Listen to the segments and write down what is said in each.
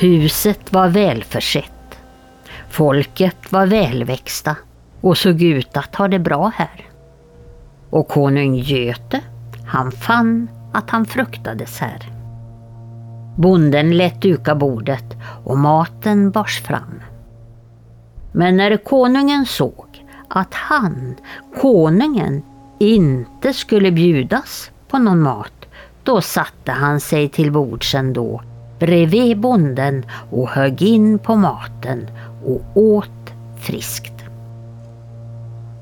Huset var välförsett. Folket var välväxta och såg ut att ha det bra här. Och konung Göte, han fann att han fruktades här. Bonden lät duka bordet och maten bars fram. Men när konungen såg att han, konungen, inte skulle bjudas på någon mat, då satte han sig till bords ändå bredvid bonden och högg in på maten och åt friskt.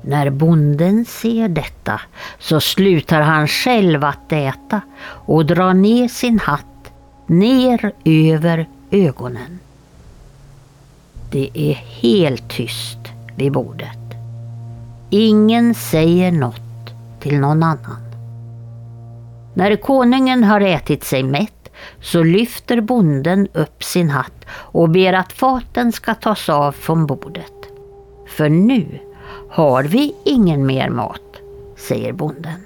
När bonden ser detta så slutar han själv att äta och drar ner sin hatt ner över ögonen. Det är helt tyst vid bordet. Ingen säger något till någon annan. När konungen har ätit sig mätt så lyfter bonden upp sin hatt och ber att faten ska tas av från bordet. För nu har vi ingen mer mat, säger bonden.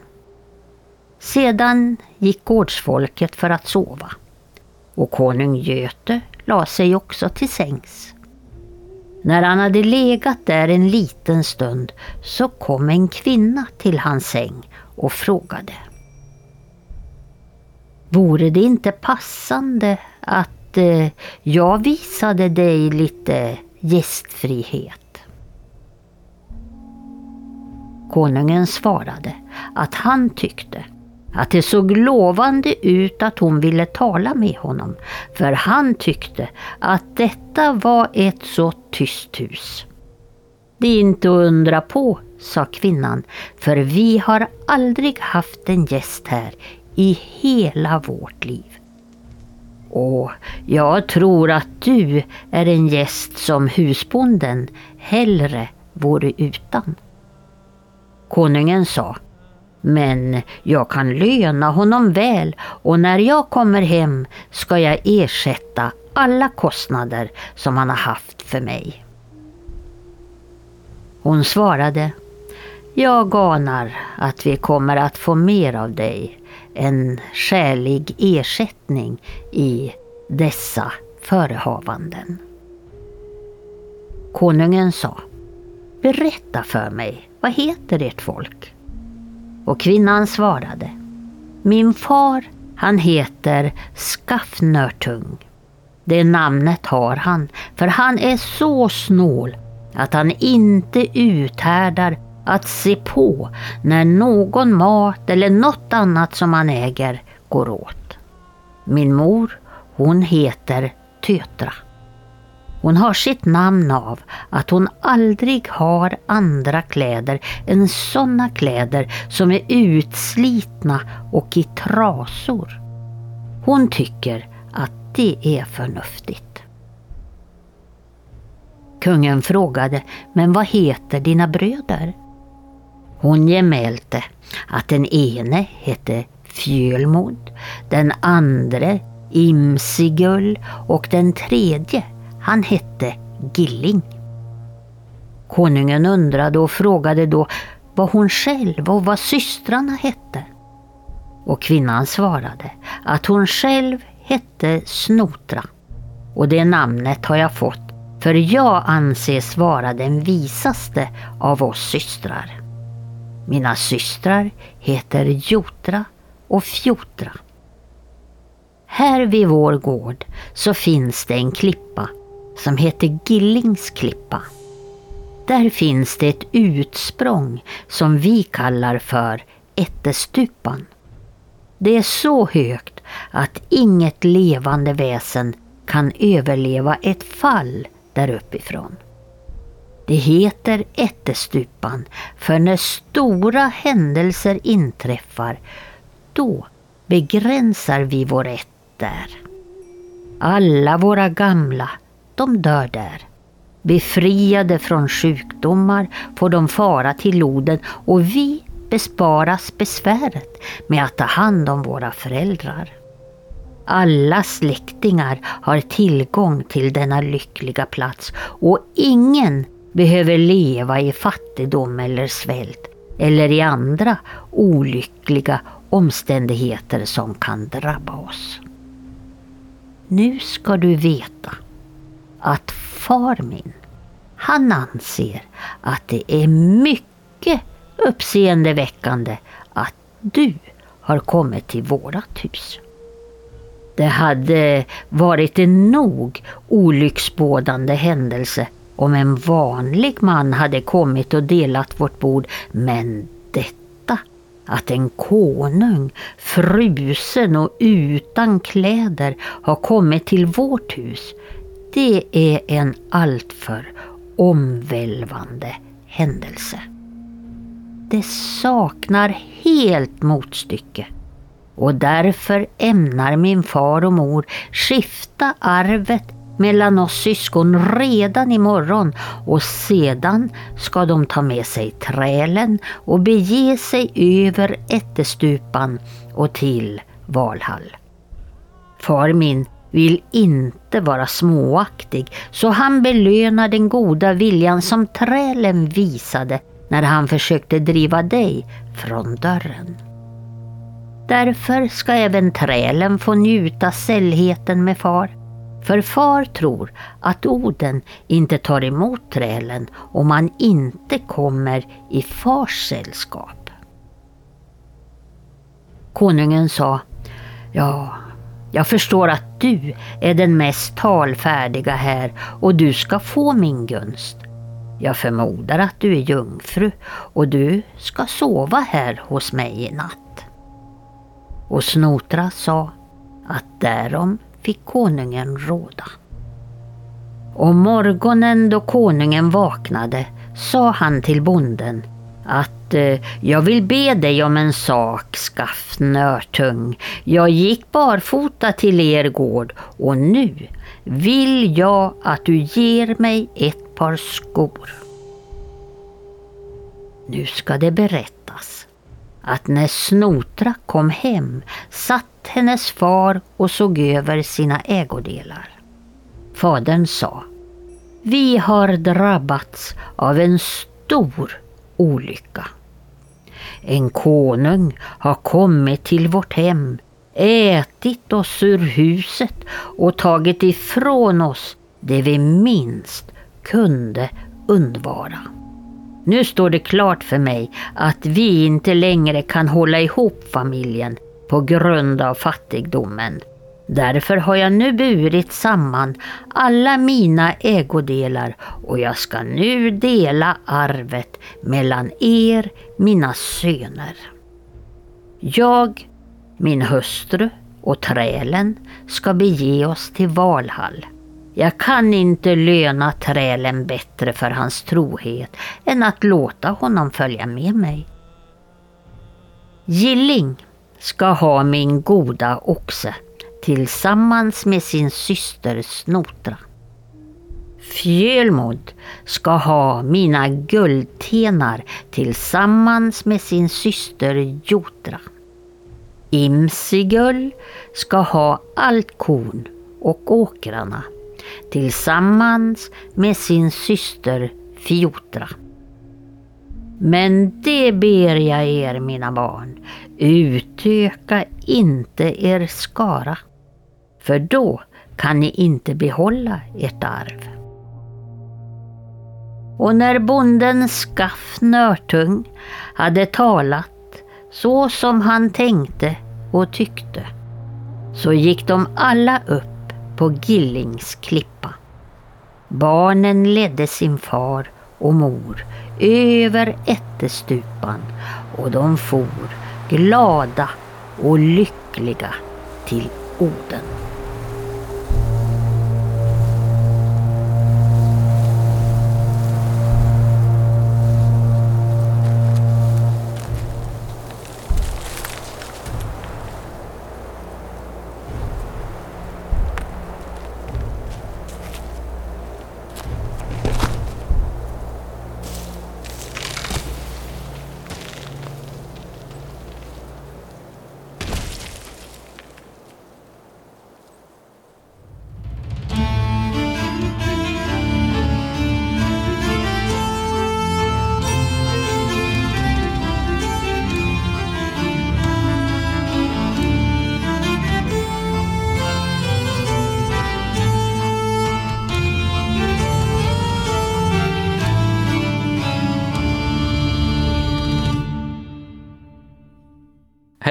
Sedan gick gårdsfolket för att sova och konung Göte la sig också till sängs. När han hade legat där en liten stund så kom en kvinna till hans säng och frågade. Vore det inte passande att eh, jag visade dig lite gästfrihet? Konungen svarade att han tyckte att det såg lovande ut att hon ville tala med honom, för han tyckte att detta var ett så tyst hus. Det är inte att undra på, sa kvinnan, för vi har aldrig haft en gäst här i hela vårt liv. Och jag tror att du är en gäst som husbonden hellre vore utan. Konungen sa men jag kan löna honom väl och när jag kommer hem ska jag ersätta alla kostnader som han har haft för mig. Hon svarade Jag anar att vi kommer att få mer av dig en skälig ersättning i dessa förehavanden. Konungen sa Berätta för mig, vad heter ert folk? Och kvinnan svarade. Min far, han heter Skaffnörtung. Det namnet har han, för han är så snål att han inte uthärdar att se på när någon mat eller något annat som man äger går åt. Min mor, hon heter Tötra. Hon har sitt namn av att hon aldrig har andra kläder än sådana kläder som är utslitna och i trasor. Hon tycker att det är förnuftigt. Kungen frågade, men vad heter dina bröder? Hon gemälte att den ene hette Fjölmod, den andra Imsigull och den tredje han hette Gilling. Konungen undrade och frågade då vad hon själv och vad systrarna hette. Och kvinnan svarade att hon själv hette Snotra. Och det namnet har jag fått för jag anses vara den visaste av oss systrar. Mina systrar heter Jotra och Fjotra. Här vid vår gård så finns det en klippa som heter Gillings klippa. Där finns det ett utsprång som vi kallar för ättestupan. Det är så högt att inget levande väsen kan överleva ett fall där uppifrån. Det heter ättestupan för när stora händelser inträffar, då begränsar vi vår ätt där. Alla våra gamla de dör där. Befriade från sjukdomar får de fara till loden och vi besparas besväret med att ta hand om våra föräldrar. Alla släktingar har tillgång till denna lyckliga plats och ingen behöver leva i fattigdom eller svält eller i andra olyckliga omständigheter som kan drabba oss. Nu ska du veta att far min, han anser att det är mycket uppseendeväckande att du har kommit till vårat hus. Det hade varit en nog olycksbådande händelse om en vanlig man hade kommit och delat vårt bord, men detta att en konung, frusen och utan kläder har kommit till vårt hus, det är en alltför omvälvande händelse. Det saknar helt motstycke och därför ämnar min far och mor skifta arvet mellan oss syskon redan imorgon och sedan ska de ta med sig trälen och bege sig över ättestupan och till Valhall. Far min vill inte vara småaktig så han belönar den goda viljan som trälen visade när han försökte driva dig från dörren. Därför ska även trälen få njuta sällheten med far. För far tror att Oden inte tar emot trälen om man inte kommer i fars sällskap. Konungen sa, ja, jag förstår att du är den mest talfärdiga här och du ska få min gunst. Jag förmodar att du är jungfru och du ska sova här hos mig i natt. Och Snotra sa att därom fick konungen råda. Och morgonen då konungen vaknade sa han till bonden att eh, jag vill be dig om en sak, Skaffnörtung. Jag gick barfota till er gård och nu vill jag att du ger mig ett par skor. Nu ska det berättas att när Snotra kom hem satt hennes far och såg över sina ägodelar. Fadern sa Vi har drabbats av en stor olycka. En konung har kommit till vårt hem, ätit oss ur huset och tagit ifrån oss det vi minst kunde undvara. Nu står det klart för mig att vi inte längre kan hålla ihop familjen på grund av fattigdomen. Därför har jag nu burit samman alla mina ägodelar och jag ska nu dela arvet mellan er, mina söner. Jag, min hustru och trälen ska bege oss till Valhall. Jag kan inte löna trälen bättre för hans trohet än att låta honom följa med mig. Gilling ska ha min goda oxe tillsammans med sin syster Snotra. Fjölmod ska ha mina guldtenar tillsammans med sin syster Jotra. Imsigull ska ha allt korn och åkrarna tillsammans med sin syster Fiotra. Men det ber jag er mina barn, utöka inte er skara, för då kan ni inte behålla ert arv. Och när bonden Skaff Nörtung hade talat så som han tänkte och tyckte, så gick de alla upp på Gillings klippa. Barnen ledde sin far och mor över ättestupan och de for glada och lyckliga till Oden.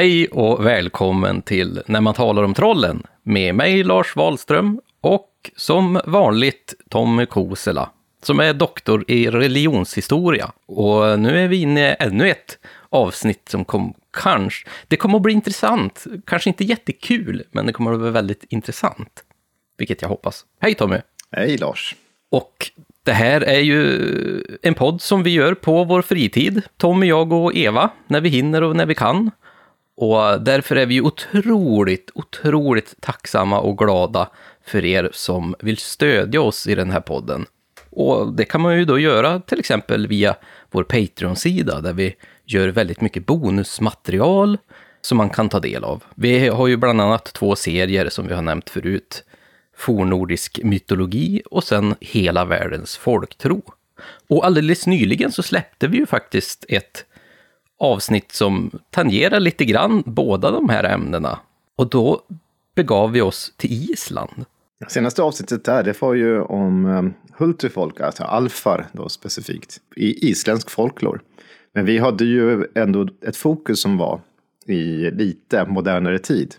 Hej och välkommen till När man talar om trollen med mig Lars Wahlström och som vanligt Tommy Kosela som är doktor i religionshistoria. Och nu är vi inne i ännu ett avsnitt som kom, kanske, det kommer att bli intressant. Kanske inte jättekul, men det kommer att bli väldigt intressant. Vilket jag hoppas. Hej Tommy! Hej Lars! Och det här är ju en podd som vi gör på vår fritid, Tommy, jag och Eva, när vi hinner och när vi kan. Och därför är vi otroligt, otroligt tacksamma och glada för er som vill stödja oss i den här podden. Och det kan man ju då göra till exempel via vår Patreon-sida där vi gör väldigt mycket bonusmaterial som man kan ta del av. Vi har ju bland annat två serier som vi har nämnt förut. Fornordisk mytologi och sen Hela världens folktro. Och alldeles nyligen så släppte vi ju faktiskt ett avsnitt som tangerar lite grann båda de här ämnena. Och då begav vi oss till Island. Senaste avsnittet där, det var ju om um, Hultufolk, alltså alfar då specifikt, i isländsk folklor. Men vi hade ju ändå ett fokus som var i lite modernare tid.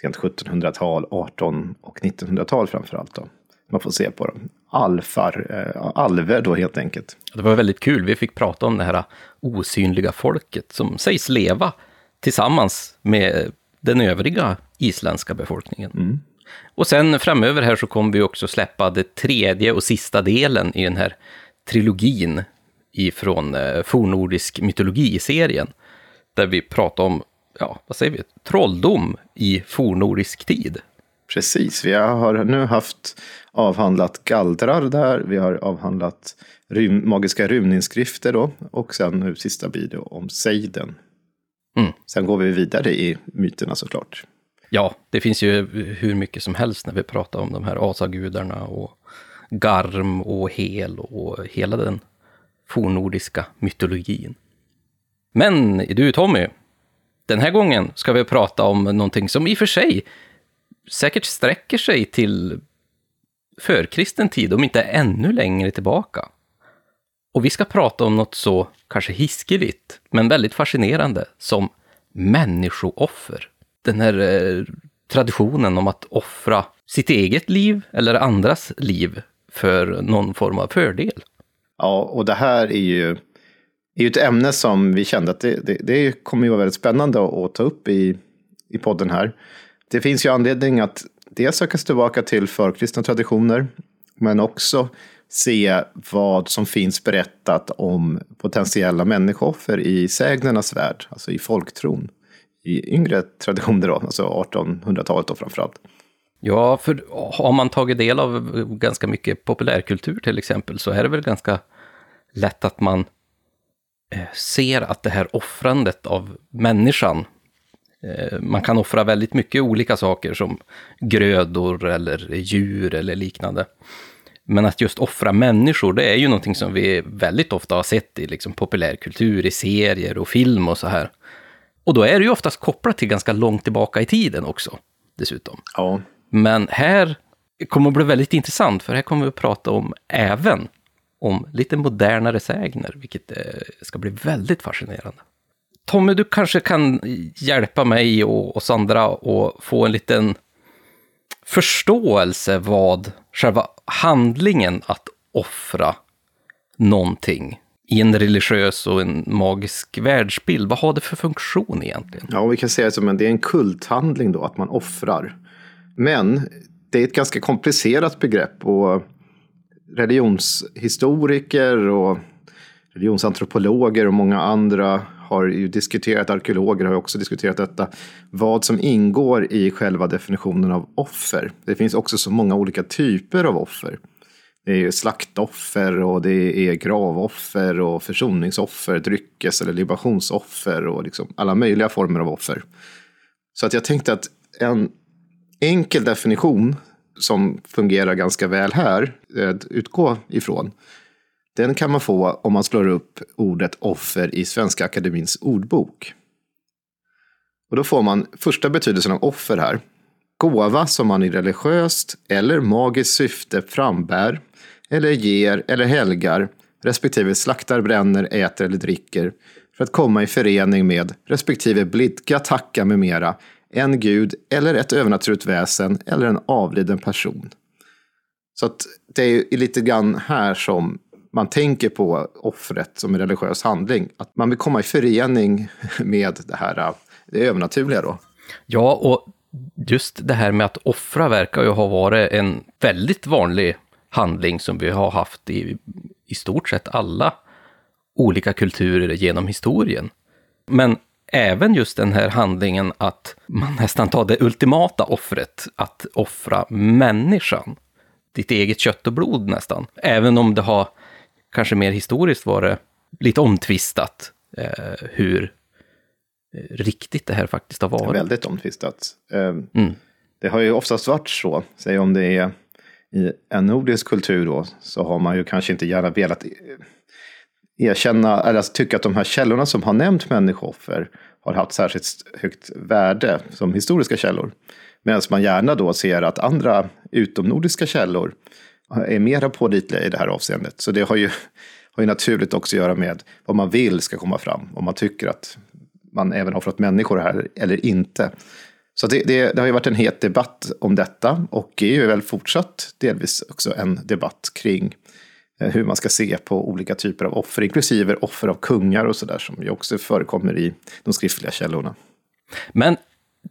Sent 1700-tal, 18 och 1900-tal framför allt. Då. Man får se på dem. Alfar, eh, alver då helt enkelt. Det var väldigt kul, vi fick prata om det här osynliga folket som sägs leva tillsammans med den övriga isländska befolkningen. Mm. Och sen framöver här så kommer vi också släppa det tredje och sista delen i den här trilogin ifrån eh, fornordisk mytologi-serien. Där vi pratar om, ja, vad säger vi, trolldom i fornordisk tid. Precis, vi har nu haft avhandlat galdrar där, vi har avhandlat rym, magiska runinskrifter då, och sen nu sista blir det om sejden. Mm. Sen går vi vidare i myterna såklart. Ja, det finns ju hur mycket som helst när vi pratar om de här asagudarna och Garm och Hel och hela den fornordiska mytologin. Men du Tommy, den här gången ska vi prata om någonting som i och för sig säkert sträcker sig till förkristen tid, om inte ännu längre tillbaka. Och vi ska prata om något så kanske hiskeligt, men väldigt fascinerande, som människooffer. Den här eh, traditionen om att offra sitt eget liv eller andras liv för någon form av fördel. Ja, och det här är ju, är ju ett ämne som vi kände att det, det, det kommer ju vara väldigt spännande att, att ta upp i, i podden här. Det finns ju anledning att dels söka sig tillbaka till förkristna traditioner, men också se vad som finns berättat om potentiella människooffer i sägnernas värld, alltså i folktron. I yngre traditioner, då, alltså 1800-talet då framförallt. Ja, för har man tagit del av ganska mycket populärkultur till exempel så är det väl ganska lätt att man eh, ser att det här offrandet av människan, eh, man kan offra väldigt mycket olika saker som grödor eller djur eller liknande. Men att just offra människor, det är ju någonting som vi väldigt ofta har sett i liksom populärkultur, i serier och film och så här. Och då är det ju oftast kopplat till ganska långt tillbaka i tiden också, dessutom. Ja. Men här kommer det bli väldigt intressant, för här kommer vi att prata om även om lite modernare sägner, vilket eh, ska bli väldigt fascinerande. Tommy, du kanske kan hjälpa mig och, Sandra att få en liten förståelse vad själva handlingen att offra någonting i en religiös och en magisk världsbild, vad har det för funktion egentligen? Ja, vi kan säga att det är en kulthandling då, att man offrar. Men det är ett ganska komplicerat begrepp och religionshistoriker och religionsantropologer och många andra har ju diskuterat, arkeologer har också diskuterat detta, vad som ingår i själva definitionen av offer. Det finns också så många olika typer av offer. Det är slaktoffer och det är gravoffer och försoningsoffer, dryckes eller libationsoffer och liksom alla möjliga former av offer. Så att jag tänkte att en enkel definition som fungerar ganska väl här, eh, att utgå ifrån, den kan man få om man slår upp ordet offer i Svenska Akademins ordbok. Och då får man första betydelsen av offer här. Gåva som man i religiöst eller magiskt syfte frambär eller ger eller helgar respektive slaktar, bränner, äter eller dricker för att komma i förening med respektive blidka, tacka med mera, en gud eller ett övernaturligt väsen eller en avliden person. Så att det är lite grann här som man tänker på offret som en religiös handling. Att man vill komma i förening med det här äh, det övernaturliga då. Ja, och just det här med att offra verkar ju ha varit en väldigt vanlig handling som vi har haft i, i stort sett alla olika kulturer genom historien. Men även just den här handlingen att man nästan tar det ultimata offret, att offra människan. Ditt eget kött och blod nästan. Även om det har kanske mer historiskt varit lite omtvistat eh, hur eh, riktigt det här faktiskt har varit. Väldigt omtvistat. Eh, mm. Det har ju oftast varit så, säg om det är i en nordisk kultur då, så har man ju kanske inte gärna velat erkänna, eller alltså tycka att de här källorna som har nämnt människooffer har haft särskilt högt värde som historiska källor. Medan man gärna då ser att andra utomnordiska källor är mera pålitliga i det här avseendet. Så det har ju, har ju naturligt också att göra med vad man vill ska komma fram. Om man tycker att man även har fått människor här eller inte. Så det, det, det, har ju varit en het debatt om detta och är ju väl fortsatt delvis också en debatt kring eh, hur man ska se på olika typer av offer, inklusive offer av kungar och sådär som ju också förekommer i de skriftliga källorna. Men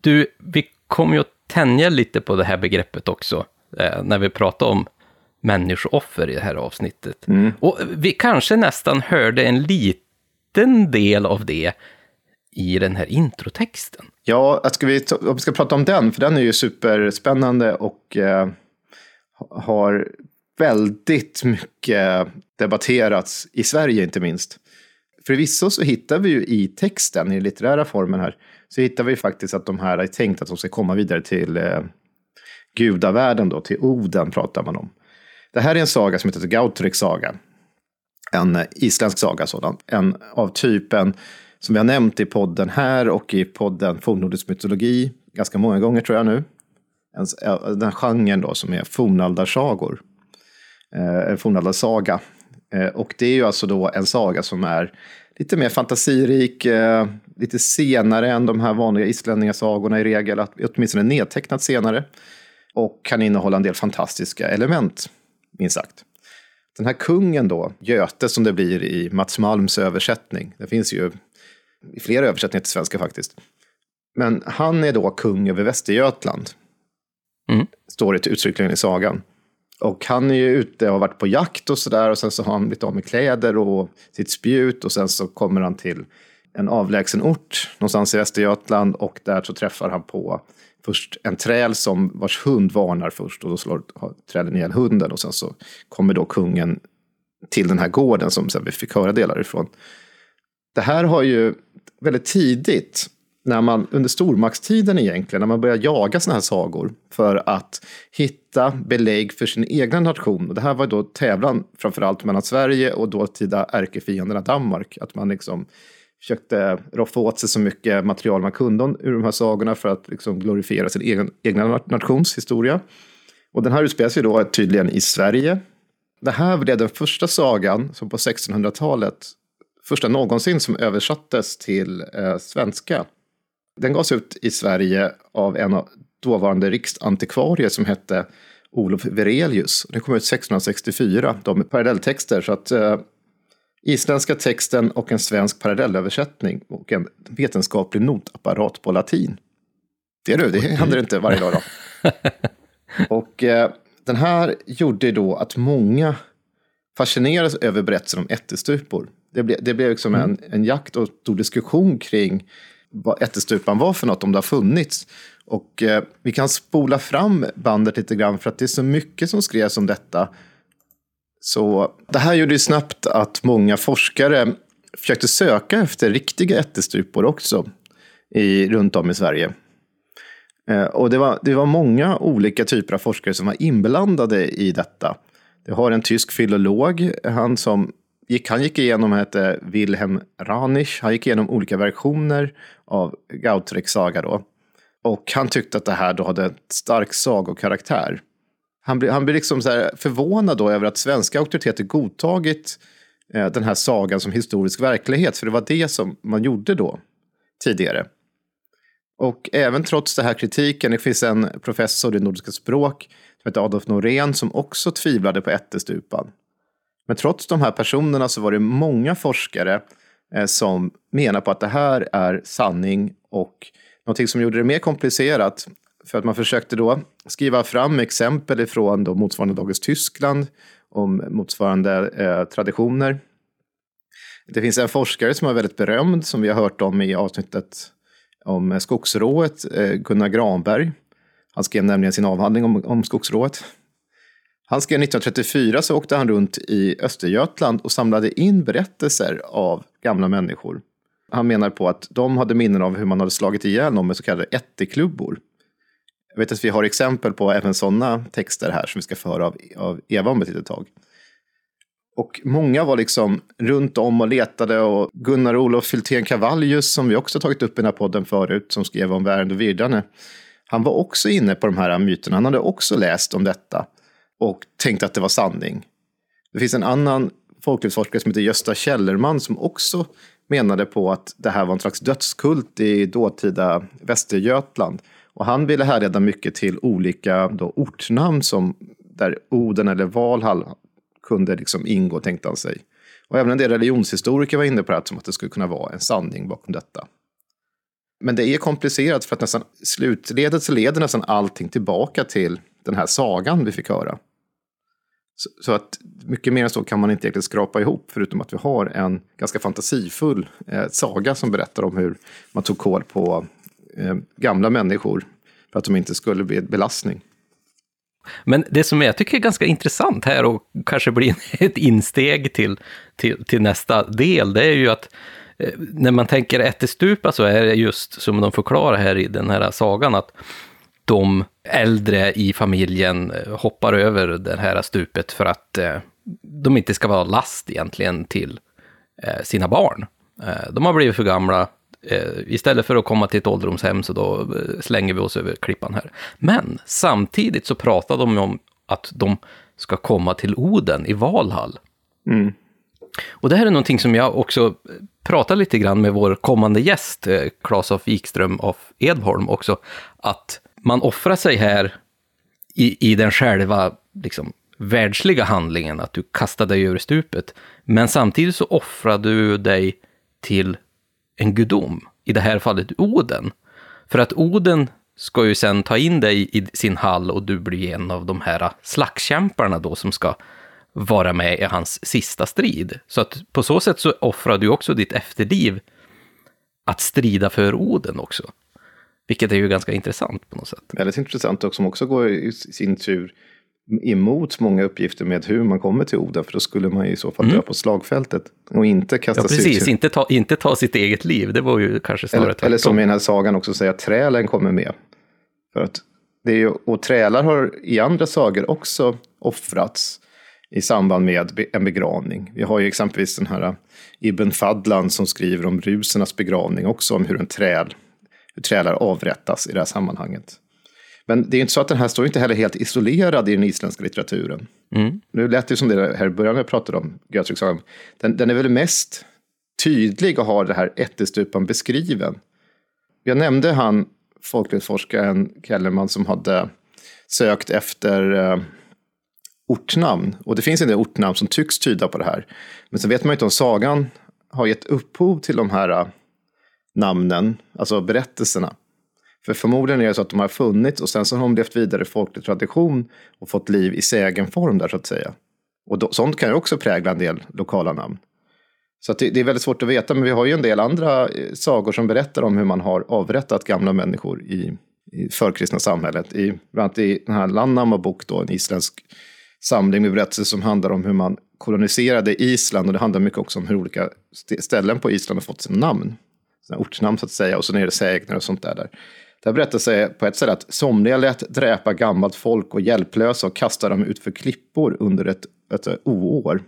du, vi kommer ju att tänja lite på det här begreppet också, eh, när vi pratar om människooffer i det här avsnittet. Mm. Och vi kanske nästan hörde en liten del av det i den här introtexten. Ja, ska vi, om vi ska prata om den, för den är ju superspännande och eh, har väldigt mycket debatterats i Sverige inte minst. Förvisso så hittar vi ju i texten, i litterära formen här, så hittar vi faktiskt att de här är tänkt att de ska komma vidare till eh, gudavärlden då, till Oden pratar man om. Det här är en saga som heter Gautriks saga. En isländsk saga sådan. En av typen som vi har nämnt i podden här och i podden Fornnordisk mytologi ganska många gånger tror jag nu. Den genren då som är fornaldarsagor. Eh, fornaldarsaga. Eh, och det är ju alltså då en saga som är lite mer fantasirik, eh, lite senare än de här vanliga islänningasagorna i regel, åtminstone nedtecknat senare. Och kan innehålla en del fantastiska element, minst sagt. Den här kungen då, Göte som det blir i Mats Malms översättning, det finns ju i flera översättningar till svenska faktiskt. Men han är då kung över Västergötland. Mm. Står det uttryckligen i sagan. Och han är ju ute och har varit på jakt och sådär. Och sen så har han blivit av med kläder och sitt spjut. Och sen så kommer han till en avlägsen ort någonstans i Västergötland. Och där så träffar han på först en träl som vars hund varnar först. Och då slår trälen ihjäl hunden. Och sen så kommer då kungen till den här gården som sen vi fick höra delar ifrån. Det här har ju väldigt tidigt, när man, under stormaktstiden egentligen, när man börjar jaga sådana här sagor för att hitta belägg för sin egna nation. Och det här var då tävlan framförallt mellan Sverige och dåtida ärkefienderna Danmark. Att man liksom försökte roffa åt sig så mycket material man kunde ur de här sagorna för att liksom glorifiera sin egen, egna nations historia. Och den här utspelar sig då tydligen i Sverige. Det här blev den första sagan som på 1600-talet första någonsin som översattes till eh, svenska. Den gavs ut i Sverige av en av dåvarande riksantikvarie som hette Olof Verelius. Den kom ut 1664, de med parallelltexter. Så att eh, isländska texten och en svensk parallellöversättning och en vetenskaplig notapparat på latin. Det du, det händer inte varje dag. Då. och eh, den här gjorde då att många fascinerades över berättelsen om ättestupor. Det blev, det blev liksom mm. en, en jakt och stor diskussion kring vad ättestupan var för något, om det har funnits. Och eh, vi kan spola fram bandet lite grann för att det är så mycket som skrevs om detta. Så det här gjorde ju snabbt att många forskare försökte söka efter riktiga ättestupor också i, runt om i Sverige. Eh, och det var, det var många olika typer av forskare som var inblandade i detta. Det har en tysk filolog, han som gick, han gick igenom, hette Wilhelm Ranisch, han gick igenom olika versioner av Gautreks saga då. Och han tyckte att det här då hade en stark sagokaraktär. Han blir han blir liksom så förvånad då över att svenska auktoriteter godtagit eh, den här sagan som historisk verklighet, för det var det som man gjorde då, tidigare. Och även trots den här kritiken, det finns en professor i nordiska språk som heter Adolf Norén som också tvivlade på ättestupan. Men trots de här personerna så var det många forskare eh, som menar på att det här är sanning och någonting som gjorde det mer komplicerat för att man försökte då skriva fram exempel ifrån då motsvarande dagens Tyskland om motsvarande eh, traditioner. Det finns en forskare som är väldigt berömd som vi har hört om i avsnittet om eh, skogsrået, eh, Gunnar Granberg. Han skrev nämligen sin avhandling om, om skogsrået. Han skrev 1934 så åkte han runt i Östergötland och samlade in berättelser av gamla människor. Han menar på att de hade minnen av hur man hade slagit ihjäl någon med så kallade ätteklubbor. Jag vet att vi har exempel på även sådana texter här som vi ska få höra av, av Eva om ett litet tag. Och många var liksom runt om och letade och Gunnar Olof Fyltén Cavallius som vi också tagit upp i den här podden förut som skrev om Värend och Virdane. Han var också inne på de här myterna, han hade också läst om detta och tänkte att det var sanning. Det finns en annan folklivsforskare som heter Gösta Källerman som också menade på att det här var en slags dödskult i dåtida Västergötland. Och han ville härleda mycket till olika då, ortnamn som där Oden eller Valhall kunde liksom ingå, tänkte han sig. Och även en del religionshistoriker var inne på det här, som att det skulle kunna vara en sanning bakom detta. Men det är komplicerat för att nästan slutledet så leder nästan allting tillbaka till den här sagan vi fick höra. Så, så, att mycket mer än så kan man inte egentligen skrapa ihop, förutom att vi har en ganska fantasifull eh, saga som berättar om hur man tog koll på eh, gamla människor för att de inte skulle bli en belastning. Men det som jag tycker är ganska intressant här och kanske blir ett insteg till, till, till nästa del, det är ju att eh, när man tänker ättestupa så är det just som de förklarar här i den här sagan att de äldre i familjen eh, hoppar över det här stupet för att eh, de inte ska vara last egentligen till sina barn. De har blivit för gamla, istället för att komma till ett ålderdomshem så då slänger vi oss över klippan här. Men samtidigt så pratar de om att de ska komma till Oden i Valhall. Mm. Och det här är någonting som jag också pratar lite grann med vår kommande gäst, Claes af Wikström av Edholm också, att man offrar sig här i, i den själva liksom, världsliga handlingen, att du kastar dig över stupet. Men samtidigt så offrar du dig till en gudom, i det här fallet Oden. För att Oden ska ju sen ta in dig i sin hall och du blir en av de här slagskämparna då som ska vara med i hans sista strid. Så att på så sätt så offrar du också ditt efterliv att strida för Oden också. Vilket är ju ganska intressant på något sätt. Väldigt intressant och som också går i sin tur emot många uppgifter med hur man kommer till Oden, för då skulle man ju i så fall mm. dö på slagfältet och inte kasta ja, precis, sig inte ta, inte ta sitt eget liv, det var ju kanske snarare Eller, eller som i den här sagan också säger att trälen kommer med. För att det är ju, och trälar har i andra sagor också offrats i samband med en begravning. Vi har ju exempelvis den här Ibn Fadlan som skriver om rusernas begravning också, om hur en träl hur trälar avrättas i det här sammanhanget. Men det är inte så att den här står inte heller helt isolerad i den isländska litteraturen. Mm. Nu lät det som det här i början jag pratade om, Götryksagan. Den, den är väl mest tydlig och har det här ättestupan beskriven. Jag nämnde han, folklivsforskaren Kellerman, som hade sökt efter eh, ortnamn. Och det finns en del ortnamn som tycks tyda på det här. Men så vet man inte om sagan har gett upphov till de här namnen, alltså berättelserna. För förmodligen är det så att de har funnits och sen så har de levt vidare i folklig tradition och fått liv i sägenform där så att säga. Och då, sånt kan ju också prägla en del lokala namn. Så det, det, är väldigt svårt att veta, men vi har ju en del andra eh, sagor som berättar om hur man har avrättat gamla människor i, i förkristna samhället. I, bland annat i den här Lannama bok, då, en isländsk samling med berättelser som handlar om hur man koloniserade Island och det handlar mycket också om hur olika ställen på Island har fått sina namn ortsnamn så att säga, och så är det sägner och sånt där. där. Där berättas det på ett sätt att somliga lät dräpa gammalt folk och hjälplösa och kasta dem ut för klippor under ett, ett, oår.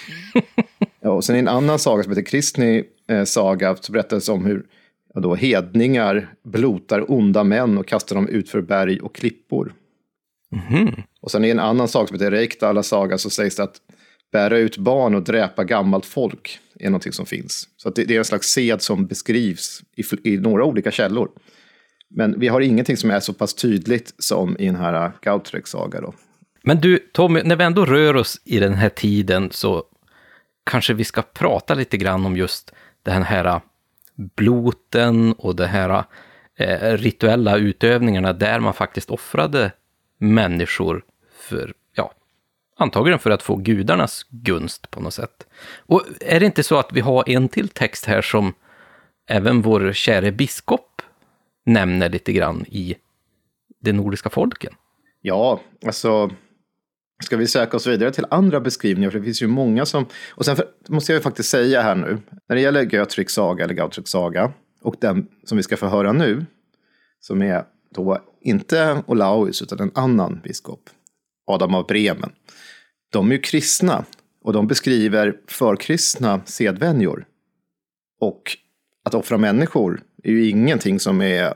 ja, och sen i en annan saga som heter Kristni eh, saga så berättas om hur ja, då, hedningar blotar onda män och kastar dem ut för berg och klippor. Mm. Och sen i en annan saga som heter Reikdala saga så sägs det att bära ut barn och dräpa gammalt folk är någonting som finns. Så det, det, är en slags sed som beskrivs i, i, några olika källor. Men vi har ingenting som är så pass tydligt som i den här äh, Gautreks saga. Då. Men du, Tommy, när vi ändå rör oss i den här tiden så kanske vi ska prata lite grann om just den här äh, bloten och de här eh, rituella utövningarna där man faktiskt offrade människor för, ja, antagligen för att få gudarnas gunst på något sätt. Och är det inte så att vi har en till text här som även vår käre biskop nämner lite grann i de nordiska folken? Ja, alltså ska vi söka oss vidare till andra beskrivningar, för det finns ju många som... Och sen för, måste jag ju faktiskt säga här nu, när det gäller Götriks saga, eller Gautriks saga, och den som vi ska få höra nu, som är då inte Olaus, utan en annan biskop, Adam av Bremen. De är ju kristna, och de beskriver förkristna sedvänjor. Och att offra människor är ju ingenting som är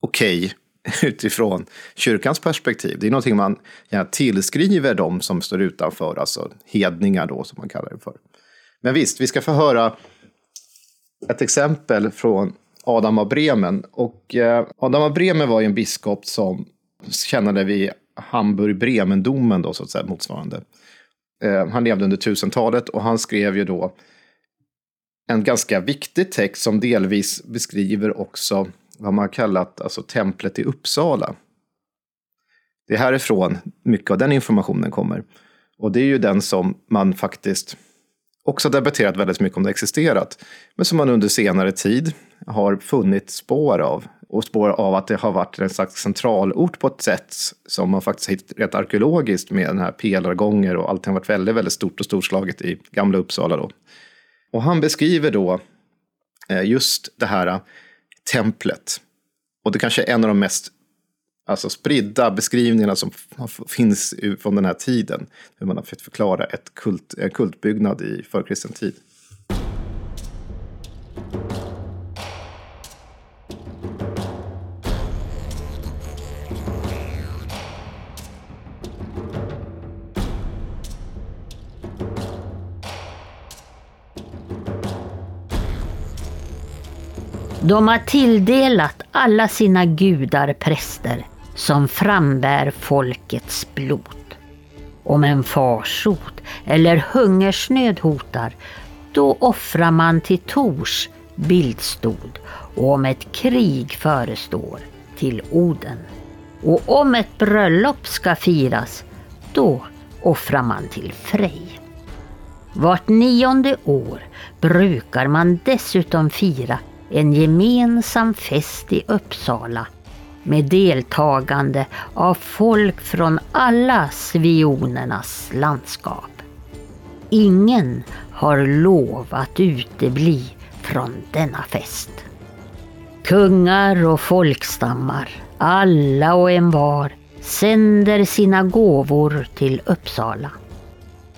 okej okay utifrån kyrkans perspektiv. Det är någonting man gärna tillskriver de som står utanför, alltså hedningar då som man kallar det för. Men visst, vi ska få höra ett exempel från Adam av Bremen. Och eh, Adam av Bremen var ju en biskop som tjänade vid Hamburg-Bremen-domen då, så att säga, motsvarande. Eh, han levde under 1000-talet och han skrev ju då en ganska viktig text som delvis beskriver också vad man har kallat alltså, templet i Uppsala. Det är härifrån mycket av den informationen kommer. Och det är ju den som man faktiskt också debatterat väldigt mycket om det existerat. Men som man under senare tid har funnit spår av. Och spår av att det har varit en slags centralort på ett sätt som man faktiskt hittat rätt arkeologiskt med den här pelargånger och allting har varit väldigt, väldigt stort och storslaget i gamla Uppsala då. Och han beskriver då eh, just det här eh, templet. Och det kanske är en av de mest alltså, spridda beskrivningarna som finns från den här tiden. Hur man har försökt förklara ett kult, en kultbyggnad i förkristen tid. De har tilldelat alla sina gudar präster som frambär folkets blod. Om en farsot eller hungersnöd hotar, då offrar man till Tors bildstod och om ett krig förestår till Oden. Och om ett bröllop ska firas, då offrar man till Frej. Vart nionde år brukar man dessutom fira en gemensam fest i Uppsala med deltagande av folk från alla svionernas landskap. Ingen har lov att utebli från denna fest. Kungar och folkstammar, alla och envar, sänder sina gåvor till Uppsala.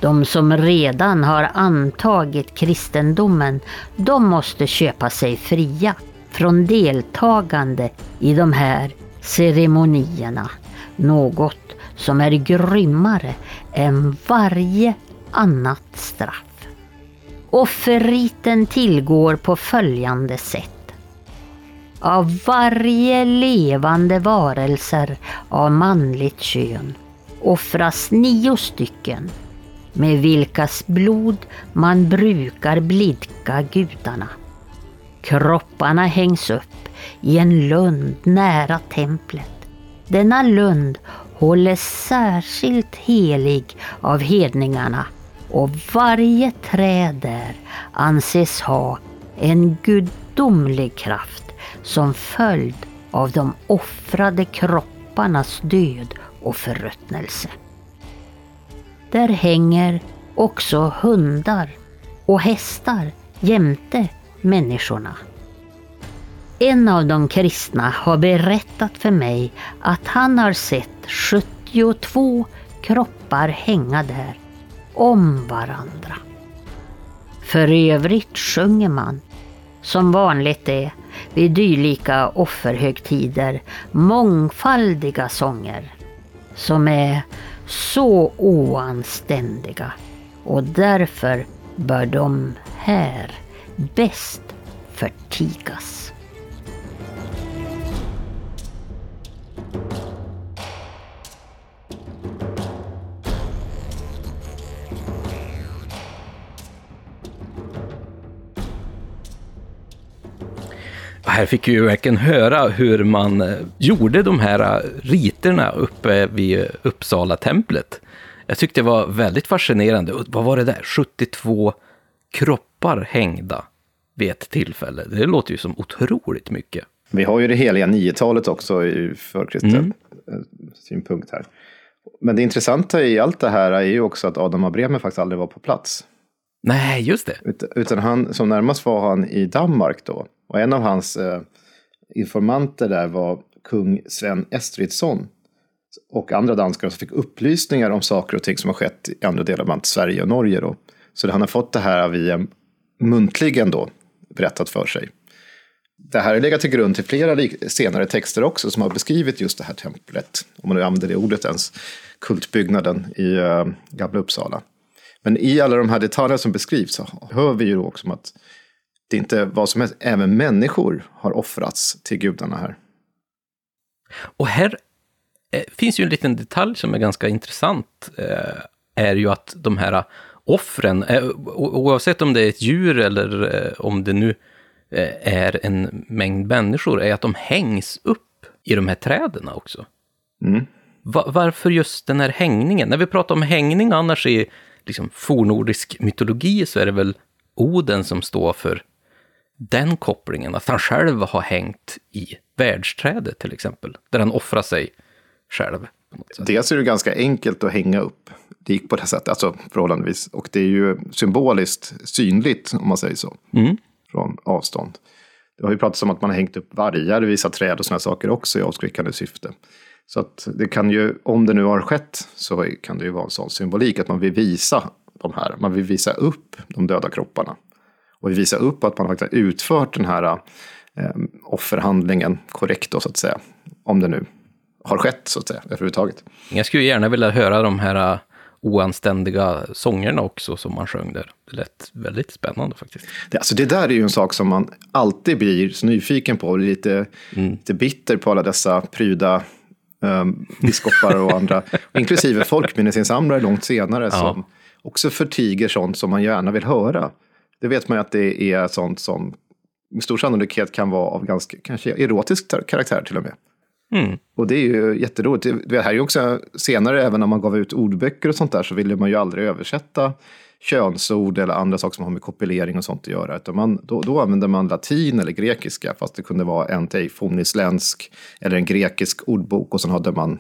De som redan har antagit kristendomen, de måste köpa sig fria från deltagande i de här ceremonierna. Något som är grymmare än varje annat straff. Offerriten tillgår på följande sätt. Av varje levande varelser av manligt kön offras nio stycken med vilkas blod man brukar blidka gudarna. Kropparna hängs upp i en lund nära templet. Denna lund hålles särskilt helig av hedningarna och varje träd där anses ha en gudomlig kraft som följd av de offrade kropparnas död och förruttnelse. Där hänger också hundar och hästar jämte människorna. En av de kristna har berättat för mig att han har sett 72 kroppar hänga där om varandra. För övrigt sjunger man, som vanligt är vid dylika offerhögtider, mångfaldiga sånger som är så oanständiga och därför bör de här bäst förtigas. Här fick vi ju verkligen höra hur man eh, gjorde de här eh, riterna uppe vid Uppsala templet. Jag tyckte det var väldigt fascinerande. Vad var det där? 72 kroppar hängda vid ett tillfälle. Det låter ju som otroligt mycket. Vi har ju det heliga niotalet också i förkristen Mm. eh, synpunkt här. Men det intressanta i allt det här är ju också att Adam av Bremen faktiskt aldrig var på plats. Nej, just det. Ut- Utan han, som närmast var han i Danmark då. Och en av hans eh, informanter där var kung Sven Estridsson. Och andra danskar som fick upplysningar om saker och ting som har skett i andra delar, bland Sverige och Norge då. Så han har fått det här via muntligen då berättat för sig. Det här har legat till grund till flera senare texter också som har beskrivit just det här templet, om man nu använder det ordet ens, kultbyggnaden i eh, Gamla Uppsala. Men i alla de här detaljerna som beskrivs så hör vi ju då också om att det inte var som helst, även människor har offrats till gudarna här. Och här eh, finns ju en liten detalj som är ganska intressant. Eh, är ju att de här offren, eh, oavsett om det är ett djur eller om det nu är en mängd människor, är att de hängs upp i de här träden också. Mm. Va- varför just den här hängningen? När vi pratar om hängning annars i liksom, fornordisk mytologi så är det väl Oden som står för den kopplingen, att han själv har hängt i världsträdet till exempel, där han offrar sig själv. Dels är det ganska enkelt att hänga upp lik på det sättet, alltså förhållandevis. Och det är ju symboliskt synligt, om man säger så, Mm. från avstånd. Det har ju pratats om att man har hängt upp vargar i vissa träd och sådana saker också i avskräckande syfte. Så att det kan ju, om det nu har skett, så kan det ju vara en sån symbolik att man vill visa de här, man vill visa upp de döda kropparna. Och visa upp att man faktiskt har utfört den här eh, offerhandlingen korrekt då, så att säga. Om det nu har skett, så att säga, överhuvudtaget. Jag skulle gärna vilja höra de här äh, oanständiga sångerna också som man sjöng där. Det lät väldigt spännande faktiskt. Det, alltså det där är ju en sak som man alltid blir så nyfiken på. och Lite, lite bitter på alla dessa pryda um, biskopar och andra. inklusive folkminnesinsamlare långt senare som också förtiger sånt som man gärna vill höra. Det vet man ju att det är sånt som med stor sannolikhet kan vara av ganska kanske erotisk karaktär till och med. Mm. Och det är ju jätteroligt. Det, här är ju också senare, även när man gav ut ordböcker och sånt där, så ville man ju aldrig översätta könsord eller andra saker som har med kopulering och sånt att göra. Utan man, då, då använde man latin eller grekiska, fast det kunde vara en teifonisländsk eller en grekisk ordbok. Och sen hade man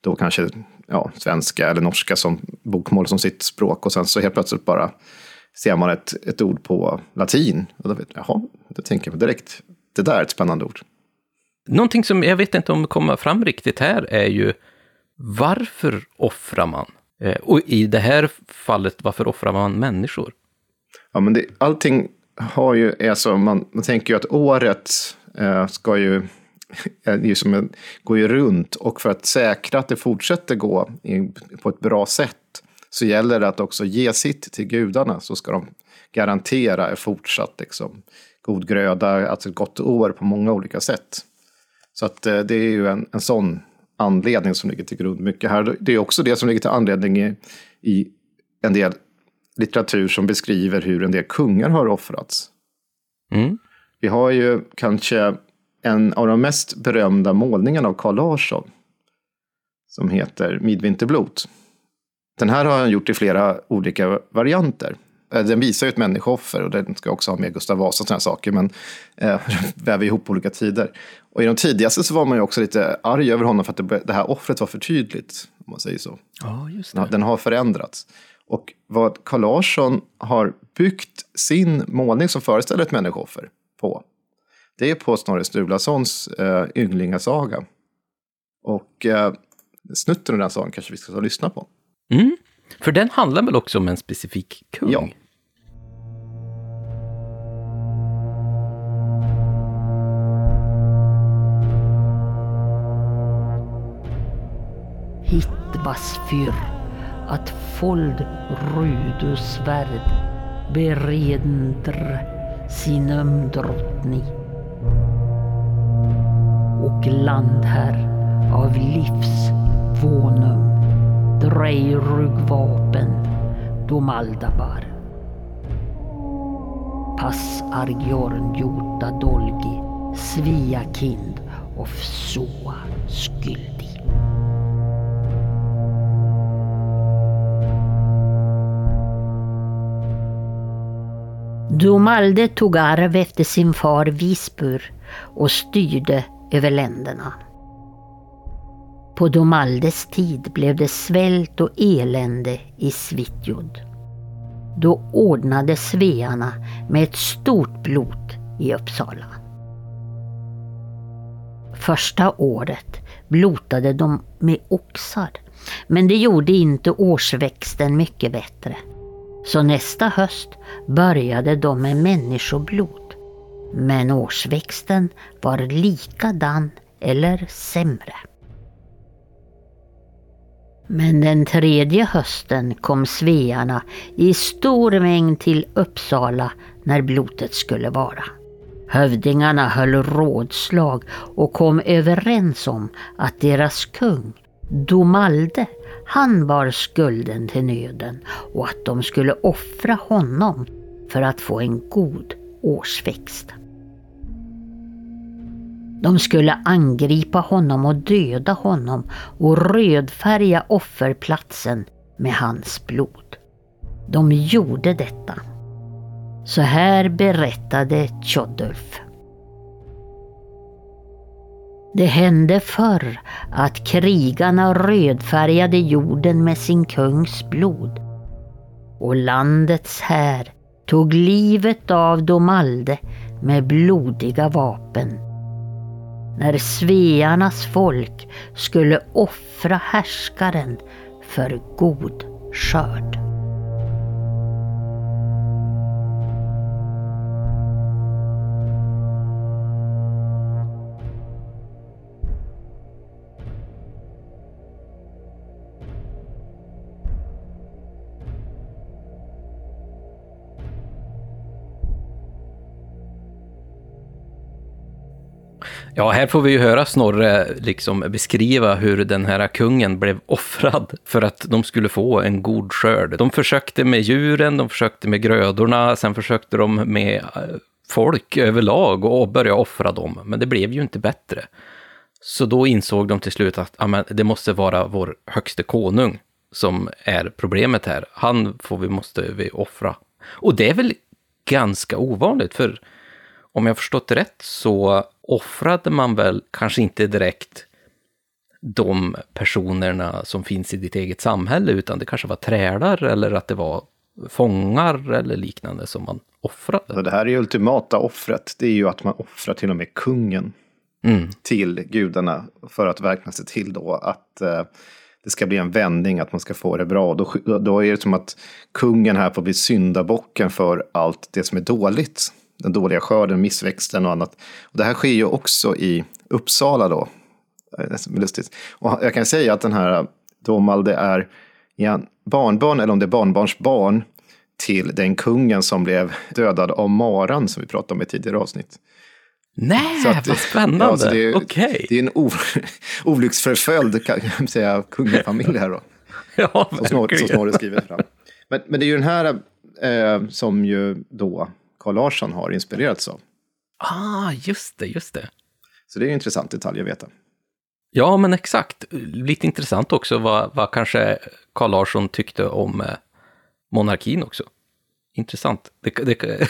då kanske ja, svenska eller norska som bokmål som sitt språk. Och sen så helt plötsligt bara ser man ett, ett ord på latin. Och då vet jag, jaha, då tänker man direkt, det där är ett spännande ord. Någonting som jag vet inte om kommer fram riktigt här är ju varför offrar man? Eh, Och i det här fallet, varför offrar man människor? Ja, men det, allting har ju, är så, man, man tänker ju att året eh, ska ju, ju som en, går ju runt och för att säkra att det fortsätter gå i, på ett bra sätt så gäller det att också ge sitt till gudarna så ska de garantera en fortsatt liksom, god gröda, alltså ett gott år på många olika sätt. Så att eh, det är ju en, en sån anledning som ligger till grund mycket här. Det är också det som ligger till anledning i, i en del litteratur som beskriver hur en del kungar har offrats. Mm. Vi har ju kanske en av de mest berömda målningarna av Carl Larsson. Som heter Midvinterblot. Den här har han gjort i flera olika varianter. Eh, Den visar ju ett människooffer och den ska också ha med Gustav Vasa och sådana saker. Men eh, väver ihop olika tider. Och i de tidigaste så var man ju också lite arg över honom för att det, det här offret var för tydligt. Om man säger så. Ja, just Den har- Den har förändrats. Och vad Carl Larsson har byggt sin målning som föreställer ett människooffer på, det är på Snorre Sturlasons eh, Ynglingasaga. Och eh, snutten av den sagan kanske vi ska ta och lyssna på. Mm. För den handlar väl också om en specifik kung? Ja. Hittbas fyr, att fold Rudus svärd beredndr sin drottning och landherr av livs vånum drejrugvapen domaldabar pass argjorn jota dolgi svia kind of soa Skyldi. Domalde tog arv efter sin far Visbur och styrde över länderna. På Domaldes tid blev det svält och elände i Svitjod. Då ordnade svearna med ett stort blot i Uppsala. Första året blotade de med oxar, men det gjorde inte årsväxten mycket bättre. Så nästa höst började de med människoblod. Men årsväxten var likadan eller sämre. Men den tredje hösten kom svearna i stor mängd till Uppsala när blotet skulle vara. Hövdingarna höll rådslag och kom överens om att deras kung, Domalde, han bar skulden till nöden och att de skulle offra honom för att få en god årsväxt. De skulle angripa honom och döda honom och rödfärga offerplatsen med hans blod. De gjorde detta. Så här berättade Tjodulf. Det hände förr att krigarna rödfärgade jorden med sin kungs blod och landets här tog livet av Domalde med blodiga vapen. När svearnas folk skulle offra härskaren för god skörd. Ja, här får vi ju höra Snorre liksom beskriva hur den här kungen blev offrad för att de skulle få en god skörd. De försökte med djuren, de försökte med grödorna, sen försökte de med eh, folk överlag och börja offra dem, men det blev ju inte bättre. Så då insåg de till slut att amen, det måste vara vår högste konung som är problemet här. Han får vi, måste vi offra. Och det är väl ganska ovanligt, för om jag förstått det rätt så offrade man väl kanske inte direkt de personerna som finns i ditt eget samhälle, utan det kanske var trälar eller att det var fångar eller liknande som man offrade. Det här är ju ultimata offret. Det är ju att man offrar till och med kungen mm. till gudarna för att verkligen se till då att eh, det ska bli en vändning, att man ska få det bra. Då, då är det som att kungen här får bli syndabocken för allt det som är dåligt den dåliga skörden, missväxten och annat. Och det här sker ju också i Uppsala då. Är lustigt. Och jag kan säga att den här Domalde är igen, barnbarn, eller om det är barnbarns barn, till den kungen som blev dödad av maran som vi pratade om i tidigare avsnitt. Nej, att, vad spännande. Ja, det, är, okay. det är en olycksförföljd, kan jag säga, kungafamilj här då. ja, som Snorre skriver fram. Men, men det är ju den här eh, som ju då Carl Larsson har inspirerats av. Ah, just det, just det. Så det är en intressant detalj att veta. Ja, men exakt. Lite intressant också vad, vad kanske Carl Larsson tyckte om eh, monarkin också. Intressant. Det, det,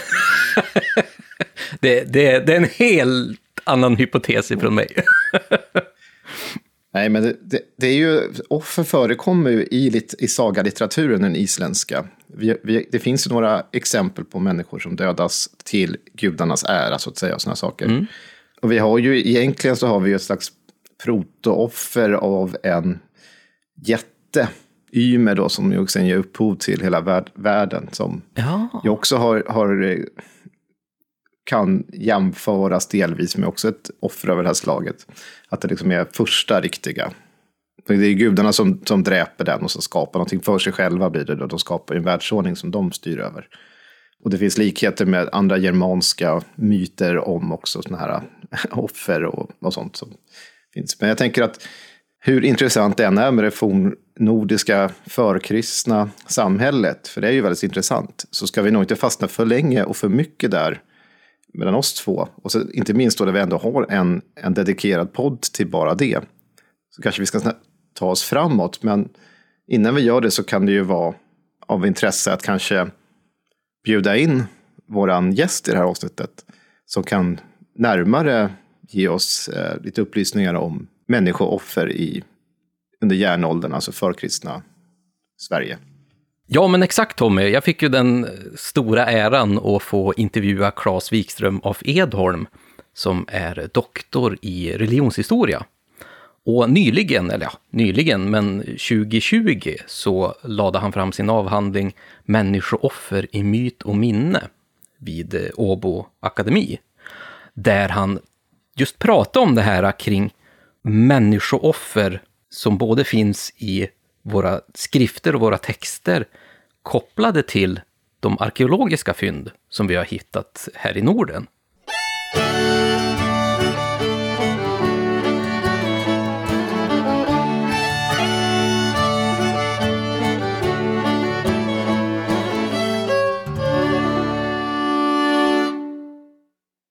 det, det, det är en helt annan hypotes ifrån mig. Nej, men det, det, det, är ju, offer förekommer ju i, i sagalitteraturen, den isländska. Vi, vi, det finns ju några exempel på människor som dödas till gudarnas ära, så att säga, och sådana saker. Mm. Och vi har ju, egentligen så har vi ju ett slags protooffer av en jätte, Ymer då, som ju sen ger upphov till hela värld, världen, som ja. ju också har, har kan jämföras delvis med också ett offer av det här slaget. Att det liksom är första riktiga Det är gudarna som, som dräper den och som skapar någonting för sig själva blir det då. De skapar en världsordning som de styr över. Och det finns likheter med andra germanska myter om också sådana här eh, offer och, och sånt som finns. Men jag tänker att hur intressant det än är med det fornnordiska förkristna samhället, för det är ju väldigt intressant, så ska vi nog inte fastna för länge och för mycket där mellan oss två. Och så, inte minst då där vi ändå har en, en dedikerad podd till bara det. Så kanske vi ska ta oss framåt, men innan vi gör det så kan det ju vara av intresse att kanske bjuda in våran gäst i det här avsnittet som kan närmare ge oss eh, lite upplysningar om människooffer i, under järnåldern, alltså förkristna Sverige. Ja, men exakt Tommy. Jag fick ju den stora äran att få intervjua Claes Wikström av Edholm, som är doktor i religionshistoria. Och nyligen, eller ja, nyligen, men 2020 så lade han fram sin avhandling Människooffer i myt och minne vid eh, Åbo Akademi. Där han just pratade om det här kring människooffer som både finns i våra skrifter och våra texter kopplade till de arkeologiska fynd som vi har hittat här i Norden.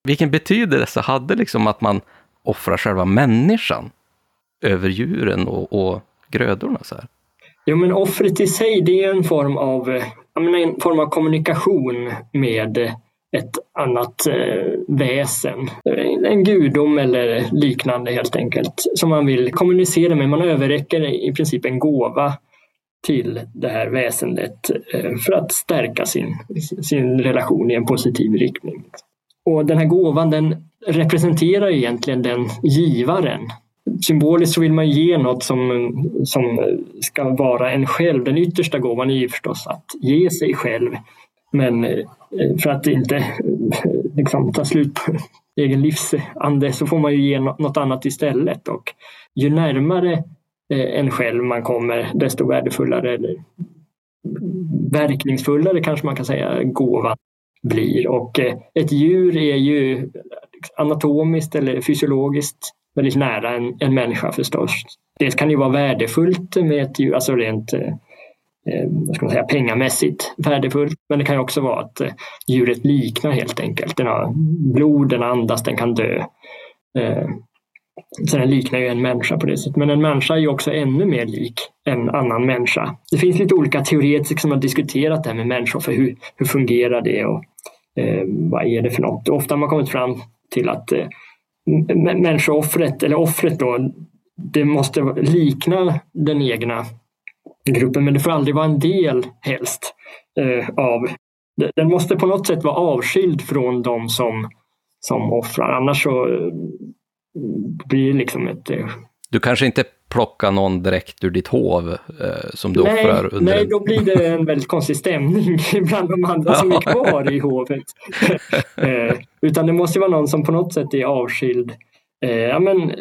Vilken betydelse hade liksom att man offrar själva människan över djuren och, och grödorna? Så här? Jo, men offret i sig det är en form av, eh, menar, en form av kommunikation med ett annat eh, väsen. En gudom eller liknande helt enkelt som man vill kommunicera med. Man överräcker i princip en gåva till det här väsendet eh, för att stärka sin, sin relation i en positiv riktning. Och den här gåvan den representerar egentligen den givaren. Symboliskt så vill man ge något som, som ska vara en själv. Den yttersta gåvan är ju förstås att ge sig själv. Men eh, för att inte eh, liksom, ta slut på egen livsande så får man ju ge något annat istället. Och ju närmare eh, en själv man kommer desto värdefullare eller verkningsfullare kanske man kan säga gåvan blir. Och ett djur är ju liksom, anatomiskt eller fysiologiskt väldigt nära en, en människa förstås. Det kan ju vara värdefullt med ett djur, alltså rent eh, eh, vad ska man säga, pengamässigt värdefullt. Men det kan ju också vara att eh, djuret liknar helt enkelt. Den har blod, den andas, den kan dö. Eh, så den liknar ju en människa på det sättet. Men en människa är ju också ännu mer lik en annan människa. Det finns lite olika teoretiker som har diskuterat det här med människor, för hur, hur fungerar det och eh, vad är det för något? Ofta har man kommit fram till att eh, människooffret, eller offret då, det måste likna den egna gruppen, men det får aldrig vara en del helst eh, av den måste på något sätt vara avskild från de som, som offrar. Annars så eh, blir det liksom ett... Eh, du kanske inte plockar någon direkt ur ditt hov eh, som du nej, offrar? Under nej, då blir det en väldigt konstig stämning bland de andra som är kvar i hovet. eh, utan det måste vara någon som på något sätt är avskild. Eh, ja, men,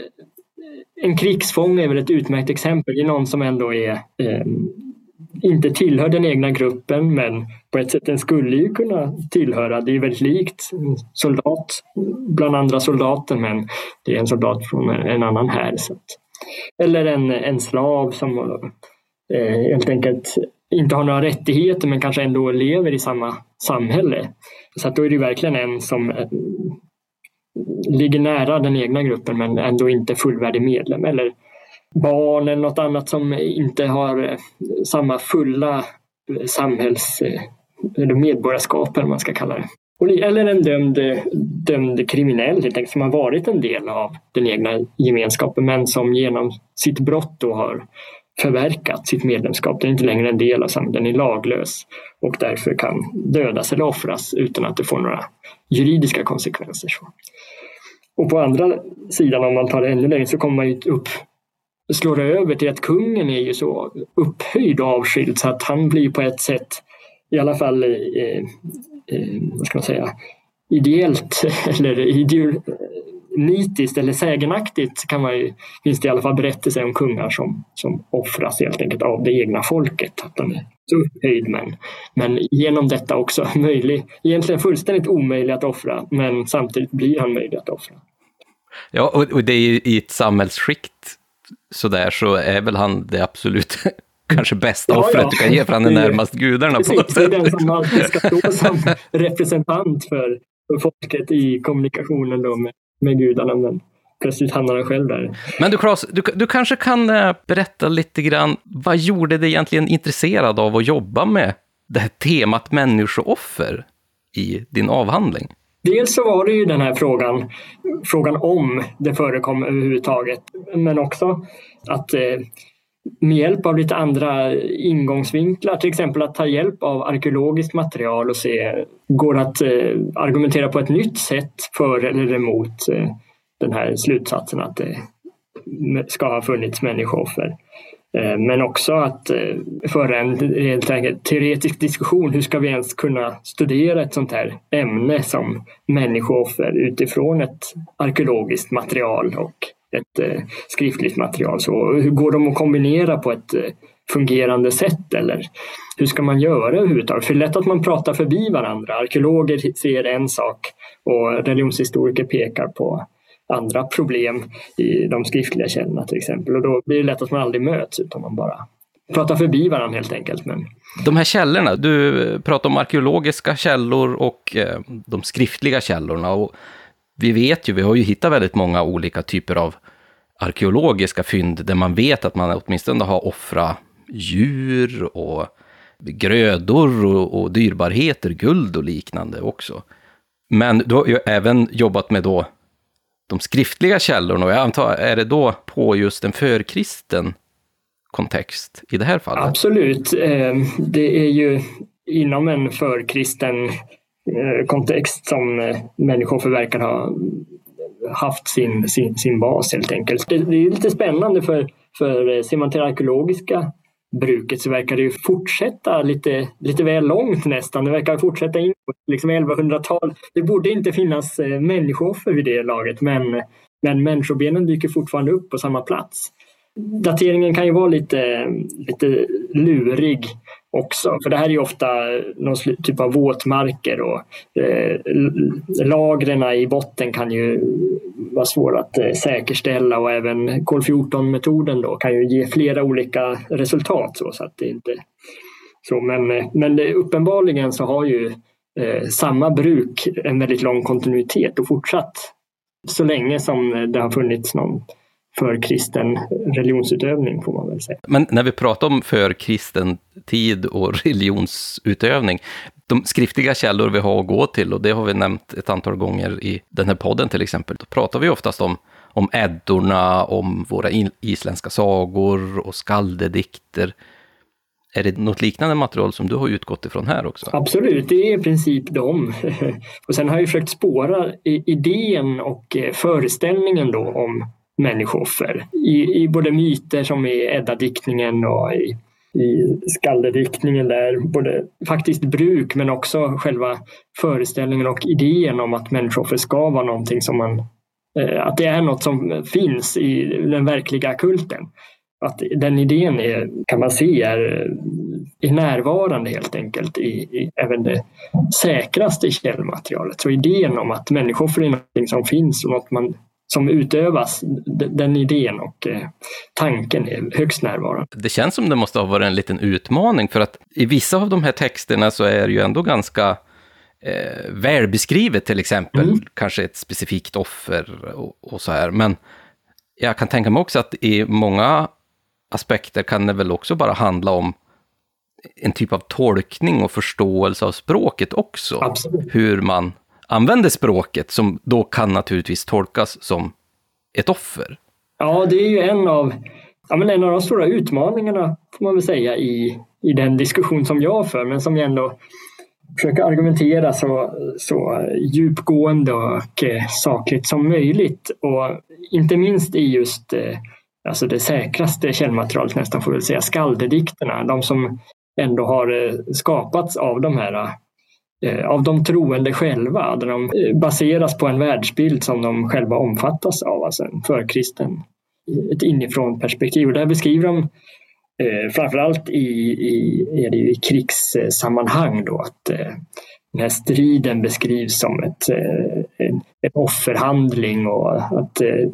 en krigsfånge är väl ett utmärkt exempel. Det är någon som ändå är eh, inte tillhör den egna gruppen men på ett sätt den skulle ju kunna tillhöra. Det är väldigt likt en soldat bland andra soldater men det är en soldat från en annan här. Eller en, en slav som eh, helt enkelt inte har några rättigheter men kanske ändå lever i samma samhälle. Så att då är det verkligen en som eh, ligger nära den egna gruppen men ändå inte fullvärdig medlem. Eller barn eller något annat som inte har eh, samma fulla samhälls eh, eller medborgarskap eller vad man ska kalla det. Eller en dömd, dömd kriminell helt enkelt, som har varit en del av den egna gemenskapen men som genom sitt brott då har förverkat sitt medlemskap. Den är inte längre en del av samhället, den är laglös och därför kan dödas eller offras utan att det får några juridiska konsekvenser. Och på andra sidan, om man tar det ännu längre, så kommer man ju upp slår över till att kungen är ju så upphöjd och avskild så att han blir på ett sätt i alla fall eh, Eh, vad ska man säga ideellt eller ideal, nitiskt eller sägenaktigt kan man ju, finns det i alla fall berättelser om kungar som, som offras helt enkelt av det egna folket. Att de är så upphöjd men, men genom detta också möjlig, egentligen fullständigt omöjlig att offra men samtidigt blir han möjlig att offra. Ja, och, och det är ju i ett samhällsskikt sådär så är väl han det absolut kanske bästa Ja, offret ja. du kan ge för han är närmast gudarna på något Precis, det är sätt. den som alltid ska stå som representant för, för folket i kommunikationen då med, med gudarna. Men plötsligt hamnar han själv där. Men du Claes, du, du kanske kan eh, berätta lite grann, vad gjorde dig egentligen intresserad av att jobba med det här temat människooffer i din avhandling? Dels så var det ju den här frågan, frågan om det förekom överhuvudtaget. Men också att eh, med hjälp av lite andra ingångsvinklar, till exempel att ta hjälp av arkeologiskt material och se, går att eh, argumentera på ett nytt sätt för eller emot eh, den här slutsatsen att det ska ha funnits människooffer. Eh, Men också att eh, föra en helt enkelt teoretisk diskussion. Hur ska vi ens kunna studera ett sånt här ämne som människooffer utifrån ett arkeologiskt material och ett eh, skriftligt material? Så hur går de att kombinera på ett eh, fungerande sätt eller hur ska man göra överhuvudtaget? För det är lätt att man pratar förbi varandra. Arkeologer ser en sak och religionshistoriker pekar på andra problem i de skriftliga källorna till exempel. Och då blir det lätt att man aldrig möts utan man bara pratar förbi varandra helt enkelt. Men De här källorna, du pratar om arkeologiska källor och eh, de skriftliga källorna. Och vi vet ju, vi har ju hittat väldigt många olika typer av arkeologiska fynd där man vet att man åtminstone har offrat djur och grödor och, och dyrbarheter, guld och liknande också. Men du har ju även jobbat med då de skriftliga källorna och jag antar, är det då på just en förkristen kontext i det här fallet? absolut, eh, det är ju inom en förkristen Eh, kontext som eh, människor verkar ha haft sin, sin, sin bas helt enkelt. Det, det är lite spännande för, för eh, ser man till det arkeologiska bruket så verkar det ju fortsätta lite, lite väl långt nästan. Det verkar fortsätta in på liksom 1100-tal. Det borde inte finnas människooffer vid det laget men, men människobenen dyker fortfarande upp på samma plats. Dateringen kan ju vara lite, lite lurig också. För det här är ju ofta någon typ av våtmarker och eh, lagren i botten kan ju vara svåra att eh, säkerställa och även kol-14-metoden då kan ju ge flera olika resultat. Så, så att det inte så, men, eh, men det, uppenbarligen så har ju eh, samma bruk en väldigt lång kontinuitet och fortsatt så länge som det har funnits någon för kristen religionsutövning får man väl säga. Men när vi pratar om förkristen tid och religionsutövning, de skriftliga källor vi har att gå till, och det har vi nämnt ett antal gånger i den här podden till exempel, då pratar vi oftast om, om Eddorna, om våra isländska sagor och skaldedikter. Är det något liknande material som du har utgått ifrån här också? Absolut, det är i princip dem. Och sen har jag försökt spåra idén och eh, föreställningen då om människooffer i, i både myter som i Edda-diktningen och i, i skaldediktningen där. Både faktiskt bruk men också själva föreställningen och idén om att människooffer ska vara någonting som man eh, att det är något som finns i den verkliga kulten. Att den idén är, kan man se är, eh, är närvarande helt enkelt i, i även det säkraste källmaterialet. Så idén om att människor är någonting som finns och något man, som utövas, den idén och eh, tanken är högst närvarande. Det känns som det måste ha varit en liten utmaning, för att i vissa av de här texterna så är det ju ändå ganska eh, välbeskrivet, till exempel, Mm. kanske ett specifikt offer och, och så här. Men jag kan tänka mig också att i många aspekter kan det väl också bara handla om en typ av tolkning och förståelse av språket också. Absolut. Hur man använder språket, som då kan naturligtvis tolkas som ett offer. Ja, det är ju en av, ja, men en av de stora utmaningarna får man väl säga i, i den diskussion som jag för, men som jag ändå försöker argumentera så, så djupgående och eh, sakligt som möjligt. Och inte minst i just eh, alltså det säkraste källmaterialet nästan får vi väl säga, skaldedikterna. De som ändå har eh, skapats av de här Eh, av de troende själva. Där de eh, baseras på en världsbild som de själva omfattas av, alltså en förkristen, ett inifrån perspektiv. Och där beskriver de eh, framförallt i, i, är det i krigssammanhang då att eh, den här striden beskrivs som ett, eh, en, en offerhandling och att eh,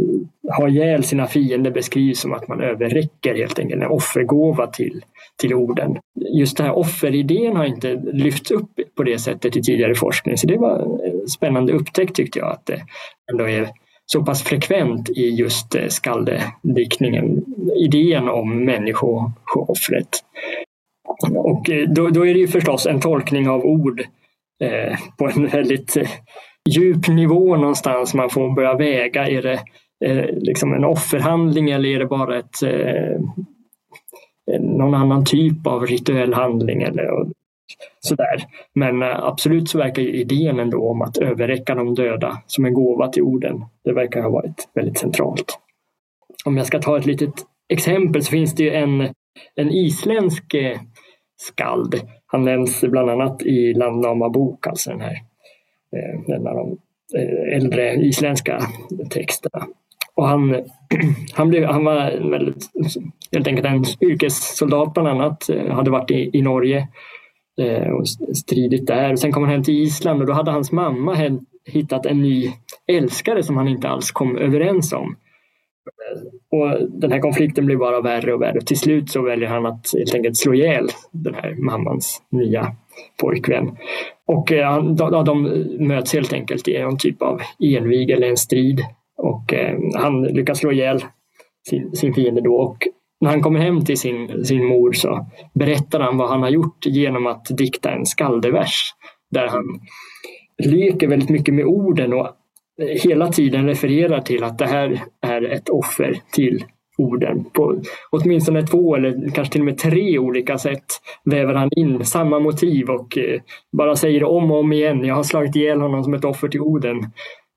ha ihjäl sina fiender beskrivs som att man överräcker helt enkelt en offergåva till, till orden. Just den här offeridén har inte lyfts upp på det sättet i tidigare forskning så det var en spännande upptäckt tyckte jag att det ändå är så pass frekvent i just eh, skaldediktningen, idén om människooffret. Och eh, då, då är det ju förstås en tolkning av ord eh, på en väldigt eh, djup nivå någonstans. Man får börja väga, är det eh, liksom en offerhandling eller är det bara ett, eh, Eh, någon annan typ av rituell handling eller sådär. Men eh, absolut så verkar idén ändå om att överräcka de döda som en gåva till orden, det verkar ha varit väldigt centralt. Om jag ska ta ett litet exempel så finns det ju en, en isländsk eh, skald han nämns bland annat i Landnama bok, alltså den här en av de äldre isländska texterna. Och han, han, blev, han var väldigt, helt enkelt en yrkessoldat bland annat, eh, hade varit i, i Norge eh, och stridit där. Sen kom han hem till Island och då hade hans mamma hittat en ny älskare som han inte alls kom överens om. Eh, och den här konflikten blir bara värre och värre. Till slut så väljer han att helt enkelt slå ihjäl den här mammans nya pojkvän. Och de, de möts helt enkelt i en typ av envig eller en strid. Och eh, han lyckas slå ihjäl sin, sin fiende då. Och när han kommer hem till sin, sin mor så berättar han vad han har gjort genom att dikta en skaldevers där han leker väldigt mycket med orden och hela tiden refererar till att det här är ett offer till orden. På åtminstone två eller kanske till och med tre olika sätt väver han in samma motiv och eh, bara säger om och om igen. Jag har slagit ihjäl honom som ett offer till Oden.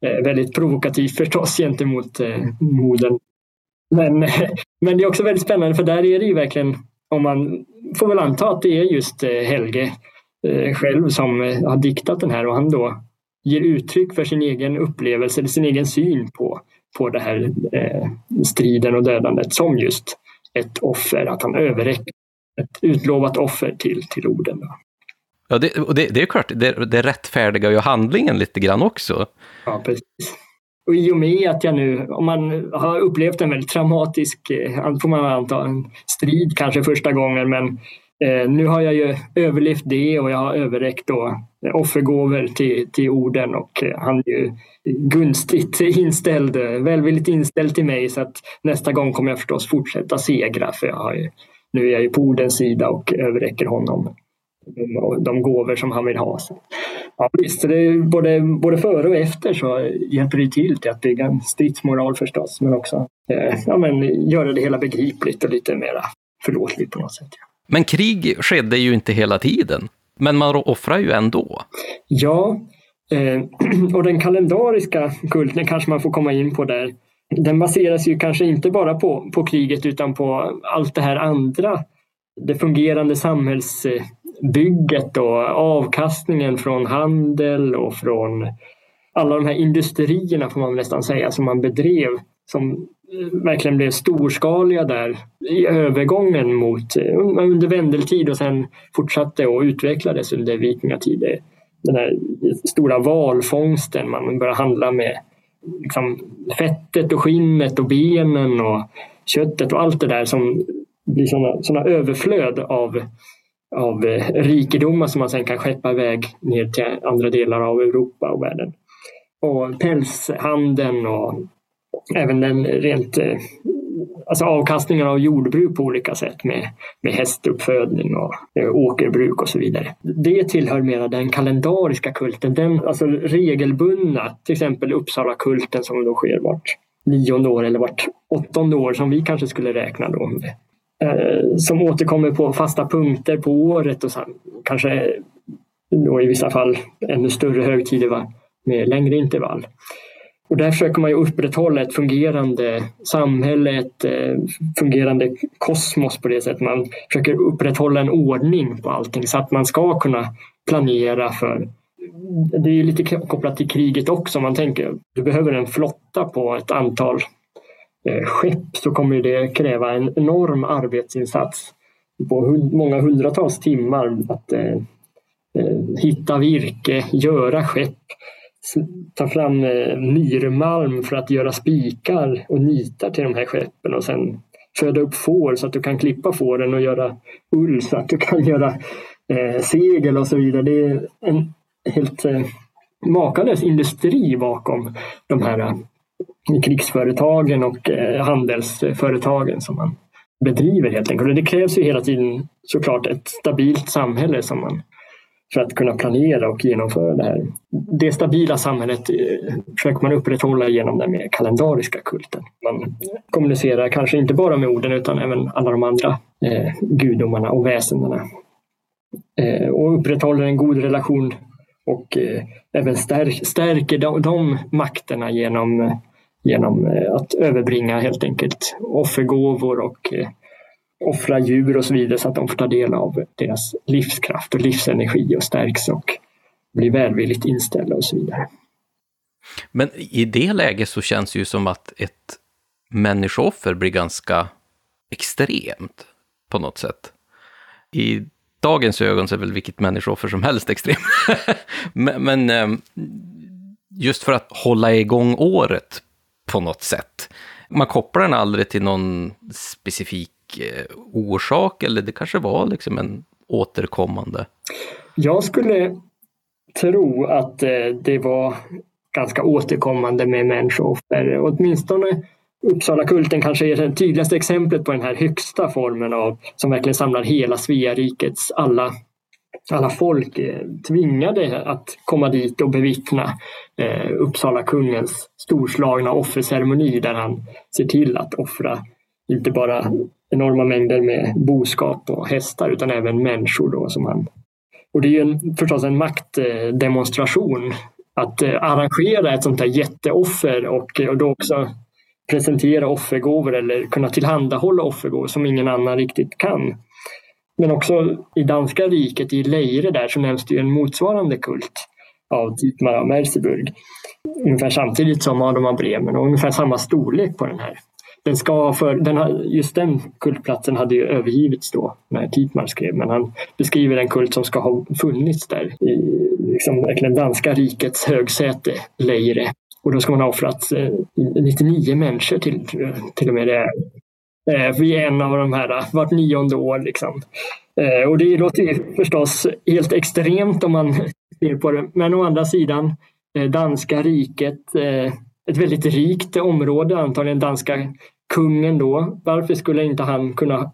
Eh, väldigt provokativt förstås gentemot eh, modern. Men, men det är också väldigt spännande för där är det ju verkligen, om man får väl anta att det är just eh, Helge eh, själv som eh, har diktat den här och han då ger uttryck för sin egen upplevelse, eller sin egen syn på, på det här eh, striden och dödandet som just ett offer, att han överräcker ett utlovat offer till, till orden. Ja, det, och det, det är klart, det, det rättfärdigar ju handlingen lite grann också. Ja, precis. Och i och med att jag nu, om man har upplevt en väldigt traumatisk, eh, får man anta, en strid kanske första gången, men Eh, nu har jag ju överlevt det och jag har överräckt då eh, offergåvor till, till orden och eh, han är ju gunstigt inställd, välvilligt inställd till mig så att nästa gång kommer jag förstås fortsätta segra för jag har ju, nu är jag ju på ordens sida och överräcker honom de gåvor som han vill ha. Ja, visst, det är både, både före och efter så hjälper det till till att bygga en stridsmoral förstås men också eh, ja, men, göra det hela begripligt och lite mera förlåtligt på något sätt. Ja. Men krig skedde ju inte hela tiden. Men man offrar ju ändå. Ja, eh, och den kalendariska kulten kanske man får komma in på där. Den baseras ju kanske inte bara på, på kriget utan på allt det här andra. Det fungerande bygget och avkastningen från handel och från alla de här industrierna får man nästan säga som man bedrev som eh, verkligen blev storskaliga där i övergången mot eh, under vendeltid och sen fortsatte och utvecklades under vikingatid. Den här stora valfångsten, man började handla med liksom, fettet och skinnet och benen och köttet och allt det där som blir sådana överflöd av, av eh, rikedomar som man sen kan skeppa iväg ner till andra delar av Europa och världen. Och pälshandeln och även den rent eh, alltså avkastningen av jordbruk på olika sätt med, med hästuppfödning och eh, åkerbruk och så vidare. Det tillhör mera den kalendariska kulten, den alltså regelbundna, till exempel Uppsala-kulten som då sker vart nionde år eller vart åttonde år som vi kanske skulle räkna då. Eh, som återkommer på fasta punkter på året och sen, kanske då i vissa fall ännu större högtider med längre intervall. Och där försöker man ju upprätthålla ett fungerande samhälle, ett eh, fungerande kosmos på det sättet. Man försöker upprätthålla en ordning på allting så att man ska kunna planera för det är lite kopplat till kriget också. Man tänker du behöver en flotta på ett antal Eh, skepp så kommer det kräva en enorm arbetsinsats på många hundratals timmar att eh, eh, hitta virke, göra skepp, ta fram myrmalm för att göra spikar och nitar till de här skeppen och sen föda upp får så att du kan klippa fåren och göra ull så att du kan göra segel och så vidare. Det är en helt makalös industri bakom de här krigsföretagen och eh, handelsföretagen som man bedriver helt enkelt. Och det krävs ju hela tiden såklart ett stabilt samhälle som man för att kunna planera och genomföra det här. Det stabila samhället eh, försöker man upprätthålla genom den mer kalendariska kulten. Man kommunicerar kanske inte bara med orden utan även alla de andra eh, gudomarna och väsendena. Eh, och upprätthåller en god relation och eh, även stärk, stärker de, de makterna genom, eh, genom eh, att överbringa helt enkelt offergåvor och eh, offra djur och så vidare så att de får ta del av deras livskraft och livsenergi och stärks och blir välvilligt inställda och så vidare. Men i det läget så känns det ju som att ett människooffer blir ganska extremt på något sätt. I dagens ögon så är väl vilket människooffer som helst extremt. men, men ehm, just för att hålla igång året på något sätt. Man kopplar den aldrig till någon specifik eh, orsak eller det kanske var liksom en återkommande? Jag skulle tro att eh, det var ganska återkommande med människooffer. Åtminstone Uppsalakulten kanske är det tydligaste exemplet på den här högsta formen av som verkligen samlar hela Svea rikets alla, alla folk eh, tvingade att komma dit och bevittna eh, Uppsala kungens storslagna offerceremoni där han ser till att offra inte bara enorma mängder med boskap och hästar utan även människor. Då, som han. Och det är ju en, förstås en maktdemonstration att eh, arrangera ett sånt här jätteoffer och, eh, och då också presentera offergåvor eller kunna tillhandahålla offergåvor som ingen annan riktigt kan. Men också i danska riket, i Leire där, så nämns det ju en motsvarande kult av typ Dietmar av Merseburg. Ungefär samtidigt som Adam av Bremen och ungefär samma storlek på den här den ska för, den har, just den kultplatsen hade ju övergivits då när Tietmar skrev men han beskriver en kult som ska ha funnits där i liksom, verkligen danska rikets högsäte, Leire. Och då ska man ha offrat eh, 99 människor till, till och med det Eh, vi är en av de här eh, vart nionde år. Liksom. Eh, och det låter förstås helt extremt om man ser på det. Men å andra sidan, danska riket ett väldigt rikt område, antagligen danska kungen då. Varför skulle inte han kunna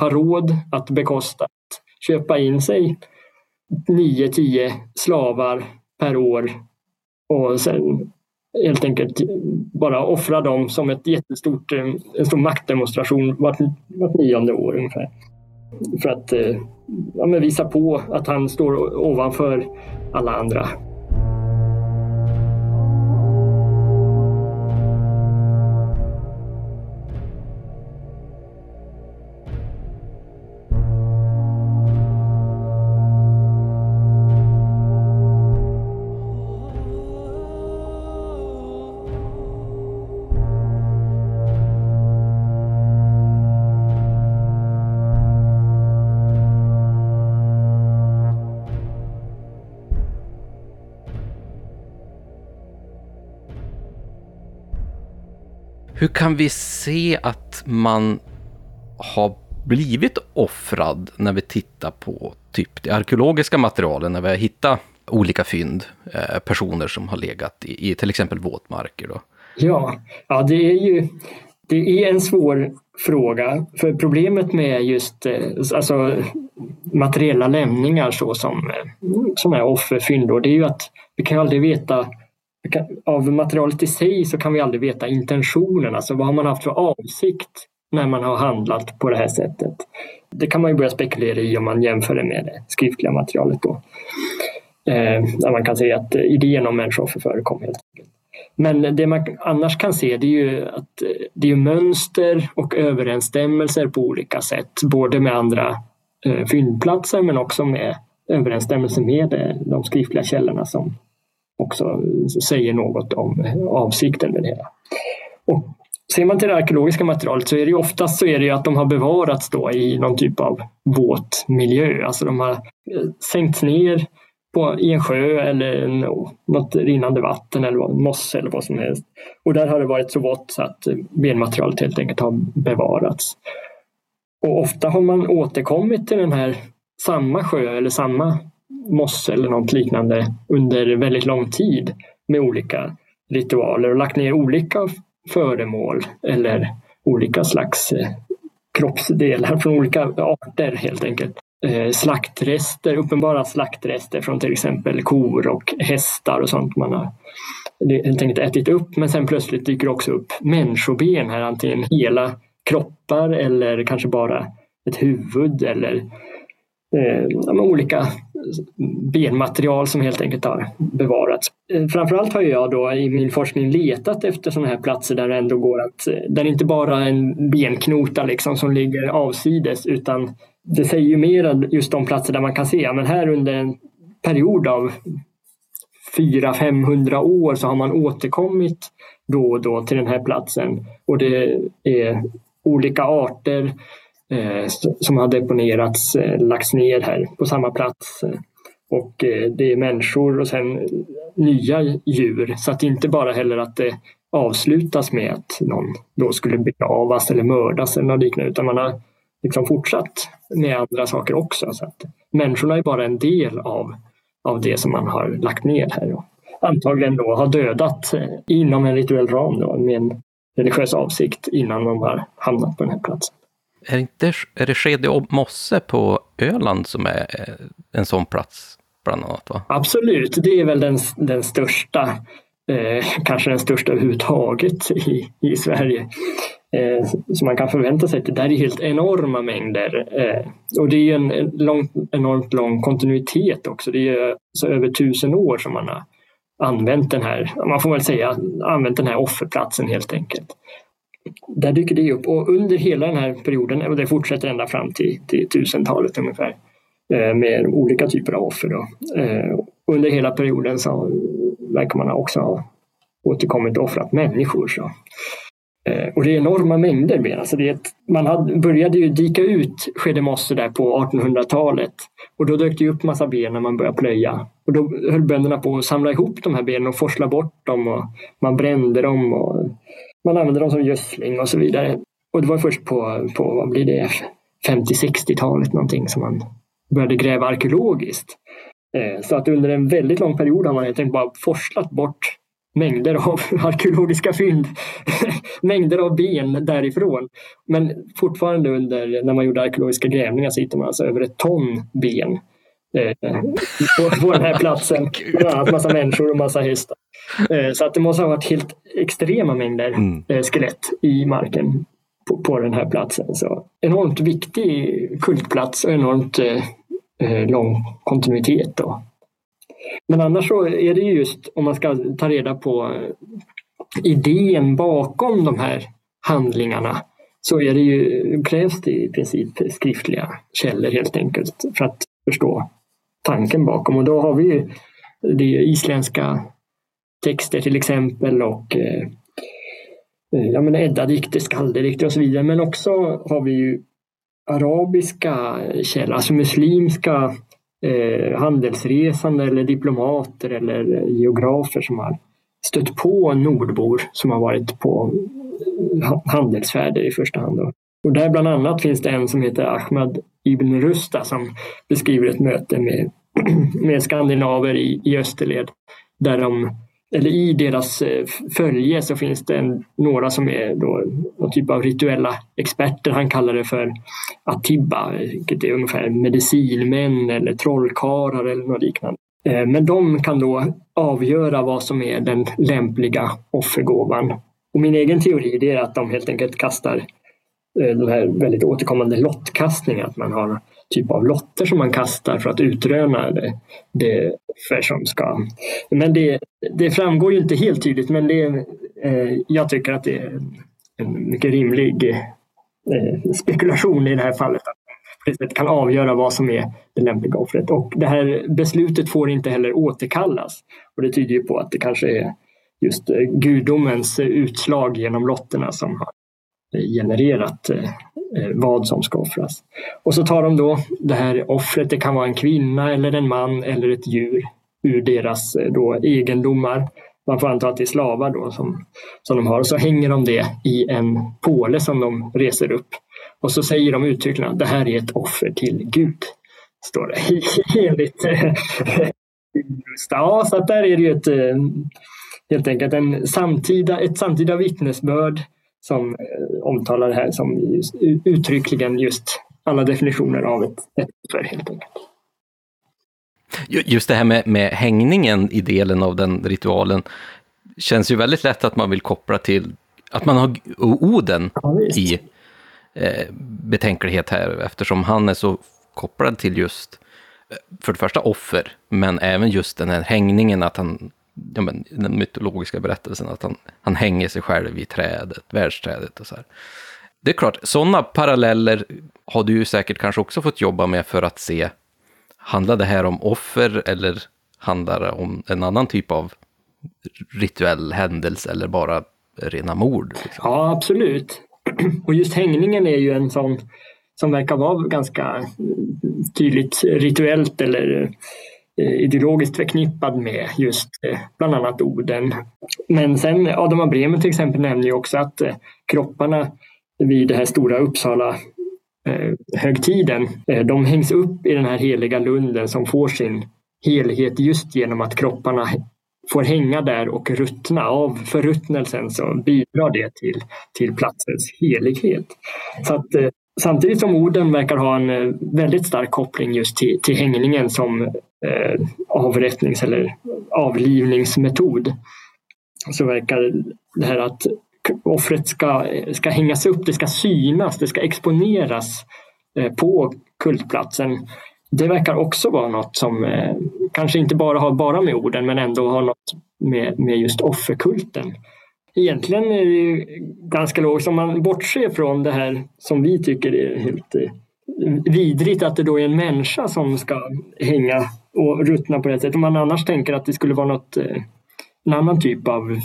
ha råd att bekosta att köpa in sig 9-10 slavar per år och sen helt enkelt bara offra dem som ett jättestort, eh, en stor maktdemonstration vart, vart nionde år ungefär. För att eh, ja, visa på att han står ovanför alla andra. Hur kan vi se att man har blivit offrad när vi tittar på typ det arkeologiska materialet, när vi har hittat olika fynd, eh, personer som har legat i, i till exempel våtmarker? Då? Ja, ja, det är ju det är en svår fråga. För problemet med just eh, alltså, materiella lämningar så som, eh, som är offerfynd, då, det är ju att vi kan aldrig veta av materialet i sig så kan vi aldrig veta intentionen, alltså vad har man haft för avsikt när man har handlat på det här sättet. Det kan man ju börja spekulera i om man jämför det med det skriftliga materialet då. Eh, där man kan se att idén om människooffer förekom helt enkelt. Men det man annars kan se det är ju att det är mönster och överensstämmelser på olika sätt, både med andra eh, fyndplatser men också med överensstämmelse med eh, de skriftliga källorna som också säger något om eh, avsikten med det hela. Och ser man till det arkeologiska materialet så är det ju oftast så är det ju att de har bevarats då i någon typ av våt miljö. Alltså de har eh, sänkts ner på, i en sjö eller något rinnande vatten eller mosse eller vad som helst. Och där har det varit så vått så att eh, benmaterialet helt enkelt har bevarats. Och ofta har man återkommit till den här samma sjö eller samma mosse eller något liknande under väldigt lång tid med olika ritualer och lagt ner olika föremål eller olika slags eh, kroppsdelar från olika arter helt enkelt. Eh, slaktrester, uppenbara slaktrester från till exempel kor och hästar och sånt man har helt enkelt ätit upp. Men sen plötsligt dyker också upp människoben här, antingen hela kroppar eller kanske bara ett huvud eller eh, olika benmaterial som helt enkelt har bevarats. Eh, framförallt har jag då i min forskning letat efter sådana här platser där det ändå går att, eh, där det inte bara är en benknota liksom som ligger avsides utan det säger ju mer just de platser där man kan se, men här under en period av 400-500 år så har man återkommit då och då till den här platsen. Och det är olika arter. Eh, som har deponerats, eh, lagts ner här på samma plats. Och eh, det är människor och sen nya djur så att det inte bara heller att det avslutas med att någon då skulle begravas eller mördas eller något liknande utan man har liksom fortsatt med andra saker också. Så att människorna är bara en del av, av det som man har lagt ner här. Och antagligen då har dödat inom en rituell ram då, med en religiös avsikt innan de har hamnat på den här platsen. Är, inte, är det Skede mosse på Öland som är eh, en sån plats? Bland annat, va? Absolut, det är väl den, den största, eh, kanske den största överhuvudtaget i, i Sverige. Eh, som man kan förvänta sig. Det där är helt enorma mängder. Eh, och det är en lång, enormt lång kontinuitet också. Det är så över tusen år som man har använt den här, man får väl säga använt den här offerplatsen helt enkelt. Där dyker det upp och under hela den här perioden, och det fortsätter ända fram till, till tusentalet ungefär, eh, med olika typer av offer. Då. Eh, under hela perioden så verkar man också ha återkommit och offrat människor. Så. Eh, och det är enorma mängder med. Alltså det är ett, man hade, började ju dika ut skedemossor där på 1800-talet och då dök det upp massa ben när man började plöja. Och då höll bönderna på att samla ihop de här benen och forsla bort dem och man brände dem och man använde dem som gödsling och så vidare. Och det var först på, på vad blir det, 50-60-talet någonting som man började gräva arkeologiskt. Eh, så att under en väldigt lång period har man helt enkelt bara forslat bort mängder av arkeologiska fynd. mängder av ben därifrån. Men fortfarande under, när man gjorde arkeologiska grävningar så hittade man alltså över ett ton ben eh, på, på den här platsen. Bland annat massa människor och massa hästar. Eh, så att det måste ha varit helt extrema mängder mm. eh, skelett i marken på, på, den här platsen. Så enormt viktig kultplats och enormt eh, eh, lång kontinuitet. Då. Men annars så är det just om man ska ta reda på idén bakom de här handlingarna så är det ju, krävs det i princip skriftliga källor helt enkelt för att förstå tanken bakom. Och då har vi ju det isländska texter till exempel och eh, eh ja, men Edda-dikter, skaldedikter och så vidare. Men också har vi ju arabiska källor, alltså muslimska eh, handelsresande eller diplomater eller geografer som har stött på nordbor som har varit på handelsfärder i första hand. Och där bland annat finns det en som heter Ahmad ibn Rusta som beskriver ett möte med, med skandinaver i, i österled. Där de, eller i deras eh, följe så finns det en, några som är då någon typ av rituella experter. Han kallar det för atibba, vilket är ungefär medicinmän eller trollkarlar eller något liknande. Eh, men de kan då avgöra vad som är den lämpliga offergåvan. Och min egen teori är att de helt enkelt kastar eh, den här väldigt återkommande lottkastningen, att man har typ av lotter som man kastar för att utröna det, det offer som ska... Men det, det framgår ju inte helt tydligt men det, eh, jag tycker att det är en mycket rimlig eh, spekulation i det här fallet. Att kan avgöra vad som är det lämpliga offret. Och det här beslutet får inte heller återkallas. Och det tyder ju på att det kanske är just eh, gudomens utslag genom lotterna som har genererat eh, eh, vad som ska offras. Och så tar de då det här offret, det kan vara en kvinna eller en man eller ett djur ur deras eh, då egendomar. Man får anta att det är slavar då som, som de har. Och så hänger de det i en påle som de reser upp. Och så säger de uttryckligen att det här är ett offer till Gud. Står det enligt Ja, så att där är det ju ett, helt enkelt en samtida, ett samtida vittnesbörd som eh, omtalar det här som just, uttryckligen just alla definitioner av ett, ett offer helt enkelt. Just det här med, med hängningen i delen av den ritualen känns ju väldigt lätt att man vill koppla till att man har Oden ja, i eh, betänklighet här eftersom han är så kopplad till just eh, för det första offer, men även just den här hängningen, att han ja, men, den mytologiska berättelsen, att han, han hänger sig själv i trädet, världsträdet och så här. Det är klart, sådana paralleller har du ju säkert kanske också fått jobba med för att se, handlar det här om offer eller handlar det om en annan typ av rituell händelse eller bara rena mord? Liksom? Ja, absolut. Och just hängningen är ju en sån som verkar vara ganska tydligt rituellt eller Eh, ideologiskt förknippad med just eh, bland annat Oden. Men sen Adam av Bremen till exempel nämner ju också att eh, kropparna vid det här stora Uppsala högtiden, de hängs upp i den här heliga lunden som får sin helhet just genom att kropparna får hänga där och ruttna. Av förruttnelsen så bidrar det till, till platsens helighet. Så att Samtidigt som orden verkar ha en väldigt stark koppling just till, till hängningen som eh, avrättnings eller avlivningsmetod så verkar det här att offret ska, ska hängas upp, det ska synas, det ska exponeras eh, på kultplatsen. Det verkar också vara något som eh, kanske inte bara har bara med orden men ändå har något med, med just offerkulten egentligen är det ju ganska logiskt om man bortser från det här som vi tycker är helt eh, vidrigt att det då är en människa som ska hänga och ruttna på det sättet. Om man annars tänker att det skulle vara något, eh, en annan typ av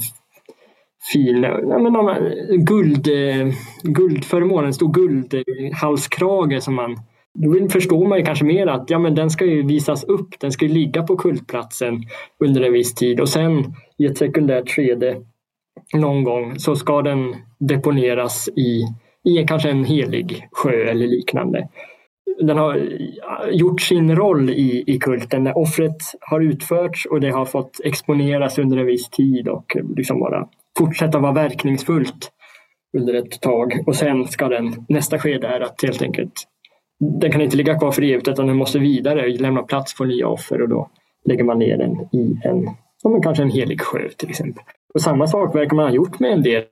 fin, ja, men någon, eh, guld, eh, guldföremål, en stor guldhalskrage som man då förstår man ju kanske mer att ja, men den ska ju visas upp, den ska ligga på kultplatsen under en viss tid och sen i ett sekundärt skede någon gång så ska den deponeras i, i kanske en helig sjö eller liknande. Den har gjort sin roll i, i kulten när offret har utförts och det har fått exponeras under en viss tid och liksom bara fortsätta vara verkningsfullt under ett tag. Och sen ska den, nästa skede är att helt enkelt den kan inte ligga kvar för evigt utan den måste vidare lämna plats för nya offer och då lägger man ner den i en, som kanske en helig sjö till exempel. Och samma sak verkar man ha gjort med en del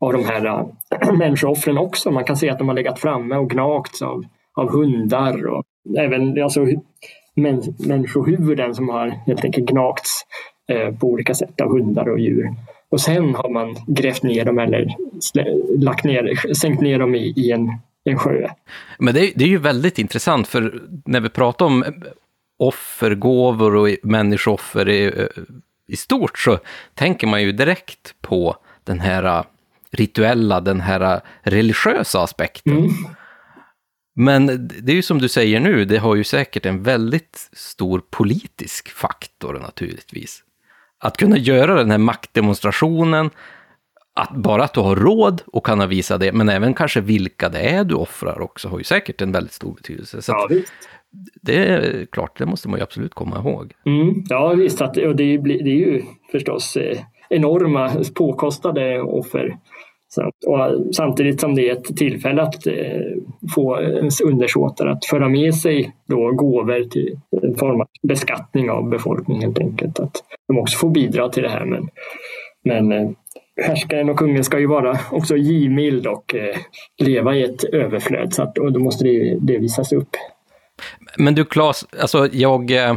av de här äh, människooffren också. Man kan se att de har legat framme och gnagts av, av hundar och även alltså, män, människohuvuden som har helt enkelt gnagts eh, på olika sätt av hundar och djur. Och sen har man grävt ner dem eller lagt ner, sänkt ner dem i, i en, en sjö. Men det är, det är ju väldigt intressant för när vi pratar om offergåvor och människooffer i stort så tänker man ju direkt på den här äh, rituella, den här äh, religiösa aspekten. Mm. Men det är ju som du säger nu, det har ju säkert en väldigt stor politisk faktor naturligtvis. Att kunna göra den här maktdemonstrationen, att bara att du har råd och kan visa det, men även kanske vilka det är du offrar också, har ju säkert en väldigt stor betydelse. Så ja, det är klart, det måste man ju absolut komma ihåg. Mm, ja visst, att, och det, är, det är ju förstås eh, enorma påkostade offer. Och samtidigt som det är ett tillfälle att eh, få ens undersåtar att föra med sig då gåvor till en form av beskattning av befolkningen helt enkelt. Att de också får bidra till det här. Men, men eh, härskaren och kungen ska ju vara också givmild och eh, leva i ett överflöd så att, och då måste det, det visas upp. Men du Claes, alltså jag eh,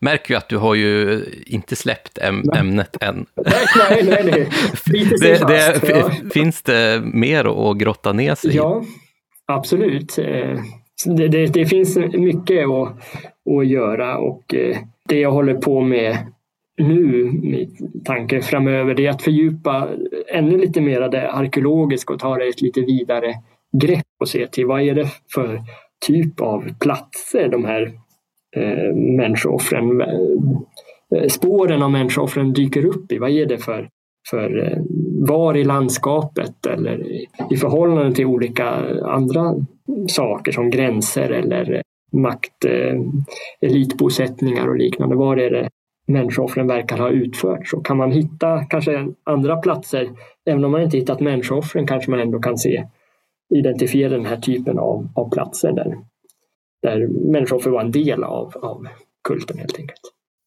märker ju att du har ju inte släppt äm ämnet än. Nej, nej, nej. nej. det, det, ja. Finns det mer att grotta ner sig i? Ja, absolut. Eh, det, det, det, finns mycket att, att göra och eh, det jag håller på med nu, min tanke framöver, det är att fördjupa ännu lite mer det arkeologiska och ta det ett lite vidare grepp och se till vad är det för typ av platser de här eh, människooffren, eh, spåren av människooffren dyker upp i. Vad är det för, för eh, var i landskapet eller i förhållande till olika andra saker som gränser eller eh, makt, eh, elitbosättningar och liknande. Var är det människooffren verkar ha utförts Så kan man hitta kanske andra platser, även om man inte hittat människooffren kanske man ändå kan se identifiera den här typen av, av platser där, där människooffer var en del av, av kulten helt enkelt.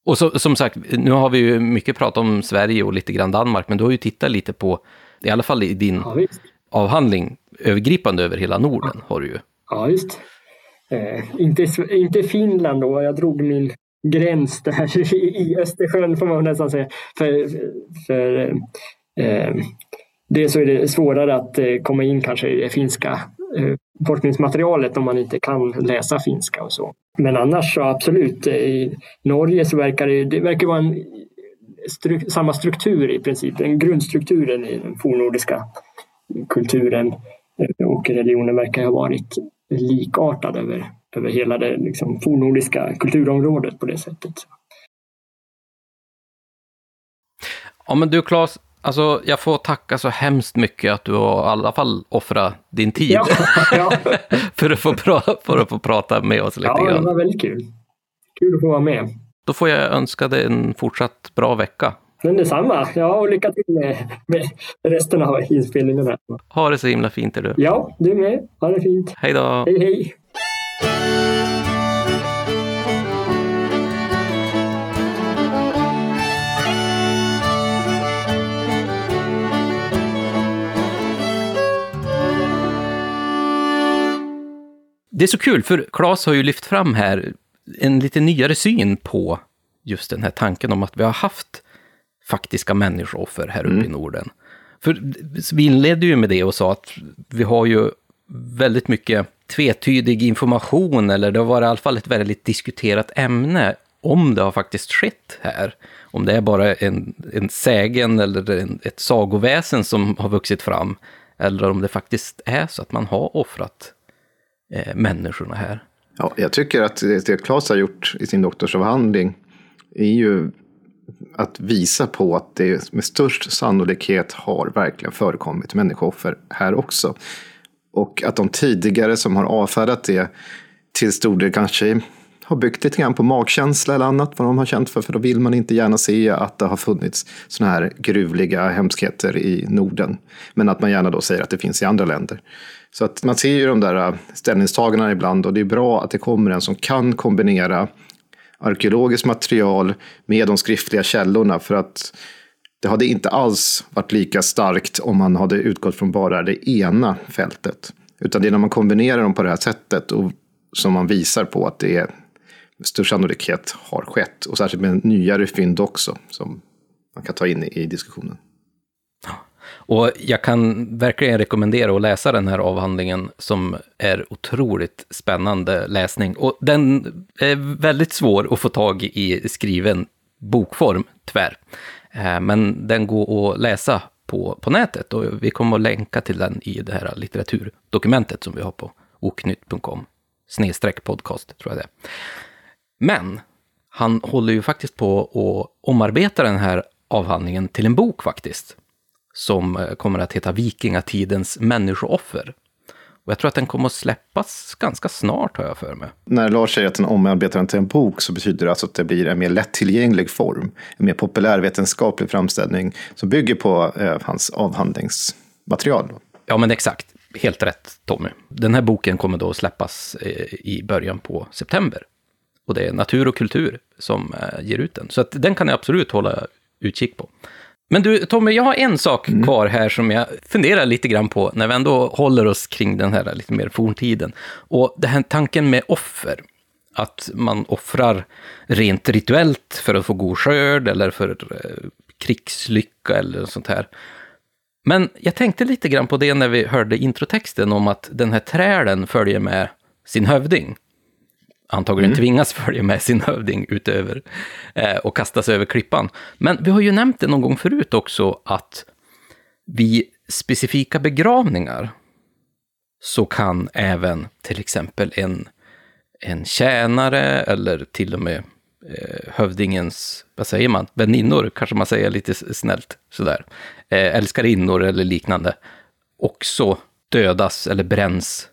Och så, som sagt, nu har vi ju mycket pratat om Sverige och lite grann Danmark, men du har ju tittat lite på, i alla fall i din ja, avhandling, övergripande över hela Norden ja. har du ju. Ja, just. Eh, inte, inte Finland då, jag drog min gräns där i Östersjön får man nästan säga. För, för eh, dels så är det svårare att eh, komma in kanske i det finska eh, Eh, forskningsmaterialet om man inte kan läsa finska och så. Men annars så absolut, eh, i Norge så verkar det, det verkar vara en, stru, samma struktur i princip, den grundstrukturen i den fornnordiska kulturen eh, och religionen verkar ha varit likartad över, över hela det liksom, fornnordiska kulturområdet på det sättet. Ja men du Claes, Alltså, jag får tacka så hemskt mycket att du har i alla fall offrat din tid ja, ja. för, att få för att få prata med oss lite grann. Ja, det var väldigt kul. Kul att få vara med. Då får jag önska dig en fortsatt bra vecka. Men detsamma. Ja, och lycka till med, med resten av inspelningen. Här. Ha det så himla fint, är du. Ja, du med. Ha det fint. Hej då. Hej, hej. Det är så kul, för Claes har ju lyft fram här en lite nyare syn på just den här tanken om att vi har haft faktiska människooffer här uppe mm. i Norden. För vi inledde ju med det och sa att vi har ju väldigt mycket tvetydig information, eller det har varit i alla fall ett väldigt diskuterat ämne, om det har faktiskt skett här. Om det är bara en, en sägen eller en, ett sagoväsen som har vuxit fram, eller om det faktiskt är så att man har offrat eh, människorna här. Ja, jag tycker att det Claes har gjort i sin doktorsavhandling är ju att visa på att det med störst sannolikhet har verkligen förekommit människooffer här också. Och att de tidigare som har avfärdat det till stor del kanske har byggt lite grann på magkänsla eller annat, vad de har känt för, för då vill man inte gärna se att det har funnits sådana här gruvliga hemskheter i Norden. Men att man gärna då säger att det finns i andra länder. Så att man ser ju de där äh, ställningstagandena ibland och det är bra att det kommer en som kan kombinera arkeologiskt material med de skriftliga källorna för att det hade inte alls varit lika starkt om man hade utgått från bara det ena fältet. Utan det är när man kombinerar dem på det här sättet och som man visar på att det är med största sannolikhet har skett. Och särskilt med nyare fynd också som man kan ta in i diskussionen. Och jag kan verkligen rekommendera att läsa den här avhandlingen som är otroligt spännande läsning. Och den är väldigt svår att få tag i skriven bokform, tyvärr. Eh, men den går att läsa på, på nätet och vi kommer att länka till den i det här litteraturdokumentet som vi har på oknytt.com snedstreck podcast, tror jag det är. Men han håller ju faktiskt på att omarbeta den här avhandlingen till en bok faktiskt som eh, kommer att heta Vikingatidens människooffer. Och jag tror att den kommer att släppas ganska snart, har jag för mig. När Lars säger att den omarbetar den till en bok så betyder det alltså att det blir en mer lättillgänglig form. En mer populärvetenskaplig framställning som bygger på eh, hans avhandlingsmaterial. Ja, men exakt. Helt rätt, Tommy. Den här boken kommer då att släppas eh, i början på september. Och det är Natur och kultur som eh, ger ut den. Så att den kan jag absolut hålla utkik på. Men du, Tommy, jag har en sak mm. kvar här som jag funderar lite grann på när vi ändå håller oss kring den här lite mer forntiden. Och den här tanken med offer. Att man offrar rent rituellt för att få god skörd eller för eh, krigslycka eller sånt här. Men jag tänkte lite grann på det när vi hörde introtexten om att den här träden följer med sin hövding. Antagligen Mm. tvingas följa med sin hövding utöver eh, och kasta sig över klippan. Men vi har ju nämnt det någon gång förut också att vid specifika begravningar så kan även till exempel en, en tjänare eller till och med eh, hövdingens, vad säger man, väninnor kanske man säger lite snällt sådär, eh, älskarinnor eller liknande, också dödas eller bränns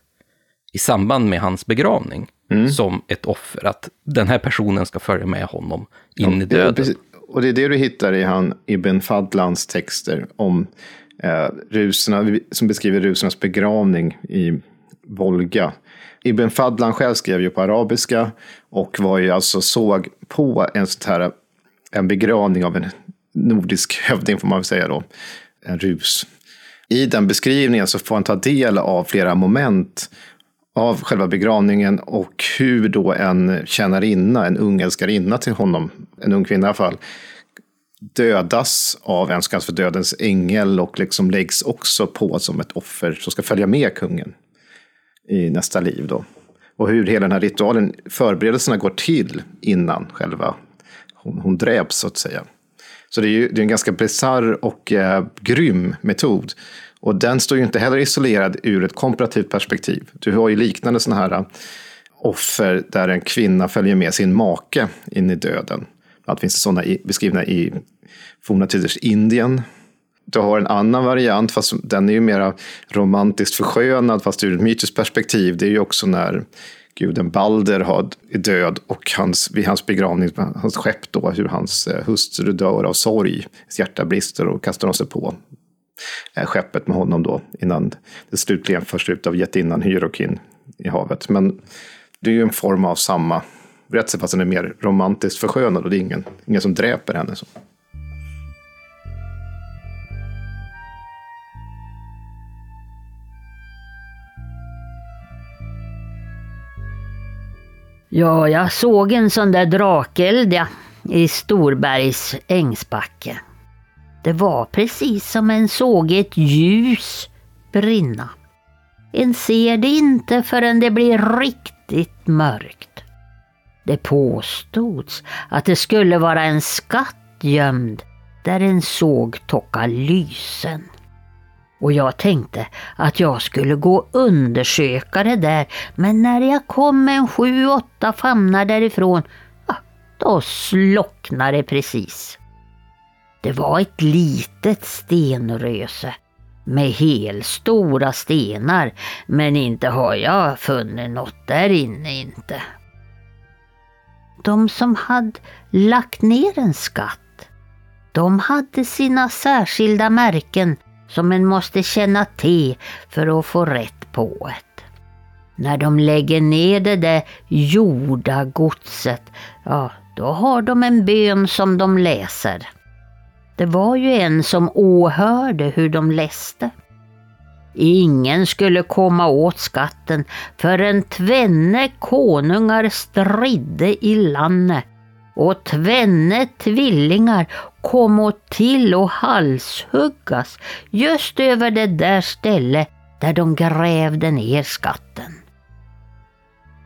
i samband med hans begravning som ett offer, att den här personen ska följa med honom in i Ja, döden. precis. Och det är det du hittar i han Ibn Fadlans texter om eh, ruserna, som beskriver rusernas begravning i Volga. Ibn Fadlan själv skrev ju på arabiska och var ju alltså såg på en sån här en begravning av en nordisk hövding får man väl säga då, en rus. I den beskrivningen så får han ta del av flera moment av själva begravningen och hur då en tjänarinna, en ung älskarinna till honom, en ung kvinna i alla fall, dödas av en som kallas för dödens ängel och liksom läggs också på som ett offer som ska följa med kungen i nästa liv då. Och hur hela den här ritualen, förberedelserna går till innan själva hon, hon dräps så att säga. Så det är ju det är en ganska bisarr och eh, grym metod. Och den står ju inte heller isolerad ur ett komparativt perspektiv. Du har ju liknande sådana här äh, offer där en kvinna följer med sin make in i döden. Att finns det sådana beskrivna i forna tiders Indien. Du har en annan variant, fast den är ju mera romantiskt förskönad, fast ur ett mytiskt perspektiv. Det är ju också när guden Balder är död och hans, vid hans begravning, hans skepp då, hur hans äh, hustru dör av sorg. Hans hjärta brister och kastar de sig på Eh, skeppet med honom då, innan det slutligen förs ut av jättinnan Hyrokin i havet. Men det är ju en form av samma berättelse, fast den är mer romantiskt förskönad och det är ingen, ingen som dräper henne. Så. Ja, jag såg en sån där drakeld ja, i Storbergs ängsbacke. Det var precis som en såg ett ljus brinna. En ser det inte förrän det blir riktigt mörkt. Det påstods att det skulle vara en skatt gömd där en såg tocka lysen. Och jag tänkte att jag skulle gå och undersöka det där, men när jag kom en sju, åtta famnar därifrån, ah, då slocknade det precis. Det var ett litet stenröse med helstora stenar, men inte har jag funnit något där inne inte. De som hade lagt ner en skatt, de hade sina särskilda märken som en måste känna till för att få rätt på det. När de lägger ner det där jordagodset, ja, då har de en bön som de läser. Det var ju en som åhörde hur de läste. Ingen skulle komma åt skatten förrän tvenne konungar stridde i landet och tvenne tvillingar kom åt till och halshuggas just över det där stället där de grävde ner skatten.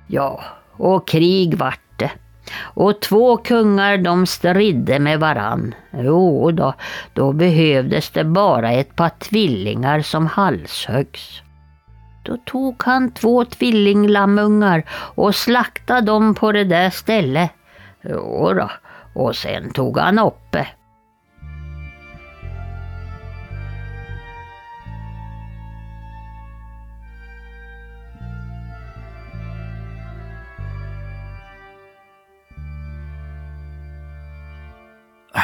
Ja, och krig vart det. Och två kungar de stridde med varann. Jo då, då behövdes det bara ett par tvillingar som halshöggs. Då tog han två tvillinglammungar och slaktade dem på det där stället. Jo då, och sen tog han uppe.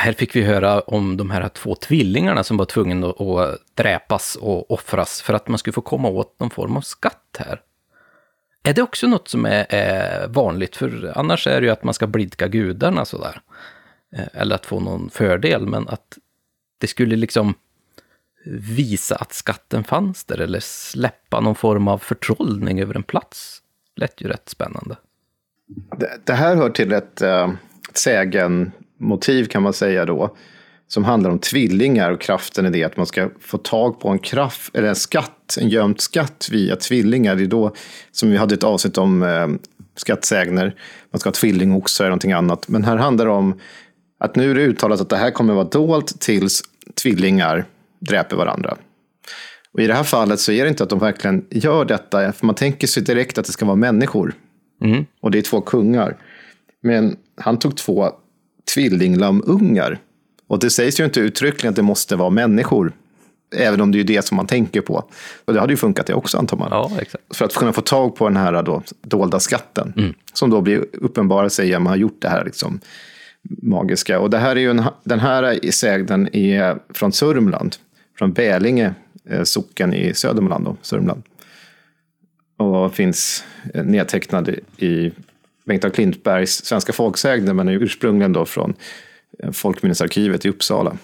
Här fick vi höra om de här två tvillingarna som var tvungna att- dräpas och offras för att man skulle få komma åt någon form av skatt här. Är det också något som är, är vanligt? För annars är det ju att man ska blidka gudarna sådär. Eh, eller att få någon fördel, men att det skulle liksom visa att skatten fanns där eller släppa någon form av förtrollning över en plats. Lät ju rätt spännande. Det, det här hör till ett, äh, sägen sägenmotiv kan man säga då. som handlar om tvillingar och kraften i det att man ska få tag på en kraft, eller en skatt, en gömd skatt via tvillingar. Det är då som vi hade ett avsnitt om eh, skattsägner, man ska ha tvillingoxar eller någonting annat. Men här handlar det om att nu är det uttalat att det här kommer vara dolt tills tvillingar dräper varandra. Och i det här fallet så är det inte att de verkligen gör detta, för man tänker sig direkt att det ska vara människor. Mm. Och det är två kungar. Men han tog två tvillinglamungar. Och det sägs ju inte uttryckligen att det måste vara människor. Även om det är det som man tänker på. Och det hade ju funkat det också antar man. Ja, exakt. För att kunna få tag på den här då, dolda skatten. Som då blir uppenbara sig att man har gjort det här liksom, magiska. Och det här är ju en, den här sägnen är från Sörmland. Från Bälinge eh, socken i Södermanland, då, Sörmland. Och finns eh, nedtecknad i Bengt af Klintbergs Svenska folksägner, men är ursprungligen då från eh, Folkminnesarkivet i Uppsala.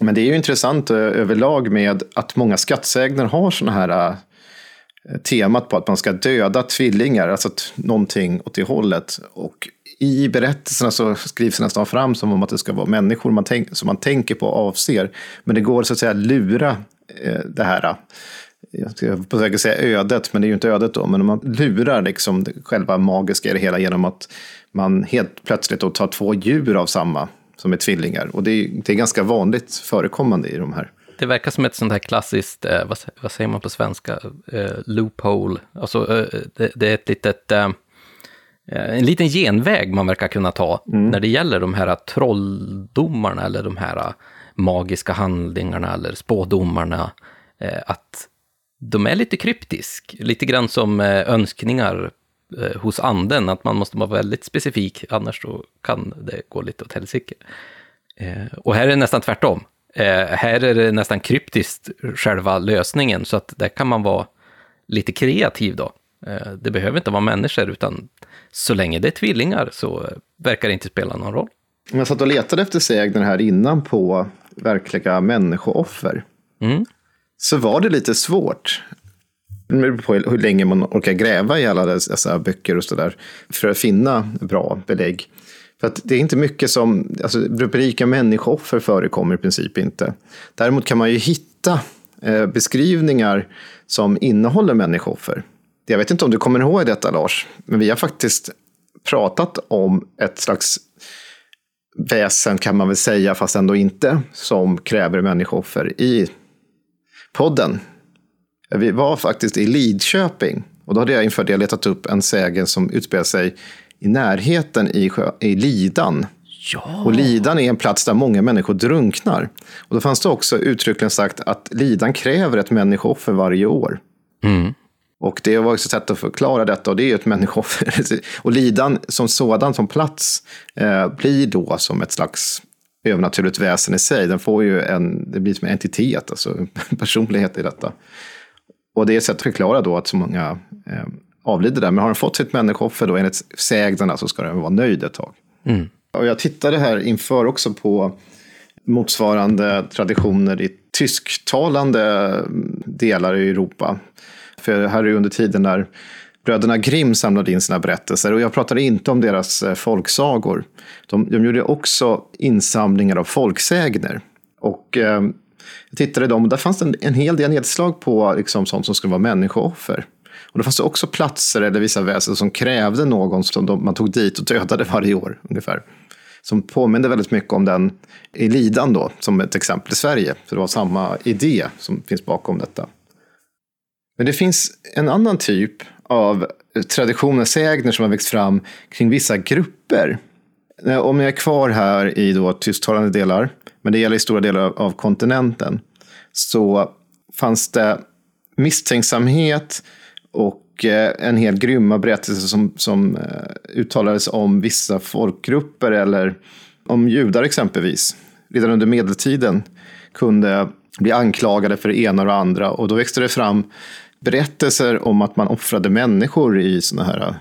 Men det är ju intressant eh, överlag med att många skattsägner har sådana här eh, temat på att man ska döda tvillingar, alltså att någonting åt det hållet. Och i berättelserna så skrivs det nästan fram som om att det ska vara människor man tänk, som man tänker på och avser. Men det går så att säga att lura eh, det här. Jag att säga ödet, men det är ju inte ödet då. Men man lurar liksom själva magiska i det hela genom att man helt plötsligt då tar två djur av samma som är tvillingar. Och det är, det är ganska vanligt förekommande i de här. Det verkar som ett sånt här klassiskt, eh, vad, vad säger man på svenska, eh, loophole. Alltså, eh, det, det, är ett litet, eh, en liten genväg man verkar kunna ta när det gäller de här trolldomarna eller de här magiska handlingarna eller spådomarna. Att de är lite kryptisk, lite grann som eh, önskningar eh, hos anden, att man måste vara väldigt specifik, annars så kan det gå lite åt helsike. Eh, och här är det nästan tvärtom. Här är det nästan kryptiskt själva lösningen, så att där kan man vara lite kreativ då. Det behöver inte vara människor, utan så länge det är tvillingar så verkar det inte spela någon roll. Jag satt och letade efter sägner här innan på verkliga människooffer. Mm. Så var det lite svårt. Det beror på hur länge man orkar gräva i alla dessa böcker och sådär. För att finna bra belägg. För att det är inte mycket som, alltså rubrika människooffer förekommer i princip inte. Däremot kan man ju hitta eh, beskrivningar som innehåller människooffer. Jag vet inte om du kommer ihåg detta Lars, men vi har faktiskt pratat om ett slags väsen kan man väl säga, fast ändå inte, som kräver människooffer i podden. Vi var faktiskt i Lidköping och då hade jag inför det letat upp en sägen som utspelar sig i närheten i, sjö, i Lidan. Ja. Och Lidan är en plats där många människor drunknar. Och då fanns det också uttryckligen sagt att Lidan kräver ett människooffer varje år. Mm. Och det var också ett sätt att förklara detta och det är ju ett människooffer. Och Lidan som sådan, som plats, eh, blir då som ett slags övernaturligt väsen i sig. Den får ju en, det blir som en entitet, alltså en personlighet i detta. Och det är ett sätt att förklara då att så många eh, avlider där. Men har den fått sitt människooffer då enligt sägnerna så ska den vara nöjd ett tag. Mm. Och jag tittade här inför också på motsvarande traditioner i tysktalande delar i Europa. För här är under tiden när bröderna Grimm samlade in sina berättelser. Och jag pratade inte om deras eh, folksagor. De, de gjorde också insamlingar av folksägner. Och eh, jag tittade i dem och där fanns det en, en hel del nedslag på liksom, sånt som skulle vara människooffer. Och det fanns det också platser eller vissa väsen som krävde någon som de, man tog dit och dödade varje år ungefär. Som påminde väldigt mycket om den i Lidan då, som ett exempel i Sverige. För det var samma idé som finns bakom detta. Men det finns en annan typ av traditioner, sägner som har växt fram kring vissa grupper. Eh, om jag är kvar här i då tysktalande delar, men det gäller i stora delar av kontinenten, så fanns det misstänksamhet och eh, en hel grymma berättelser som, som eh, uttalades om vissa folkgrupper eller om judar exempelvis. Redan under medeltiden kunde bli anklagade för det ena och det andra och då växte det fram berättelser om att man offrade människor i sådana här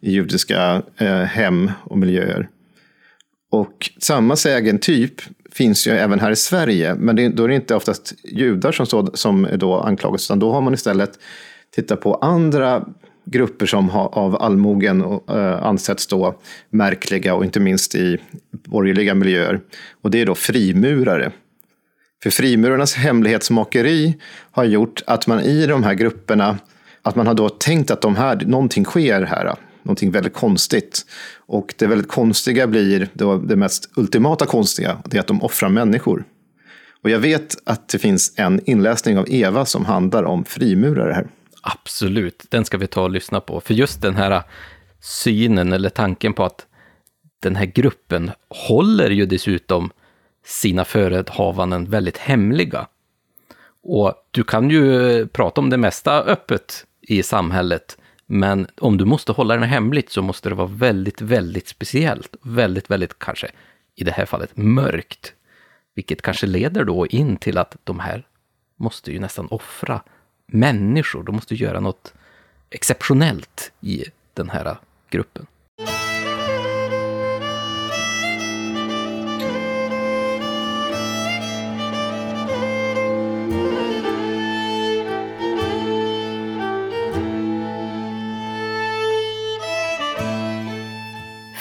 i judiska eh, hem och miljöer. Och samma sägen-typ finns ju även här i Sverige, men det, då är det inte oftast judar som, stod, som då anklagas, utan då har man istället tittat på andra grupper som har, av allmogen uh, ansetts då märkliga och inte minst i borgerliga miljöer. Och det är då frimurare. För frimurarnas hemlighetsmakeri har gjort att man i de här grupperna, att man har då tänkt att de här, någonting sker här, någonting väldigt konstigt. Och det väldigt konstiga blir då det mest ultimata konstiga, det är att de offrar människor. Och jag vet att det finns en inläsning av Eva som handlar om frimurare här. Absolut, den ska vi ta och lyssna på. För just den här synen eller tanken på att den här gruppen håller ju dessutom sina förehavanden väldigt hemliga. Och du kan ju prata om det mesta öppet i samhället, men om du måste hålla den hemligt så måste det vara väldigt, väldigt speciellt. Väldigt, väldigt kanske, i det här fallet, mörkt. Vilket kanske leder då in till att de här måste ju nästan offra människor. De måste göra något exceptionellt i den här gruppen.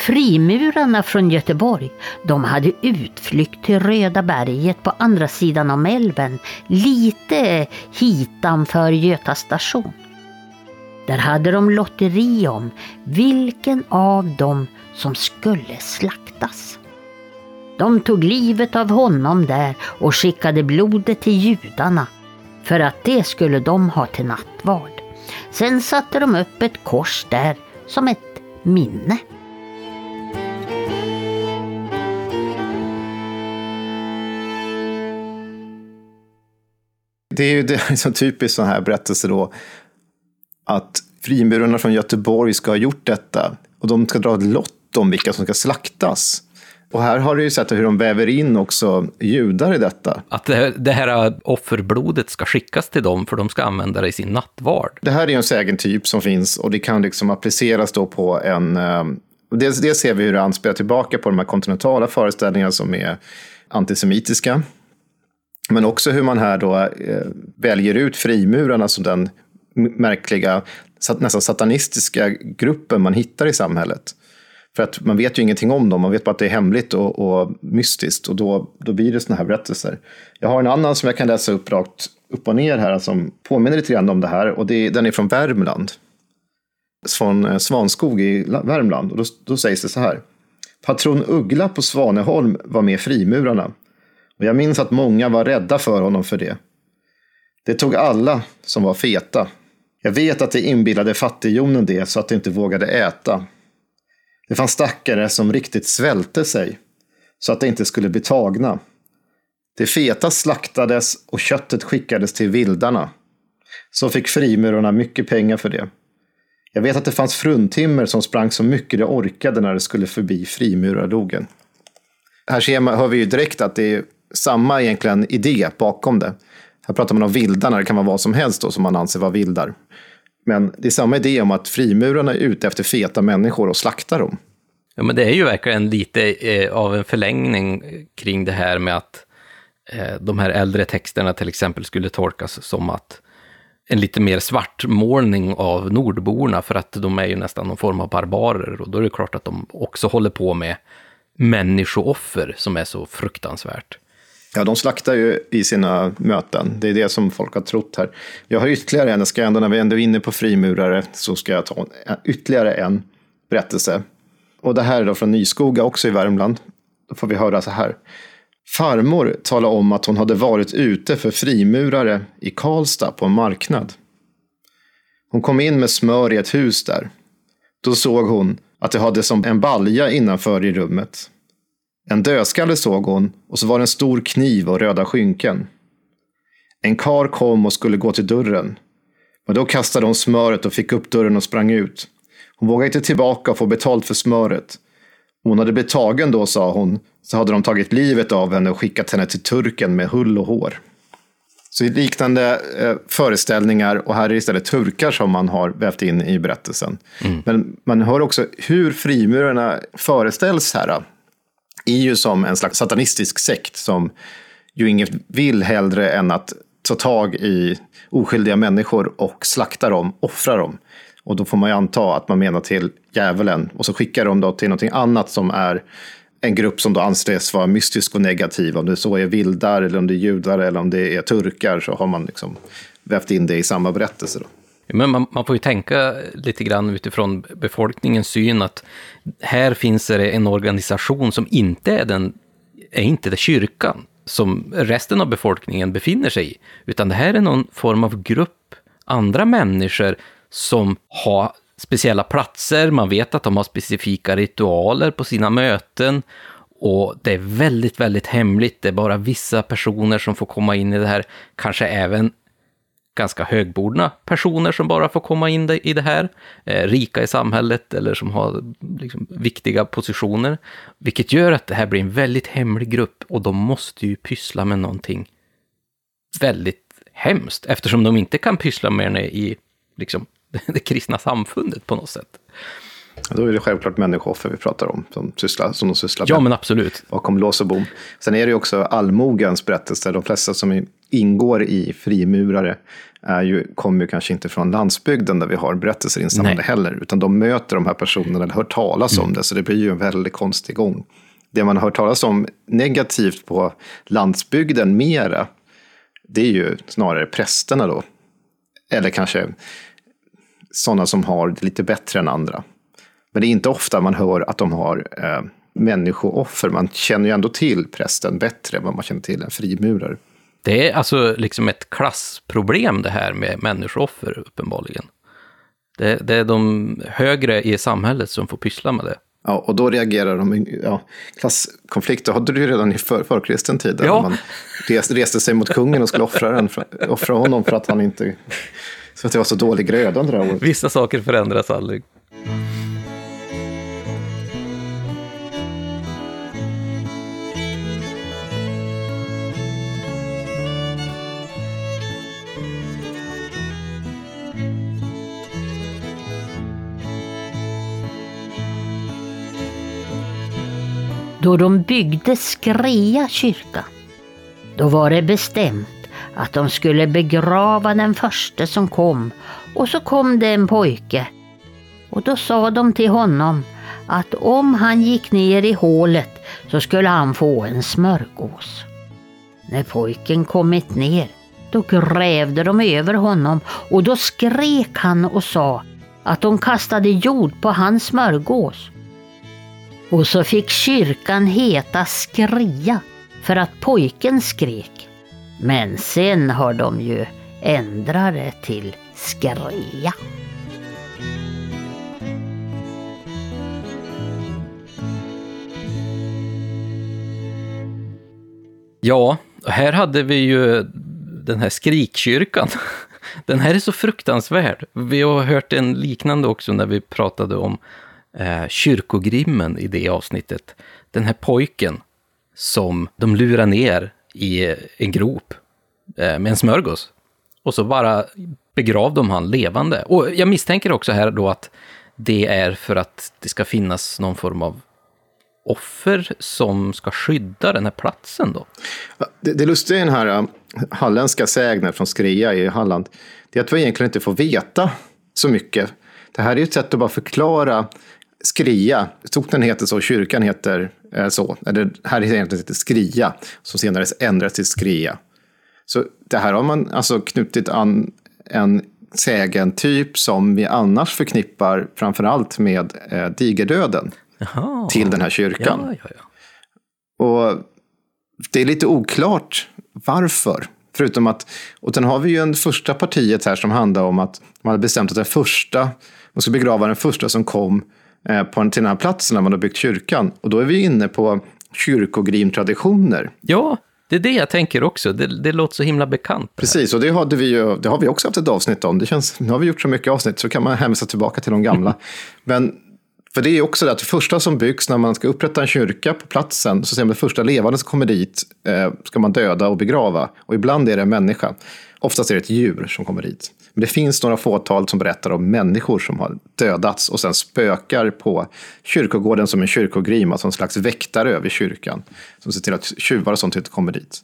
Frimurarna från Göteborg, de hade utflykt till Röda berget på andra sidan om älven, lite hitanför Göta station. Där hade de lotteri om vilken av dem som skulle slaktas. De tog livet av honom där och skickade blodet till judarna för att det skulle de ha till nattvard. Sen satte de upp ett kors där som ett minne. Det är ju det, så typiskt sån här berättelse då, att frimurarna från Göteborg ska ha gjort detta och de ska dra ett lott om vilka som ska slaktas. Och här har du ju sett hur de väver in också judar i detta. Att det här, det här offerblodet ska skickas till dem för de ska använda det i sin nattvard. Det här är ju en sägentyp som finns och det kan liksom appliceras då på en... Eh, dels, dels ser vi hur det anspelar tillbaka på de här kontinentala föreställningarna som är antisemitiska. Men också hur man här då eh, väljer ut frimurarna som den märkliga, nästan satanistiska gruppen man hittar i samhället. För att man vet ju ingenting om dem, man vet bara att det är hemligt och, och mystiskt och då, då blir det sådana här berättelser. Jag har en annan som jag kan läsa upp rakt upp och ner här som påminner lite grann om det här och det, den är från Värmland. Från eh, Svanskog i Värmland och då, då sägs det så här. Patron Uggla på Svaneholm var med frimurarna och jag minns att många var rädda för honom för det. Det tog alla som var feta. Jag vet att det inbillade fattighjonen det så att de inte vågade äta. Det fanns stackare som riktigt svälte sig så att de inte skulle bli tagna. Det feta slaktades och köttet skickades till vildarna. Så fick frimurarna mycket pengar för det. Jag vet att det fanns fruntimmer som sprang så mycket de orkade när det skulle förbi frimurarlogen. Här ser man, hör vi ju direkt att det är samma egentligen idé bakom det. Här pratar man om vildarna, det kan vara vad som helst då som man anser vara vildar. Men det är samma idé om att frimurarna är ute efter feta människor och slaktar dem. Ja, men det är ju verkligen lite eh, av en förlängning kring det här med att eh, de här äldre texterna till exempel skulle tolkas som att en lite mer svartmålning av nordborna, för att de är ju nästan någon form av barbarer och då är det klart att de också håller på med människooffer som är så fruktansvärt. Ja, de slaktar ju i sina möten. Det är det som folk har trott här. Jag har ytterligare en, ska ändå, när vi ändå är inne på frimurare, så ska jag ta ytterligare en berättelse. Och det här är då från Nyskoga, också i Värmland. Då får vi höra så här. Farmor talade om att hon hade varit ute för frimurare i Karlstad på en marknad. Hon kom in med smör i ett hus där. Då såg hon att det hade som en balja innanför i rummet. En dödskalle såg hon och så var det en stor kniv och röda skynken. En kar kom och skulle gå till dörren. Men då kastade hon smöret och fick upp dörren och sprang ut. Hon vågade inte tillbaka och få betalt för smöret. Hon hade blivit tagen då, sa hon, så hade de tagit livet av henne och skickat henne till turken med hull och hår. Så liknande eh, föreställningar, och här är det istället turkar som man har vävt in i berättelsen. Mm. Men man hör också hur frimurarna föreställs här är ju som en slags satanistisk sekt som ju inget vill hellre än att ta tag i oskyldiga människor och slakta dem, offra dem. Och då får man ju anta att man menar till djävulen. Och så skickar de då till någonting annat som är en grupp som då anses vara mystisk och negativ. Om det så är vildar, eller om det är judar eller om det är turkar så har man liksom vävt in det i samma berättelse. Då. Men man, man, får ju tänka lite grann utifrån befolkningens syn att här finns det en organisation som inte är den, är inte det kyrkan som resten av befolkningen befinner sig i, utan det här är någon form av grupp andra människor som har speciella platser, man vet att de har specifika ritualer på sina möten och det är väldigt, väldigt hemligt. Det är bara vissa personer som får komma in i det här, kanske även ganska högbordna personer som bara får komma in i det här, eh, rika i samhället eller som har liksom, viktiga positioner. Vilket gör att det här blir en väldigt hemlig grupp och de måste ju pyssla med någonting väldigt hemskt eftersom de inte kan pyssla med det i liksom, det kristna samfundet på något sätt. Då är det självklart människooffer vi pratar om, som, sysslar, som de sysslar med. Ja, men absolut. Bakom lås och bom. Sen är det ju också allmogens berättelser. De flesta som ingår i frimurare är ju, kommer ju kanske inte från landsbygden där vi har berättelser insamlade heller, utan de möter de här personerna eller hör talas mm. om det, så det blir ju en väldigt konstig gång. Det man har hört talas om negativt på landsbygden mera, det är ju snarare prästerna då. Eller kanske sådana som har det lite bättre än andra. Men det är inte ofta man hör att de har eh, människooffer. Man känner ju ändå till prästen bättre än vad man känner till en frimurare. Det är alltså liksom ett klassproblem det här med människooffer uppenbarligen. Det, det, är de högre i samhället som får pyssla med det. Ja, och då reagerar de. Ja, klasskonflikter hade du ju redan i för, förkristen tid. Ja. Man reste, reste sig mot kungen och skulle offra, den, offra honom för att han inte... Så att det var så dålig gröda under det här året. Vissa saker förändras aldrig. Då de byggde Skrea kyrka. Då var det bestämt att de skulle begrava den första som kom och så kom det en pojke. Och då sa de till honom att om han gick ner i hålet så skulle han få en smörgås. När pojken kommit ner då grävde de över honom och då skrek han och sa att de kastade jord på hans smörgås. Och så fick kyrkan heta Skria för att pojken skrek. Men sen har de ju ändrat det till Skrea. Ja, här hade vi ju den här skrikkyrkan. Den här är så fruktansvärd. Vi har hört en liknande också när vi pratade om eh, kyrkogrimmen i det avsnittet. Den här pojken som de lurar ner i en grop eh, med en smörgås. Och så bara begrav de han levande. Och jag misstänker också här då att det är för att det ska finnas någon form av offer som ska skydda den här platsen då? Det, det lustiga i den här uh, halländska sägnen från Skria i Halland, det är att vi egentligen inte får veta så mycket. Det här är ju ett sätt att bara förklara Skria, socknen heter så, kyrkan heter eh, så. Eller här heter egentligen heter Skria, som senare ändrades till Skria. Så det här har man alltså knutit an en sägen-typ som vi annars förknippar framförallt med eh, digerdöden Jaha. till den här kyrkan. Ja, ja, ja. Och det är lite oklart varför. Förutom att, och sen har vi ju en första partiet här som handlar om att man hade bestämt att den första, man ska begrava den första som kom Eh, på, till den här platsen när man har byggt kyrkan. Och då är vi inne på kyrkogrimtraditioner. Ja, det är det jag tänker också. Det, det låter så himla bekant. Precis, och det, hade vi ju, det har vi också haft ett avsnitt om. Det känns, nu har vi gjort så mycket avsnitt så kan man hänvisa tillbaka till de gamla. Men för det är också det att det första som byggs när man ska upprätta en kyrka på platsen, så ser man det första levande som kommer dit, eh, ska man döda och begrava. Och ibland är det en människa. Oftast är det ett djur som kommer dit. Men det finns några fåtal som berättar om människor som har dödats och sen spökar på kyrkogården som en kyrkogrim, alltså en slags väktare över kyrkan. Som ser till att tjuvar och sånt inte kommer dit.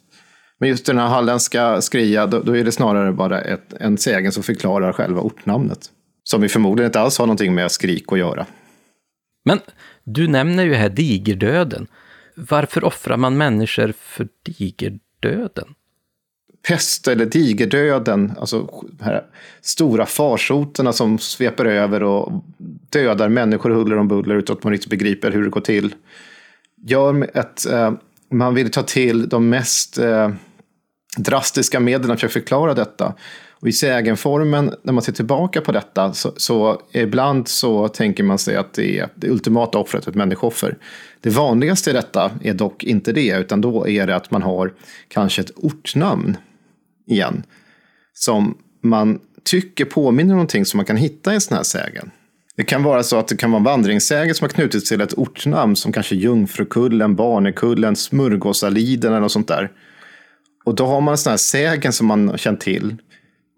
Men just den här halländska skria, då, då är det snarare bara ett, en sägen som förklarar själva ortnamnet. Som vi förmodligen inte alls har någonting med skrik att göra. Men du nämner ju här digerdöden. Varför offrar man människor för digerdöden? Pest eller digerdöden, alltså de här stora farsoterna som sveper över och dödar människor huller om buller utan att man riktigt begriper hur det går till. Gör att eh, man vill ta till de mest eh, drastiska medlen för att förklara detta. Och I sägenformen, när man ser tillbaka på detta, så, så ibland så tänker man sig att det är det ultimata offret, ett människooffer. Det vanligaste i detta är dock inte det, utan då är det att man har kanske ett ortnamn igen, som man tycker påminner om någonting som man kan hitta i en sån här sägen. Det kan vara så att det kan vara en vandringssägen som har knutits till ett ortnamn som kanske Jungfrukullen, Barnekullen, Smörgåsaliden eller något sånt där. Och då har man en sån här sägen som man har känt till.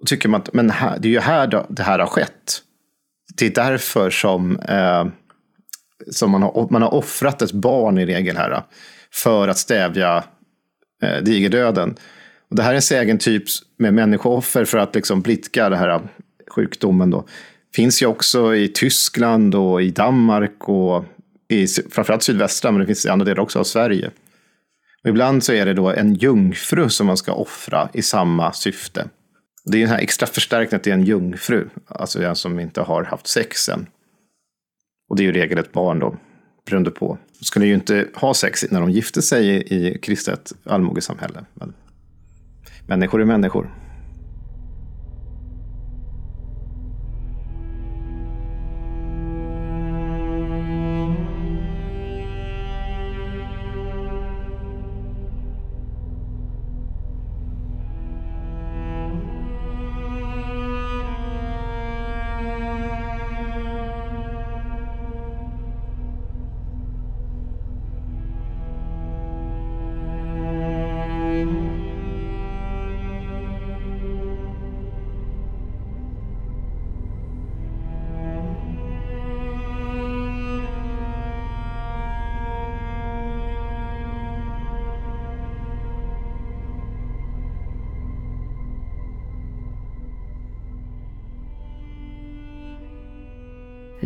Och tycker man att men här, det är ju här det här har skett. Det är därför som, eh, som man, har, man har offrat ett barn i regel här. För att stävja eh, digerdöden. Och det här är en sägentyp med människooffer för att liksom blidka den här äh, sjukdomen. Då. Finns ju också i Tyskland och i Danmark och i framförallt sydvästra, men det finns i andra delar också av Sverige. Och ibland så är det då en jungfru som man ska offra i samma syfte. Det är den här extra förstärkningen att det är en jungfru, alltså en som inte har haft sex än. Och det är ju regel ett barn då, beroende på. De skulle ju inte ha sex när de gifte sig i kristet allmogesamhälle. Men människor är människor.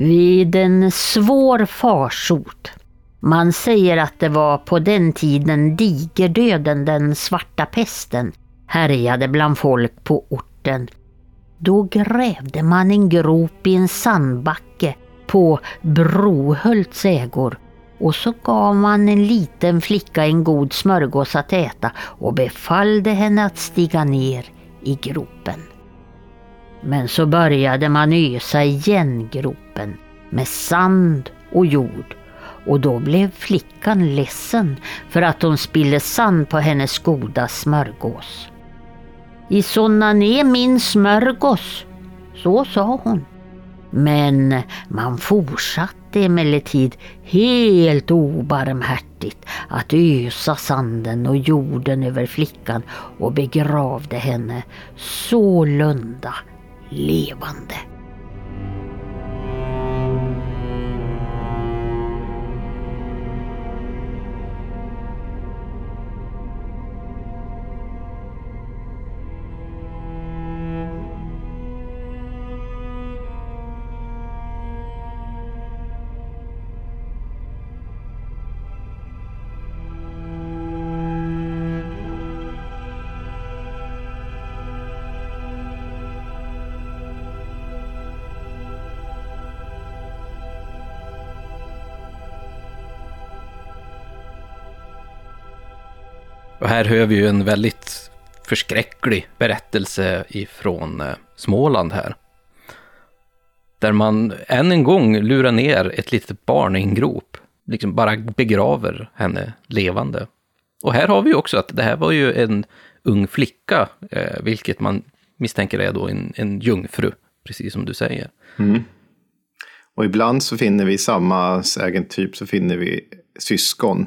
Vid en svår farsot. Man säger att det var på den tiden digerdöden, den svarta pesten, härjade bland folk på orten. Då grävde man en grop i en sandbacke på Brohults ägor och så gav man en liten flicka en god smörgås att äta och befallde henne att stiga ner i gropen. Men så började man ösa igen gropen med sand och jord och då blev flickan ledsen för att hon spillde sand på hennes goda smörgås. I såna är min smörgås, så sa hon. Men man fortsatte emellertid helt obarmhärtigt att ösa sanden och jorden över flickan och begravde henne sålunda levande. Och här hör vi ju en väldigt förskräcklig berättelse ifrån eh, Småland här. Där man än en gång lurar ner ett litet barn i en grop. Liksom bara begraver henne levande. Och här har vi också att det här var ju en ung flicka, eh, vilket man misstänker är då en, en jungfru, precis som du säger. Mm. Och ibland så finner vi samma sägentyp så finner vi syskon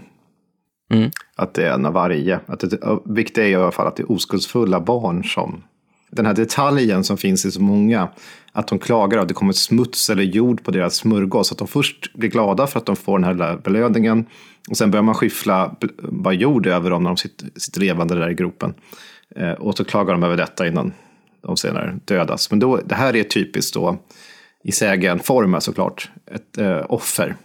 Mm. Att det är en av varje. Att det, viktigt är i alla fall att det är oskuldsfulla barn som... Den här detaljen som finns i så många. Att de klagar att det kommer smuts eller jord på deras smörgås. Att de först blir glada för att de får den här belöningen. Och sen börjar man skyffla bara jord över dem när de sitter, sitter levande där i gropen. Eh, och så klagar de över detta innan de senare dödas. Men då, det här är typiskt då i sägenform såklart, ett eh, offer.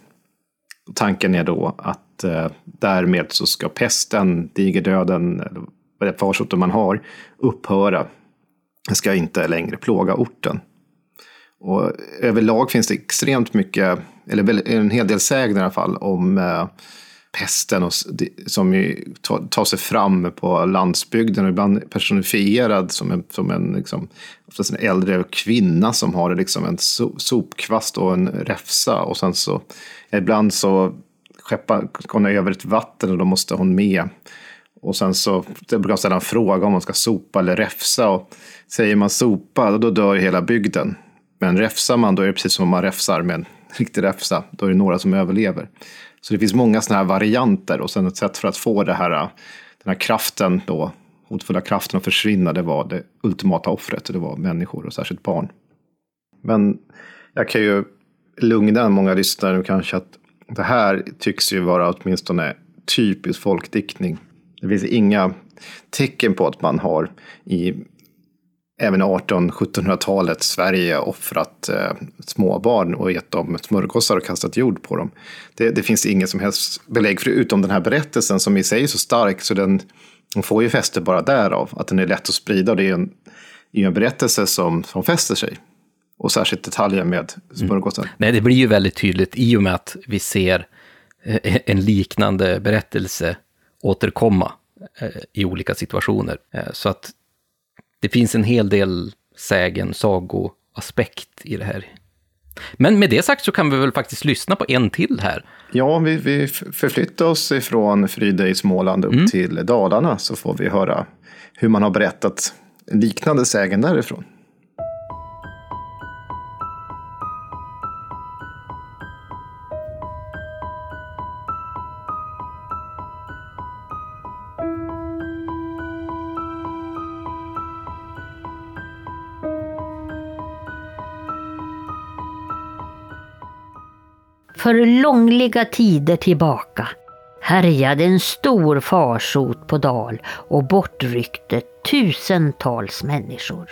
Tanken är då att eh, därmed så ska pesten, digerdöden, eller vad det farsoten man har, upphöra. Det ska inte längre plåga orten. Och överlag finns det extremt mycket, eller en hel del sägner i alla fall, om eh, pesten och, som ju tar, sig fram på landsbygden och ibland personifierad som en, som en, liksom, en äldre kvinna som har liksom en so, sopkvast och en räfsa och sen så ibland så skeppar hon över ett vatten och då måste hon med. Och sen så det brukar ställa en fråga om man ska sopa eller räfsa. Och säger man sopa, då dör hela bygden. Men räfsar man, då är det precis som om man räfsar med en riktig räfsa. Då är det några som överlever. Så det finns många sådana här varianter och sen ett sätt för att få det här, den här kraften då, hotfulla kraften att försvinna, det var det ultimata offret. Det var människor och särskilt barn. Men jag kan ju lugna många lyssnare nu kanske att det här tycks ju vara åtminstone typisk folkdiktning. Det finns inga tecken på att man har i även 1800-1700-talet Sverige offrat eh, småbarn och gett dem smörgåsar och kastat jord på dem. Det, det finns inget som helst belägg förutom den här berättelsen som i sig är så stark så den, den får ju fäste bara därav. Att den är lätt att sprida. Det är en, är en berättelse som, som fäster sig. Och särskilt detaljer med smörgåsar. Mm. Nej, det blir ju väldigt tydligt i och med att vi ser eh, en liknande berättelse återkomma eh, i olika situationer. Eh, så att det finns en hel del sägen, sagoaspekt i det här. Men med det sagt så kan vi väl faktiskt lyssna på en till här. Ja, vi, vi förflyttar oss ifrån Fryde i Småland upp mm. till Dalarna så får vi höra hur man har berättat liknande sägen därifrån. För långliga tider tillbaka härjade en stor farsot på dal och bortryckte tusentals människor.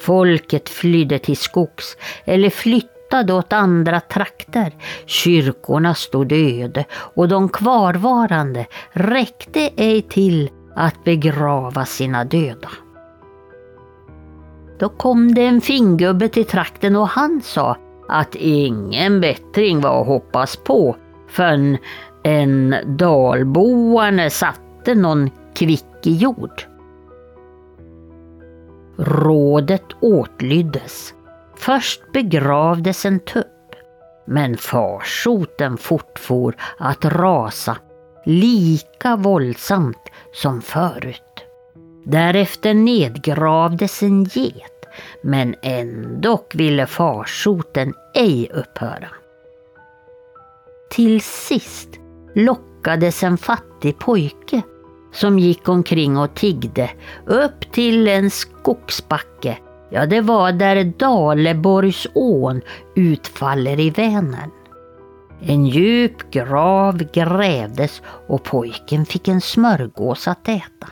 Folket flydde till skogs eller flyttade åt andra trakter. Kyrkorna stod öde och de kvarvarande räckte ej till att begrava sina döda. Då kom det en fingubbe till trakten och han sa att ingen bättring var att hoppas på förrän en dalboane satte någon kvick i jord. Rådet åtlyddes. Först begravdes en tupp, men farsoten fortfor att rasa lika våldsamt som förut. Därefter nedgravdes en get men ändock ville farsoten ej upphöra. Till sist lockades en fattig pojke som gick omkring och tiggde upp till en skogsbacke. Ja, det var där Daleborgsån utfaller i Vänern. En djup grav grävdes och pojken fick en smörgås att äta.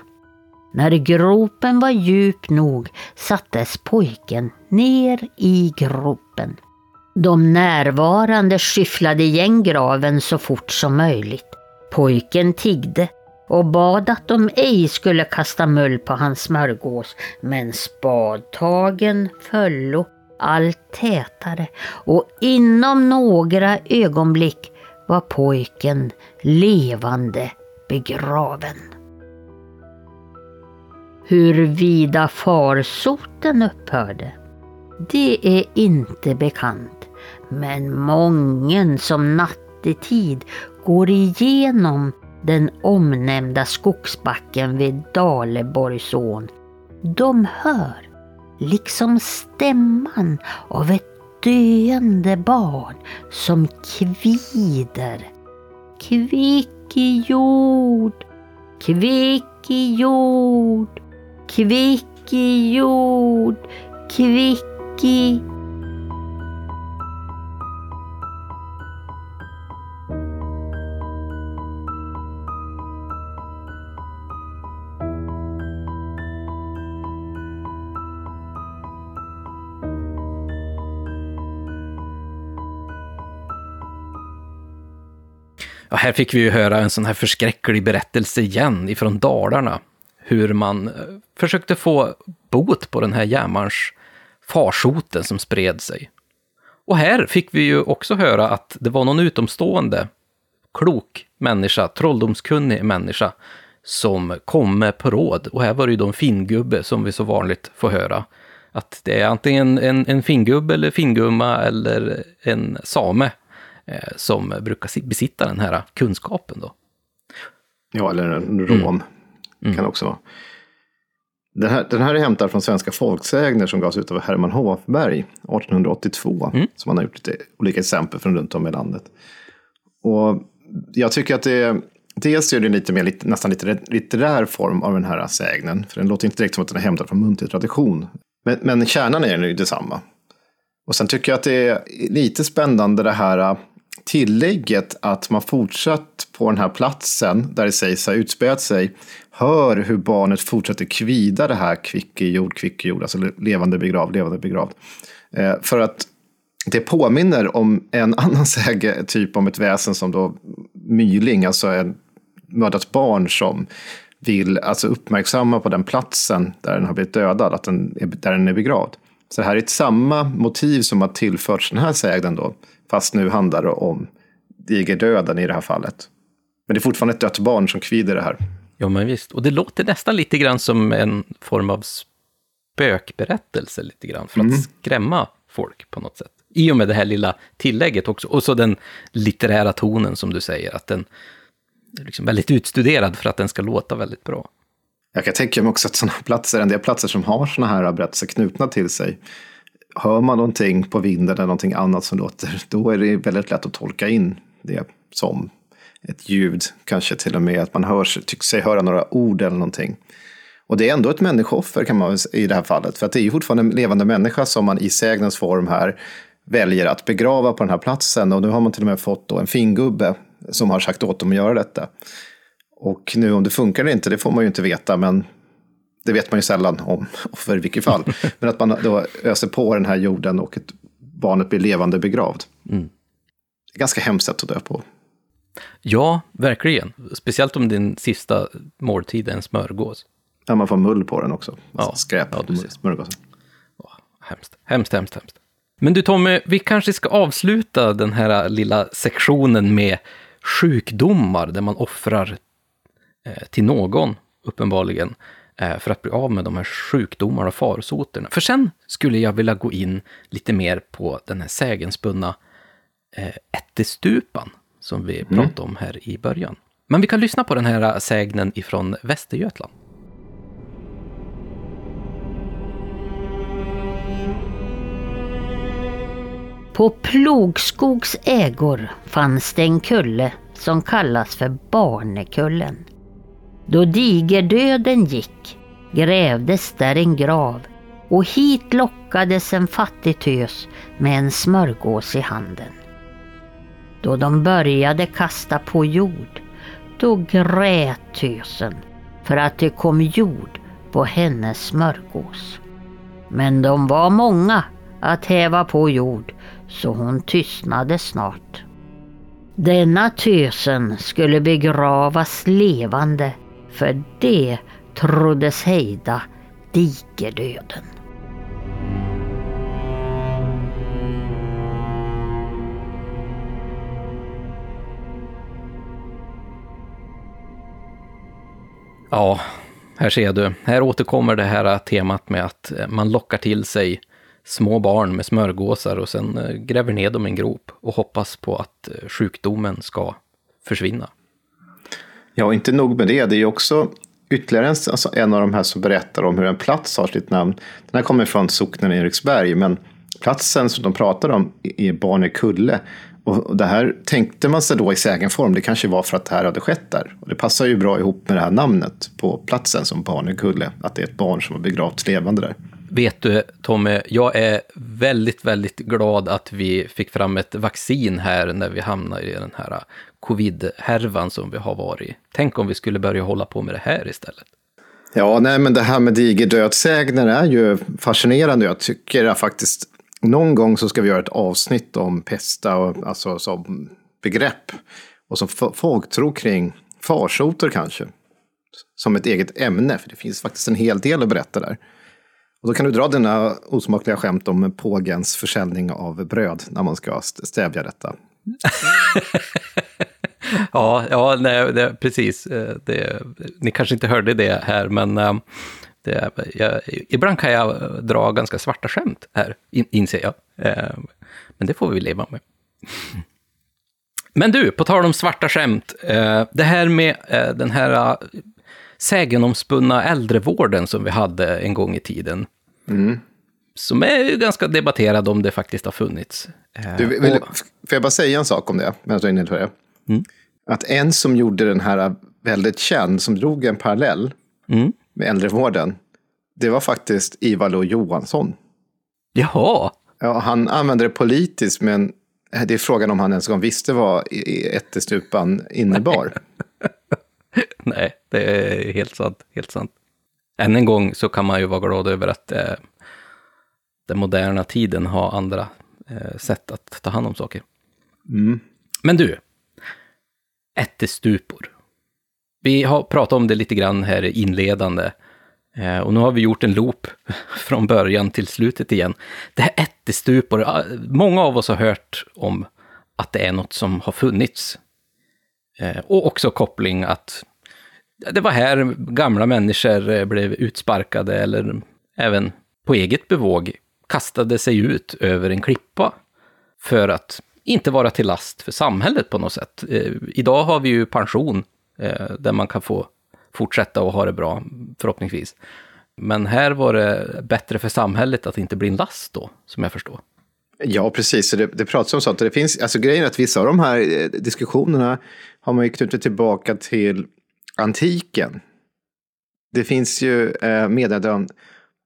När gropen var djup nog sattes pojken ner i gropen. De närvarande skyfflade igen graven så fort som möjligt. Pojken tiggde och bad att de ej skulle kasta mull på hans smörgås, men spadtagen föllo allt tätare och inom några ögonblick var pojken levande begraven. Huruvida farsoten upphörde, det är inte bekant. Men mången som nattetid går igenom den omnämnda skogsbacken vid Daleborgsån, de hör, liksom stämman av ett döende barn som kvider. Kvick i jord, kvick i jord, Kvick i jord, kvick i... Ja, här fick vi ju höra en sån här förskräcklig berättelse igen ifrån Dalarna. Hur man eh, försökte få bot på den här järnmalms farsoten som spred sig. Och här fick vi ju också höra att det var någon utomstående, klok människa, trolldomskunnig människa, som kom med på råd. Och här var det ju då en fingubbe som vi så vanligt får höra. Att det är antingen en, en fingubbe eller fingumma eller en same eh, som brukar besitta den här kunskapen då. Ja, eller en rom mm. Kan det också vara. Den här, den här är hämtad från Svenska folksägner som gavs ut av Herman Hofberg 1882. Mm. Som han har gjort lite olika exempel från runt om i landet. Och jag tycker att det Dels är det lite mer, nästan lite litterär form av den här sägnen. För den låter inte direkt som att den är hämtad från muntlig tradition. Men, men kärnan är ju detsamma. Och sen tycker jag att det är lite spännande det här tillägget att man fortsatt på den här platsen där det sägs ha utspelat sig hör hur barnet fortsätter kvida det här kvicke jord, kvicke jord, alltså levande begravd, levande begravd. Eh, för att det påminner om en annan säge, typ om ett väsen som då myling, alltså en mördat barn som vill alltså uppmärksamma på den platsen där den har blivit dödad, att den är, där den är begravd. Så det här är ett samma motiv som har tillförts den här sägnen då, fast nu handlar det om digerdöden i det här fallet. Men det är fortfarande ett dött barn som kvider det här. Ja, men visst. Och det låter nästan lite grann som en form av spökberättelse, lite grann, för att mm. skrämma folk på något sätt. I och med det här lilla tillägget också. Och så den litterära tonen som du säger, att den är liksom väldigt utstuderad för att den ska låta väldigt bra. Jag kan tänka mig också att sådana platser, en del platser som har sådana här berättelser knutna till sig, hör man någonting på vinden eller någonting annat som låter, då är det väldigt lätt att tolka in det som ett ljud, kanske till och med att man hör, tycker sig höra några ord eller någonting. Och det är ändå ett människooffer kan man i det här fallet, för att det är ju fortfarande en levande människa som man i sägnens form här väljer att begrava på den här platsen. Och nu har man till och med fått en fingubbe som har sagt åt dem att göra detta. Och nu om det funkar eller inte, det får man ju inte veta, men det vet man ju sällan om, för i vilket fall. Men att man då öser på den här jorden och ett barnet blir levande begravd. Mm. Det är ganska hemskt sätt att dö på. Ja, verkligen. Speciellt om din sista måltid är en smörgås. Ja, man får mull på den också. Alltså ja, skräp ja, på smörgåsen. Oh, hemskt, hemskt, hemskt, hemskt. Men du Tommy, vi kanske ska avsluta den här lilla sektionen med sjukdomar där man offrar eh, till någon, uppenbarligen, för att bli av med de här sjukdomarna och farsoterna. För sen skulle jag vilja gå in lite mer på den här sägenspunna eh, ättestupan som vi mm. pratade om här i början. Men vi kan lyssna på den här sägnen ifrån Västergötland. På Plogskogs ägor fanns det en kulle som kallas för Barnekullen. Då digerdöden gick grävdes där en grav och hit lockades en fattig tös med en smörgås i handen. Då de började kasta på jord, då grät tösen för att det kom jord på hennes smörgås. Men de var många att häva på jord så hon tystnade snart. Denna tösen skulle begravas levande för det troddes hejda dikedöden. Ja, här ser du. Här återkommer det här temat med att eh, man lockar till sig små barn med smörgåsar och sen eh, gräver ner dem i en grop och hoppas på att eh, sjukdomen ska försvinna. Ja, och inte nog med det. Det är ju också ytterligare en, alltså en av de här som berättar om hur en plats har sitt namn. Den här kommer från socknen Eriksberg, men platsen som de pratar om är Barnekulle. Och det här tänkte man sig då i sägenform, det kanske var för att det här hade skett där. Och det passar ju bra ihop med det här namnet på platsen som Barnekulle, att det är ett barn som har begravts levande där. Vet du, Tommy, jag är väldigt, väldigt glad att vi fick fram ett vaccin här när vi hamnade i den här covid-härvan som vi har varit Tänk om vi skulle börja hålla på med det här istället. Ja, nej, men det här med digerdödsägner är ju fascinerande. Jag tycker att faktiskt någon gång så ska vi göra ett avsnitt om pesta, och, alltså som begrepp. och som folktro kring farsoter kanske. Som ett eget ämne, för det finns faktiskt en hel del att berätta där. Och då kan du dra dina osmakliga skämt om pågens försäljning av bröd när man ska stävja detta. ja, ja nej, det, precis. Eh, det, ni kanske inte hörde det här, men eh, det, jag, ibland kan jag eh, dra ganska svarta skämt här, in, inser jag. Men det får vi leva med. Men du, på tal om svarta skämt. Det här med den här sägenomspunna äldrevården som vi hade en gång i tiden. Mm. Som är ju ganska debatterad om det faktiskt har funnits. Du, vill, och, får jag bara säga en sak om det, medan du är det? Mm. Att en som gjorde den här väldigt känd, som drog en parallell mm. med äldrevården, det var faktiskt Ivar Lo Johansson. Jaha. Ja, han använde det politiskt, men det är frågan om han ens gång visste vad ättestupan innebar. Nej, det är helt sant. Helt sant. Än en gång så kan man ju vara glad över att eh, den moderna tiden har andra eh, sätt att ta hand om saker. Mm. Men du, ättestupor. Vi har pratat om det lite grann här inledande. Eh, och nu har vi gjort en loop från början till slutet igen. Det här ättestupor, många av oss har hört om att det är något som har funnits. Eh, och också koppling att det var här gamla människor eh, blev utsparkade eller även på eget bevåg kastade sig ut över en klippa för att inte vara till last för samhället på något sätt. Eh, idag har vi ju pension eh, där man kan få fortsätta och ha det bra, förhoppningsvis. Men här var det bättre för samhället att inte bli en last då, som jag förstår. Ja, precis. Det, det pratas om sånt. Det finns, alltså grejen är att vissa av de här eh, diskussionerna har man ju knutit tillbaka till antiken. Det finns ju eh, meddelanden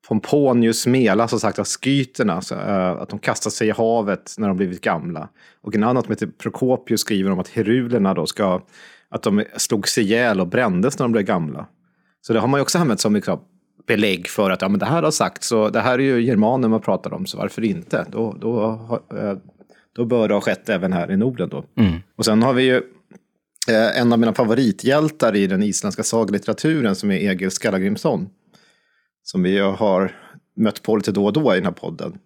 Pomponius Mela som sagt av skyterna, så, äh, att de kastar sig i havet när de blivit gamla. Och en annan som heter Prokopius skriver om att herulerna då ska, att de slog sig ihjäl och brändes när de blev gamla. Så det har man ju också använt som liksom, belägg för att ja, men det här har sagt, så det här är ju germaner man pratar om, så varför inte? Då, då, äh, då bör det ha skett även här i Norden då. Mm. Och sen har vi ju Eh, en av mina favorithjältar i den isländska sagolitteraturen, som är Egil Skallagrimsson som vi har mött på lite då och då i den här podden.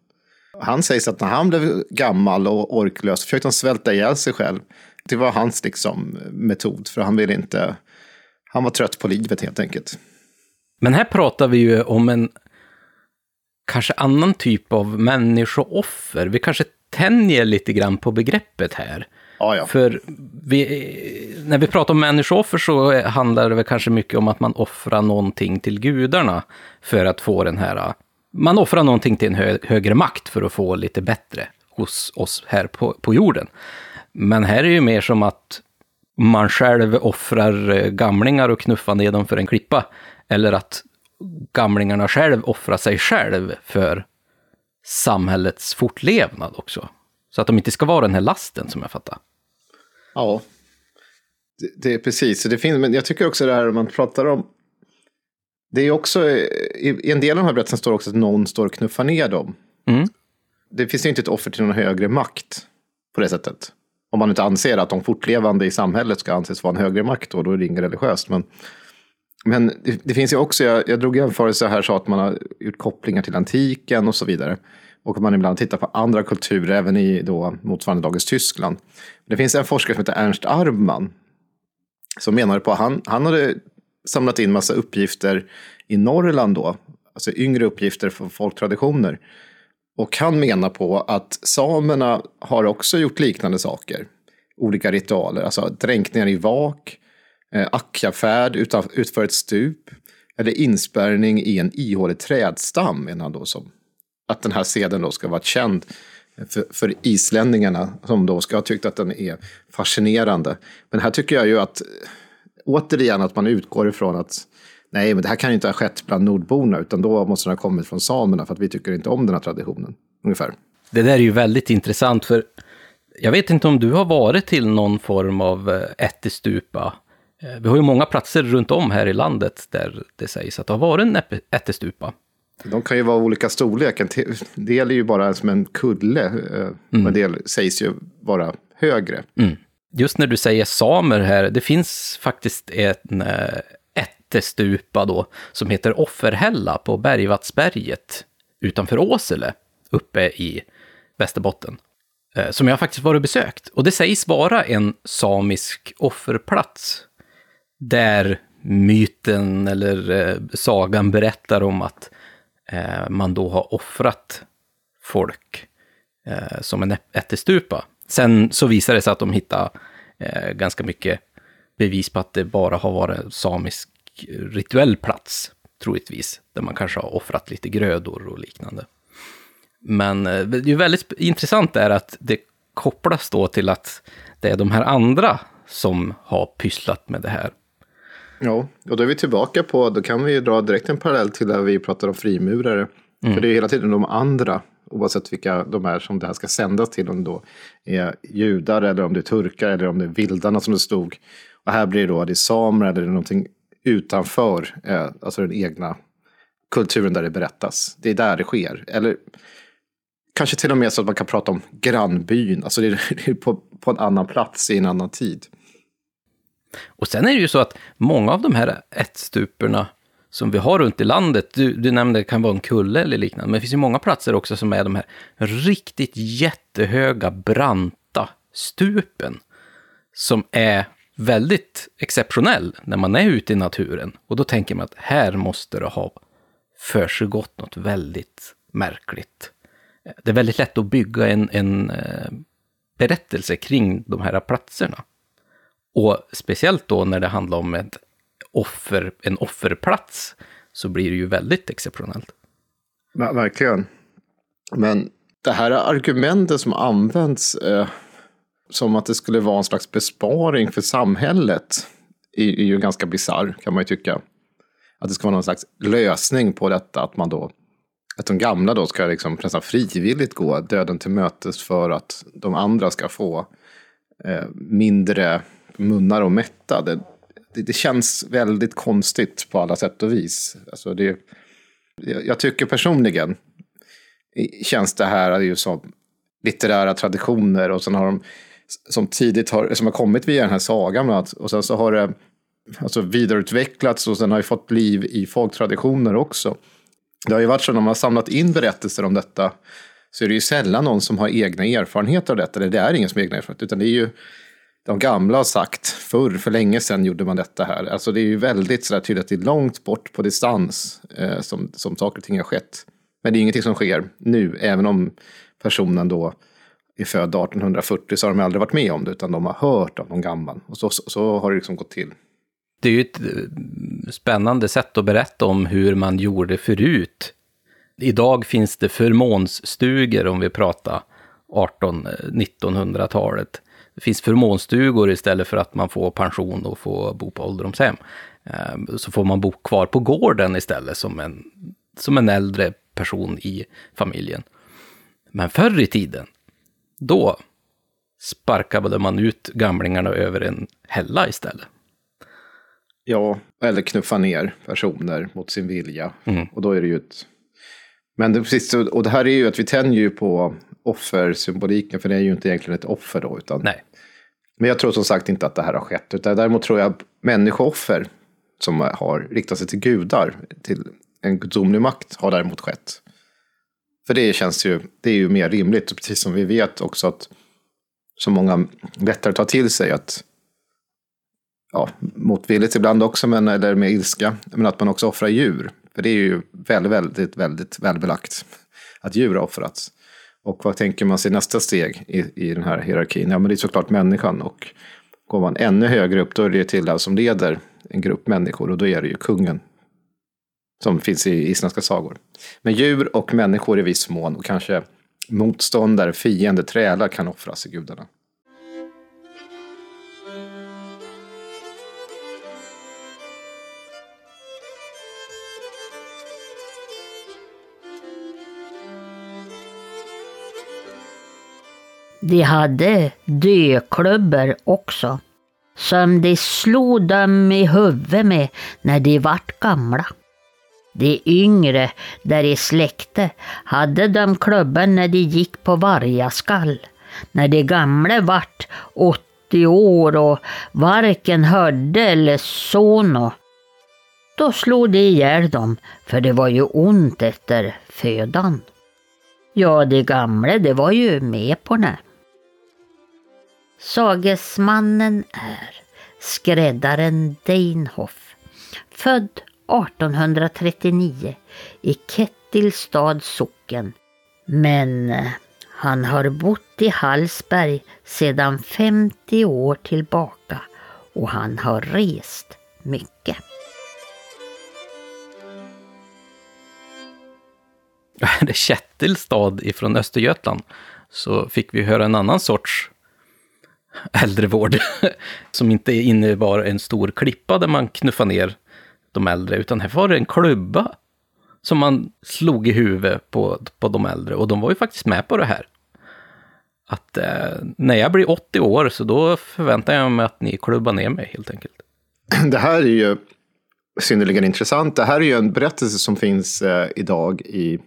Han sägs att när han blev gammal och orklös försökte han svälta ihjäl sig själv. Det var hans liksom, metod, för han ville inte... Han var trött på livet helt enkelt. Men här pratar vi ju om en kanske annan typ av människooffer. Vi kanske tänjer lite grann på begreppet här. Ja, ja. För vi, när vi pratar om människooffer så handlar det väl kanske mycket om att man offrar någonting till gudarna för att få den här... Man offrar någonting till en hö, högre makt för att få lite bättre hos oss här på, på jorden. Men här är det ju mer som att man själv offrar eh, gamlingar och knuffar ner dem för en klippa. Eller att gamlingarna själv offrar sig själv för samhällets fortlevnad också. Så att de inte ska vara den här lasten som jag fattar. Ja, det, det är precis. Det finns, men jag tycker också det här man pratar om. Det är också, i, en del av de här berättelserna står också att någon står och knuffar ner dem. Mm. Det finns ju inte ett offer till någon högre makt på det sättet. Om man inte anser att de fortlevande i samhället ska anses vara en högre makt då, då är det inget religiöst. Men, men det, det finns ju också, jag, jag drog jämförelser här så att man har gjort kopplingar till antiken och så vidare. Och man ibland tittar på andra kulturer, även i då motsvarande dagens Tyskland. Det finns en forskare som heter Ernst Arbman. Som menar på, han, han hade samlat in massa uppgifter i Norrland då. Alltså yngre uppgifter från folktraditioner. Och han menar på att samerna har också gjort liknande saker. Olika ritualer, alltså dränkningar i vak, eh, akkafärd utför ett stup. Eller inspärrning i en ihålig trädstam, menar han då som att den här seden då ska vara känd för, för islänningarna som då ska ha tyckt att den är fascinerande. Men här tycker jag ju att återigen att man utgår ifrån att nej, men det här kan ju inte ha skett bland nordborna utan då måste den ha kommit från samerna för att vi tycker inte om den här traditionen. Ungefär. Det där är ju väldigt intressant för jag vet inte om du har varit till någon form av eh, ättestupa. Eh, vi har ju många platser runt om här i landet där det sägs att det har varit en ättestupa. De kan ju vara olika storlek. En del är ju bara som en kulle. Eh, mm. En del sägs ju vara högre. Mm. just när du säger samer här, det finns faktiskt en äh, ättestupa då, som heter Offerhälla på Bergvattsberget utanför Åsele, uppe i Västerbotten. Äh, som jag faktiskt varit och besökt. Och det sägs vara en samisk offerplats. Där myten eller sagan berättar om att Eh, man då har offrat folk eh, som en ättestupa Sen så visade det sig att de hittade eh, ganska mycket bevis på att det bara har varit en samisk rituell plats, troligtvis, där man kanske har offrat lite grödor och liknande. Men eh, det är väldigt intressant är att det kopplas då till att det är de här andra som har pysslat med det här. Ja, och då är vi tillbaka på, då kan vi dra direkt en parallell till där vi pratar om frimurare. Mm. För det är hela tiden de andra oavsett vilka de är som det här ska sändas till, om det då är judar eller om det är turkar eller om det är vildarna som det stod. Och här blir det då, det är samer eller det är någonting utanför, eh, alltså den egna kulturen där det berättas. Det är där det sker. Eller kanske till och med så att man kan prata om grannbyn, alltså det är på, på en annan plats i en annan tid. Och sen är det ju så att många av de här ättstuporna som vi har runt i landet. Du, du nämnde det kan vara en kulle eller liknande, men det finns ju många platser också som är de här riktigt jättehöga, branta stupen. Som är väldigt exceptionell när man är ute i naturen. Och då tänker man att här måste det ha försiggått något väldigt märkligt. Det är väldigt lätt att bygga en, en eh, berättelse kring de här platserna. Och speciellt då när det handlar om ett offer, en offerplats så blir det ju väldigt exceptionellt. Ja, verkligen. Men det här argumentet som används eh, som att det skulle vara en slags besparing för samhället är, är ju ganska bisarr kan man ju tycka. Att det ska vara någon slags lösning på detta att man då att de gamla då ska liksom nästan frivilligt gå döden till mötes för att de andra ska få eh, mindre munnar och mätta. Det, det, det, känns väldigt konstigt på alla sätt och vis. Alltså det, jag tycker personligen känns det här ju som litterära traditioner och sen har de som tidigt har, som har kommit via den här sagan och sen så har det alltså vidareutvecklats och sen har ju fått liv i folktraditioner också. Det har ju varit så när man har samlat in berättelser om detta så är det ju sällan någon som har egna erfarenheter av detta. Eller det är ingen som har egna erfarenheter, utan det är ju de gamla har sagt förr, för länge sedan gjorde man detta här. Alltså det är ju väldigt sådär tydligt att det är långt bort på distans eh, som, som saker och ting har skett. Men det är ingenting som sker nu, även om personen då är född 1840 så har de aldrig varit med om det, utan de har hört av någon gammal. Och så, så, så har det liksom gått till. Det är ju ett eh, spännande sätt att berätta om hur man gjorde förut. Idag finns det förmånsstugor om vi pratar 1800-1900-talet det finns förmånstugor istället för att man får pension och får bo på ålderdomshem. Ehm, så får man bo kvar på gården istället som en, som en äldre person i familjen. Men förr i tiden, då sparkade man ut gamlingarna över en hälla istället. Ja, eller knuffa ner personer mot sin vilja. Mm. Och då är det ju ett... Men det, precis, och det här är ju att vi tänjer ju på offersymboliken, för det är ju inte egentligen ett offer då, utan Nej. Men jag tror som sagt inte att det här har skett. Utan däremot tror jag människooffer som har riktat sig till gudar, till en gudomlig makt, har däremot skett. För det känns ju, det är ju mer rimligt. Precis som vi vet också att så många lättare tar till sig att ja, motvilligt ibland också, men, eller med ilska, men att man också offrar djur. För det är ju väldigt, väldigt, väldigt välbelagt att djur har offrats. Och vad tänker man sig nästa steg i, i den här hierarkin? Ja, men det är såklart människan. Och går man ännu högre upp, då är det till som leder en grupp människor. Och då är det ju kungen. Som finns i isländska sagor. Men djur och människor i viss mån. Och kanske motståndare, fiender, trälar kan offras i gudarna. De hade döklubbor också, som de slog dem i huvudet med när de vart gamla. De yngre där i släkte hade de klubban när de gick på vargaskall. När de gamla vart 80 år och varken hörde eller såg något, Då slog de ihjäl dem, för det var ju ont efter födan. Ja, de gamla, det var ju med på det. Sagesmannen är skräddaren Deinhoff, född 1839 i Kettilstad socken. Men eh, han har bott i Hallsberg sedan 50 år tillbaka och han har rest mycket. det är ifrån Östergötland så fick vi höra en annan sorts äldrevård som inte innebar en stor klippa där man knuffade ner de äldre, utan här var det en klubba som man slog i huvudet på, på de äldre och de var ju faktiskt med på det här. Att eh, när jag blir 80 år så då förväntar jag mig att ni klubbar ner mig helt enkelt. Det här är ju synnerligen intressant. Det här är ju en berättelse som finns eh, idag i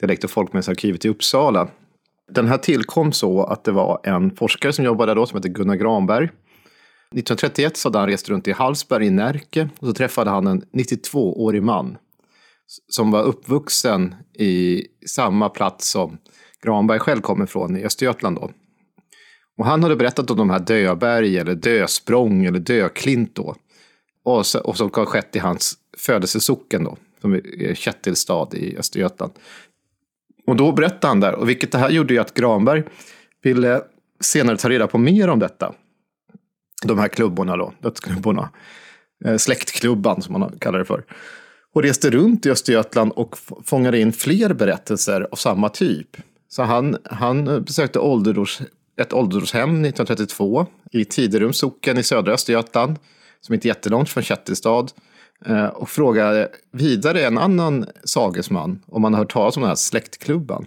Dialekt och folkminnesarkivet i Uppsala. Den här tillkom så att det var en forskare som jobbade då som hette Gunnar Granberg. 1931 så hade han rest runt i Hallsberg i Närke och så träffade han en 92-årig man som var uppvuxen i samma plats som Granberg själv kommer ifrån, i Östergötland. Då. Och han hade berättat om de här döberg eller dösprång eller döklint då. Och, så, och som har skett i hans födelsesocken då, som är Kättilstad i Östergötland. Och då berättade han där, och vilket det här gjorde ju att Granberg ville senare ta reda på mer om detta. De här klubborna då, dödsklubborna. Eh, släktklubban som man kallar det för. Och reste runt i Östergötland och fångade in fler berättelser av samma typ. Så han, han besökte ålderdors, ett ålderdomshem 1932 i Tiderums socken i södra Östergötland, som inte är jättelångt från Kättilstad. Eh, och frågade vidare en annan sagesman om han hört talas om den här släktklubban.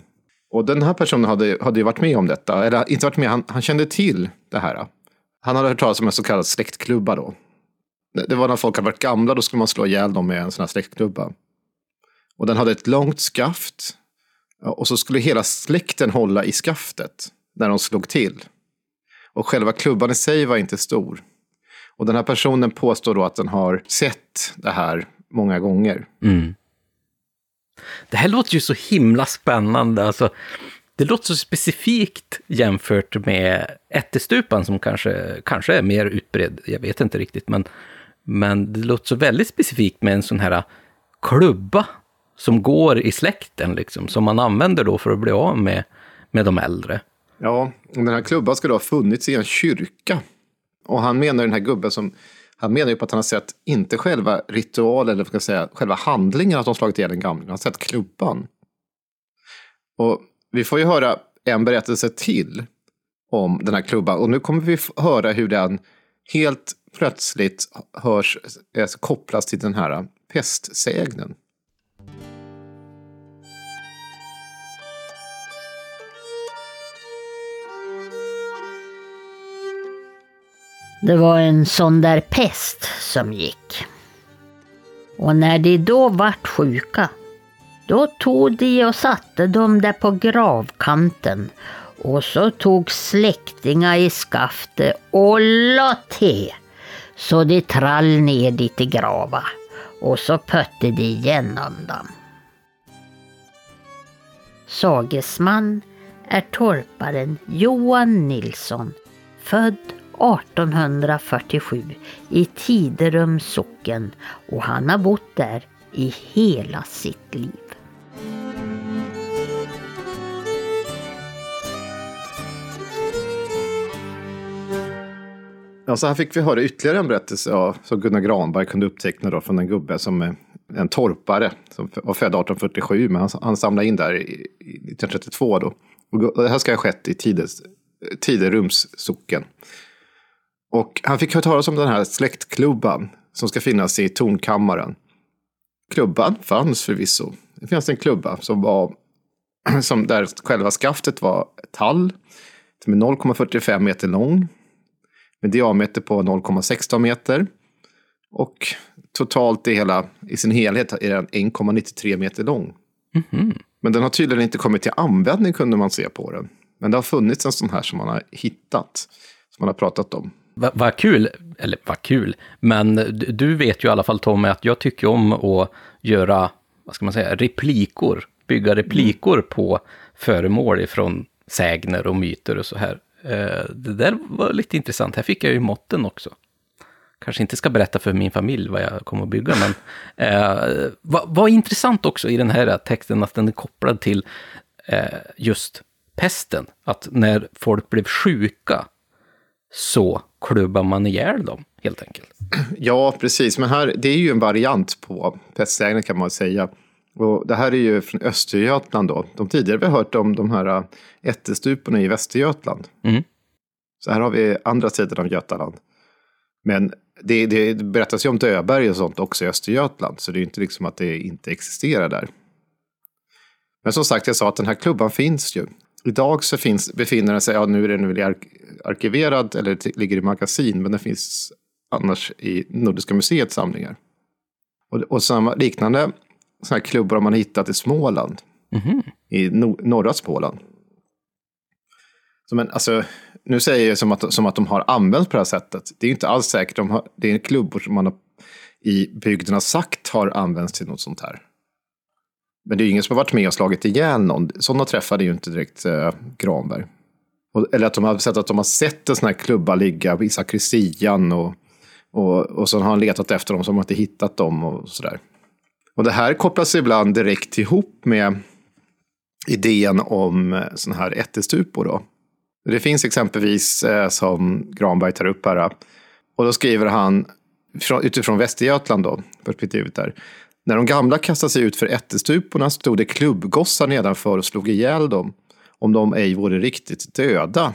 Och den här personen hade, hade ju varit med om detta, eller inte varit med, han, han kände till det här. Han hade hört talas om en så kallad släktklubba då. Det var när folk hade varit gamla, då skulle man slå ihjäl dem med en sån här släktklubba. Och den hade ett långt skaft. Eh, och så skulle hela släkten hålla i skaftet när de slog till. Och själva klubban i sig var inte stor. Och den här personen påstår då att den har sett det här många gånger. Mm. Det här låter ju så himla spännande. Alltså, det låter så specifikt jämfört med ättestupan som kanske, kanske är mer utbredd. Jag vet inte riktigt, men, men det låter så väldigt specifikt med en sån här klubba som går i släkten, liksom, som man använder då för att bli av med, med de äldre. Ja, den här klubban ska då ha funnits i en kyrka och han menar den här gubben som han menar ju på att han har sett inte själva ritualen, eller ska säga, själva handlingen att de slagit ihjäl en gamling. Han har sett klubban. Och vi får ju höra en berättelse till om den här klubban. Och nu kommer vi höra hur den helt plötsligt hörs, alltså kopplas till den här eh, pestsägnen. Det var en sån där pest som gick. Och när de då vart sjuka, då tog de och satte dem där på gravkanten och så tog släktingar i skaftet och la till så de trall ner dit i grava och så pötte de igenom dem. Sagesman är torparen Johan Nilsson, född 1847 i Tiderums socken och han har bott där i hela sitt liv. Ja, så här fick vi höra ytterligare en berättelse ja, som Gunnar Granberg kunde uppteckna då, från en gubbe som är en torpare som var född 1847, men han, han samlade in där 1932. Då. Och det här ska ha skett i Tiderums socken. Och han fick höra talas om den här släktklubban som ska finnas i tornkammaren. Klubban fanns förvisso. Det fanns en klubba som var som där själva skaftet var tall. Som är 0,45 meter lång. Med diameter på 0,16 meter. Och totalt i, hela, i sin helhet är den 1,93 meter lång. Mm -hmm. Men den har tydligen inte kommit till användning kunde man se på den. Men det har funnits en sån här som man har hittat. som man har pratat om. Vad va kul, eller vad kul, men du, vet ju i alla fall Tommy att jag tycker om att göra, vad ska man säga, replikor, bygga replikor mm. på föremål ifrån sägner och myter och så här. Eh, det där var lite intressant, här fick jag ju måtten också. Kanske inte ska berätta för min familj vad jag kommer att bygga, men eh, vad, vad intressant också i den här texten att den är kopplad till eh, just pesten. Att när folk blev sjuka så klubbar man ihjäl dem, helt enkelt. Ja, precis. Men här, det är ju en variant på pestsägnen kan man säga. Och det här är ju från Östergötland då. De tidigare vi har hört om de här äh, ättestuporna i Västergötland. Mm. Så här har vi andra sidan av Götaland. Men det, det berättas ju om Döberg och sånt också i Östergötland. Så det är inte liksom att det inte existerar där. Men som sagt, jag sa att den här klubban finns ju. Idag så finns, befinner den sig, ja nu är den väl ark arkiverad eller ligger i magasin, men den finns annars i Nordiska museets samlingar. Och, och samma, liknande sådana här klubbar har man hittat i Småland. Mm -hmm. I no norra Småland. Så men, alltså, nu säger jag som att, som att de har använts på det här sättet. Det är inte alls säkert. De har, det är klubbor som man har, i har sagt har använts till något sånt här. Men det är ju ingen som har varit med och slagit ihjäl någon. Sådana träffade ju inte direkt eh, Granberg. Och, eller att de har sett att de har sett en sån här klubba ligga i sakristian och, och, och så har han letat efter dem så har man inte hittat dem och sådär. Och det här kopplas ibland direkt ihop med idén om eh, sådana här ättestupor. Då. Det finns exempelvis, eh, som Granberg tar upp här, och då skriver han utifrån Västergötland då, perspektivet där. När de gamla kastade sig ut för ättestuporna stod det klubbgossar nedanför och slog ihjäl dem, om de ej vore riktigt döda.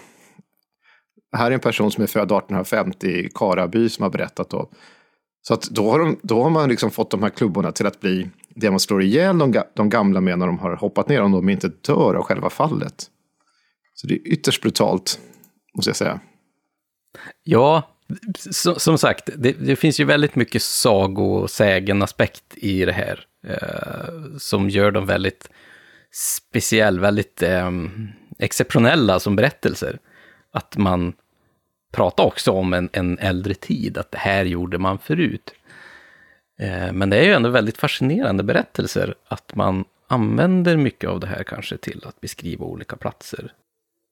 Det här är en person som är född 1850 i Karaby som har berättat då. Så att då, har de, då har man liksom fått de här klubborna till att bli det man slår ihjäl de, de gamla med när de har hoppat ner om de inte dör av själva fallet. Så det är ytterst brutalt, måste jag säga. Ja, som sagt, det, det, finns ju väldigt mycket sagosägen-aspekt i det här. Eh, som gör dem väldigt speciell, väldigt eh, exceptionella som berättelser. Att man pratar också om en, en äldre tid, att det här gjorde man förut. Eh, men det är ju ändå väldigt fascinerande berättelser, att man använder mycket av det här kanske till att beskriva olika platser,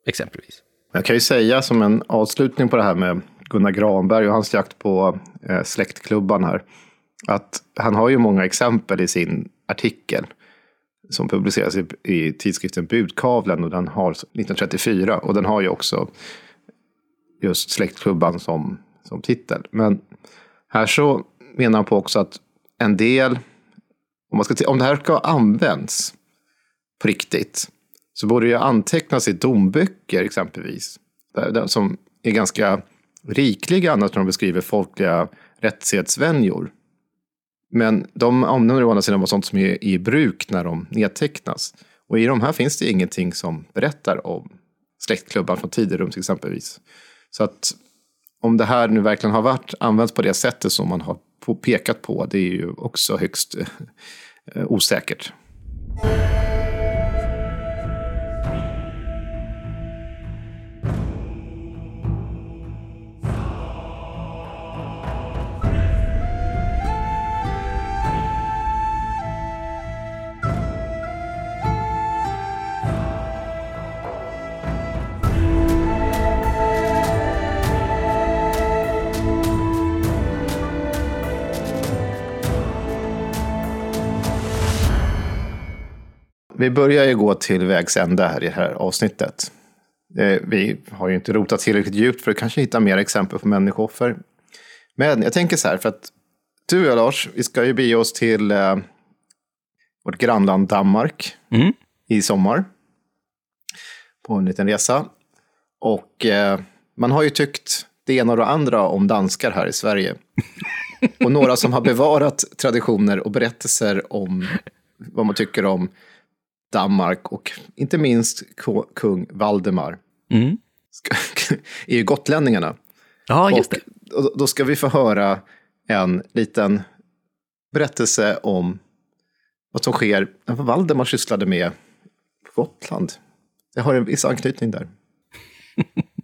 exempelvis. Jag kan ju säga som en avslutning på det här med Gunnar Granberg och hans jakt på eh, släktklubban här. Att han har ju många exempel i sin artikel som publiceras i, i tidskriften Budkavlen och den har 1934 och den har ju också just släktklubban som, som titel. Men här så menar han på också att en del, om, man ska, om det här ska användas på riktigt, så borde det antecknas i domböcker exempelvis. Som är ganska rikliga annars när de beskriver folkliga rättssedsvänjor. Men de omnämner å andra sidan vad sånt som är i bruk när de nedtecknas. Och i de här finns det ingenting som berättar om släktklubban från Tiderums exempelvis. Så att om det här nu verkligen har varit använts på det sättet som man har pekat på, det är ju också högst eh, osäkert. Vi börjar ju gå till vägs ände här i det här avsnittet. Eh, vi har ju inte rotat tillräckligt djupt för att kanske hitta mer exempel på människooffer. Men jag tänker så här, för att du och jag Lars, vi ska ju bege oss till eh, vårt grannland Danmark mm. i sommar. På en liten resa. Och eh, man har ju tyckt det ena och det andra om danskar här i Sverige. och några som har bevarat traditioner och berättelser om vad man tycker om Danmark och inte minst kung Valdemar. Mm. är ju gotlänningarna. Ja, just det. Och då ska vi få höra en liten berättelse om vad som sker, vad Valdemar sysslade med på Gotland. Det har en viss anknytning där.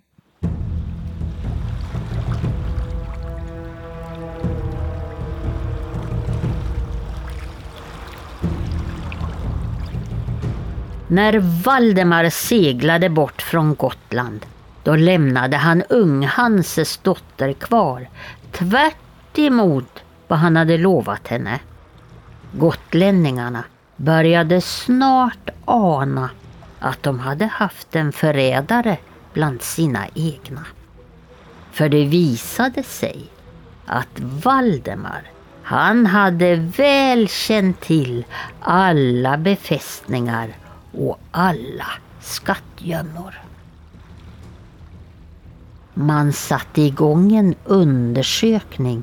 När Valdemar seglade bort från Gotland, då lämnade han Ung-Hanses dotter kvar, tvärt emot vad han hade lovat henne. Gotlänningarna började snart ana att de hade haft en förrädare bland sina egna. För det visade sig att Valdemar, han hade väl känt till alla befästningar och alla skattgömmor. Man satte igång en undersökning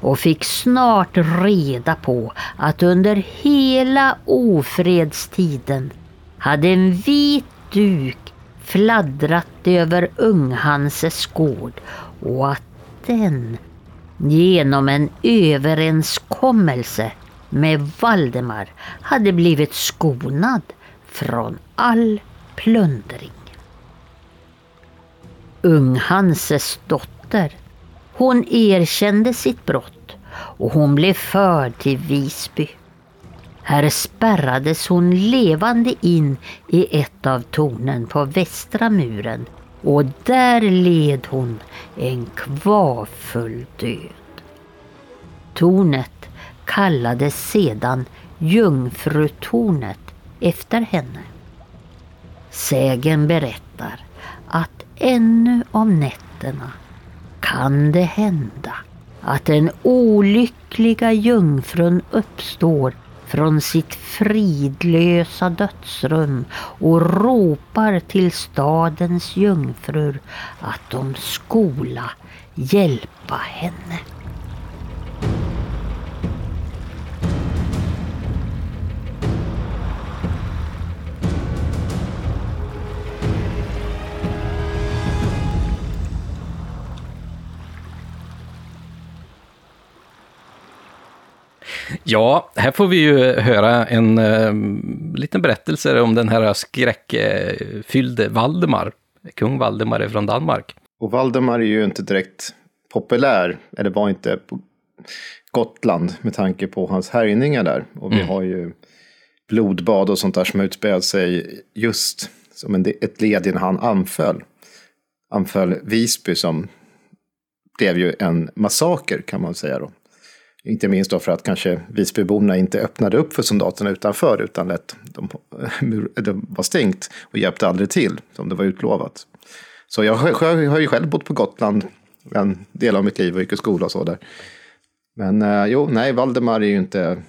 och fick snart reda på att under hela ofredstiden hade en vit duk fladdrat över Unghanses gård och att den genom en överenskommelse med Valdemar hade blivit skonad från all plundring. Unghanses dotter, hon erkände sitt brott och hon blev förd till Visby. Här spärrades hon levande in i ett av tornen på västra muren och där led hon en kvarfull död. Tornet kallades sedan Jungfrutornet efter henne. Sägen berättar att ännu om nätterna kan det hända att den olyckliga jungfrun uppstår från sitt fridlösa dödsrum och ropar till stadens jungfrur att de skola hjälpa henne. Ja, här får vi ju höra en uh, liten berättelse om den här skräckfyllde Valdemar. Kung Valdemar är från Danmark. Och Valdemar är ju inte direkt populär, eller var inte på Gotland med tanke på hans härjningar där. Och vi mm. har ju blodbad och sånt där som utspelat sig just som en, ett led i när han anföll. Anföll Visby som blev ju en massaker kan man säga då. Inte minst då för att kanske Visbyborna inte öppnade upp för soldaterna utanför utan lät de, de var stängt och hjälpte aldrig till som det var utlovat. Så jag, jag har ju själv bott på Gotland en del av mitt liv och gick i skola och så där. Men eh, jo, nej, Valdemar är ju inte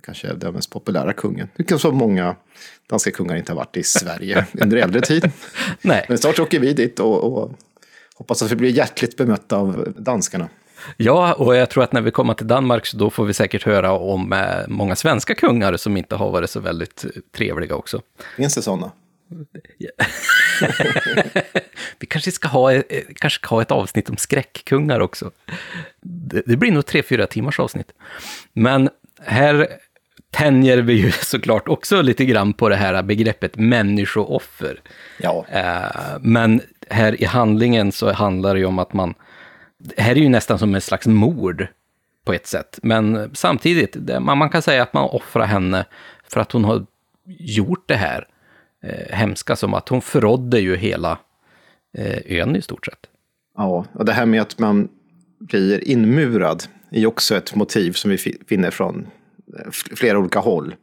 kanske den mest populära kungen. Vilket så många danska kungar inte har varit i Sverige under äldre tid. nej. Men snart åker vi dit och, och hoppas att vi blir hjärtligt bemötta av danskarna. Ja, och jag tror att när vi kommer till Danmark så då får vi säkert höra om eh, många svenska kungar som inte har varit så väldigt trevliga också. Finns det sådana? vi kanske ska ha, eh, kanske ska ha ett avsnitt om skräckkungar också. Det, det blir nog tre, fyra timmars avsnitt. Men här tänjer vi ju såklart också lite grann på det här begreppet människooffer. Ja. Eh, men här i handlingen så handlar det ju om att man det här är ju nästan som ett slags mord på ett sätt. Men samtidigt, man kan säga att man offrar henne för att hon har gjort det här eh, hemska som att hon förrådde ju hela eh, ön i stort sett. Ja, och det här med att man blir inmurad är ju också ett motiv som vi finner från eh, flera olika håll.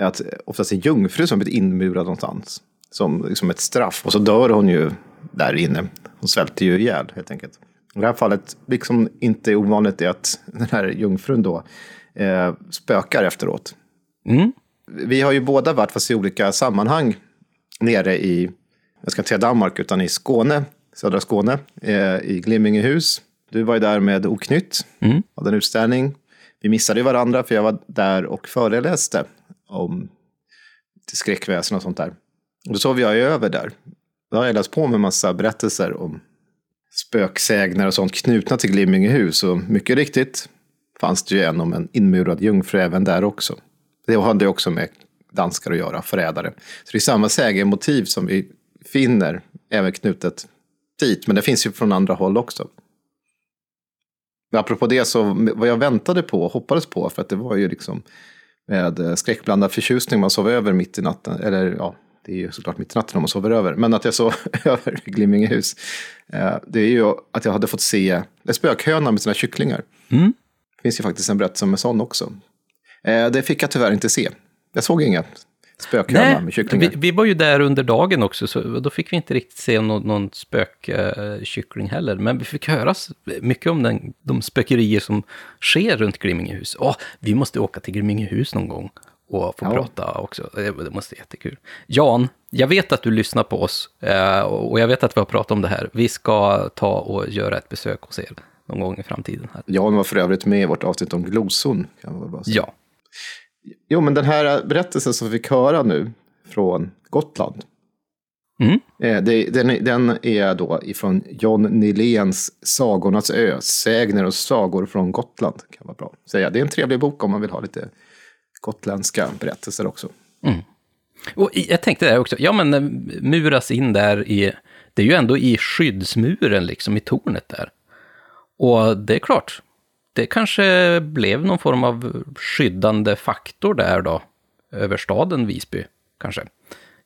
Att eh, oftast en jungfru som blir inmurad någonstans. Som liksom ett straff. Och så dör hon ju där inne. Hon svälter ju ihjäl helt enkelt. I det här fallet, liksom inte ovanligt, är att den här jungfrun då eh, spökar efteråt. Mm. Vi har ju båda varit, fast i olika sammanhang, nere i, jag ska inte säga Danmark, utan i Skåne, södra Skåne, eh, i Glimmingehus. Du var ju där med Oknytt, mm. hade en utställning. Vi missade ju varandra för jag var där och föreläste om skräckväsen och sånt där. Och då sov jag över där. Då har jag läst på med massa berättelser om spöksägner och sånt knutna till Glimmingehus. Och mycket riktigt fanns det ju en om en inmurad jungfru även där också. Det hade också med danskar att göra, förrädare. Så det är samma sägermotiv som vi finner även knutet dit. Men det finns ju från andra håll också. Men apropå det så, vad jag väntade på och hoppades på, för att det var ju liksom med skräckblandad förtjusning man sov över mitt i natten, eller ja, det är ju såklart mitt i natten om man sover över, men att jag sov över i Glimmingehus, eh, det är ju att jag hade fått se spökhönan med sina kycklingar. Mm. Det finns ju faktiskt en berättelse om en sån också. Eh, det fick jag tyvärr inte se. Jag såg inga spökhöna med kycklingar. vi, vi var ju där under dagen också, så då fick vi inte riktigt se någon, någon spökkyckling heller. Men vi fick höra mycket om den, de spökerier som sker runt Glimmingehus. Åh, vi måste åka till Glimmingehus någon gång och få Ja. prata också. Det, det måste vara jättekul. Jan, jag vet att du lyssnar på oss eh, och jag vet att vi har pratat om det här. Vi ska ta och göra ett besök hos er någon gång i framtiden. Här. Jan var för övrigt med i vårt avsnitt om säga. Ja, Jo, men den här berättelsen som vi fick höra nu från Gotland. Mm. Eh, den, är- den är då ifrån John Niléns Sagornas ö, Sägner och sagor från Gotland. Kan vara bra säga. Det är en trevlig bok om man vill ha lite gotländska berättelser också. Och i- jag tänkte det också, ja men eh, muras in där i, det är ju ändå i skyddsmuren liksom, i tornet där. Och det är klart, det kanske blev någon form av skyddande faktor där då, över staden Visby, kanske.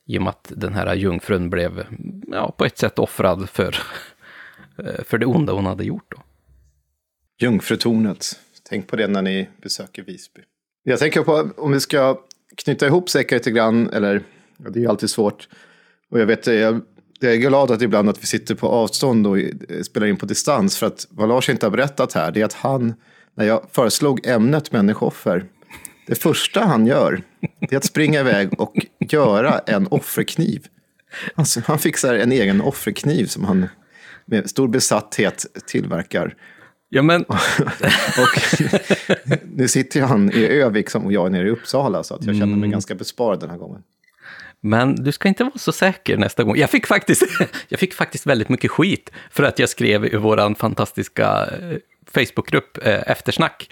I och med att den här jungfrun blev, ja, på ett sätt offrad för, eh, för det onda hon hade gjort då. Jungfrutornet. Tänk på det när ni besöker Visby. Jag tänker på om vi ska knyta ihop säkert lite grann, eller ja, det är ju alltid svårt. Och jag vet, jag, jag är glad att ibland att vi sitter på avstånd och spelar in på distans. För att vad Lars inte har berättat här, det är att han, när jag föreslog ämnet människooffer, det första han gör, det är att springa iväg och göra en offerkniv. Alltså, han fixar en egen offerkniv som han med stor besatthet tillverkar. Ja men, Och nu sitter ju han i Övik som och jag är nere i Uppsala, så att jag känner mig Mm. ganska besparad den här gången. Men du ska inte vara så säker nästa gång. Jag fick faktiskt, jag fick faktiskt väldigt mycket skit för att jag skrev i vår fantastiska eh, Facebookgrupp eh, Eftersnack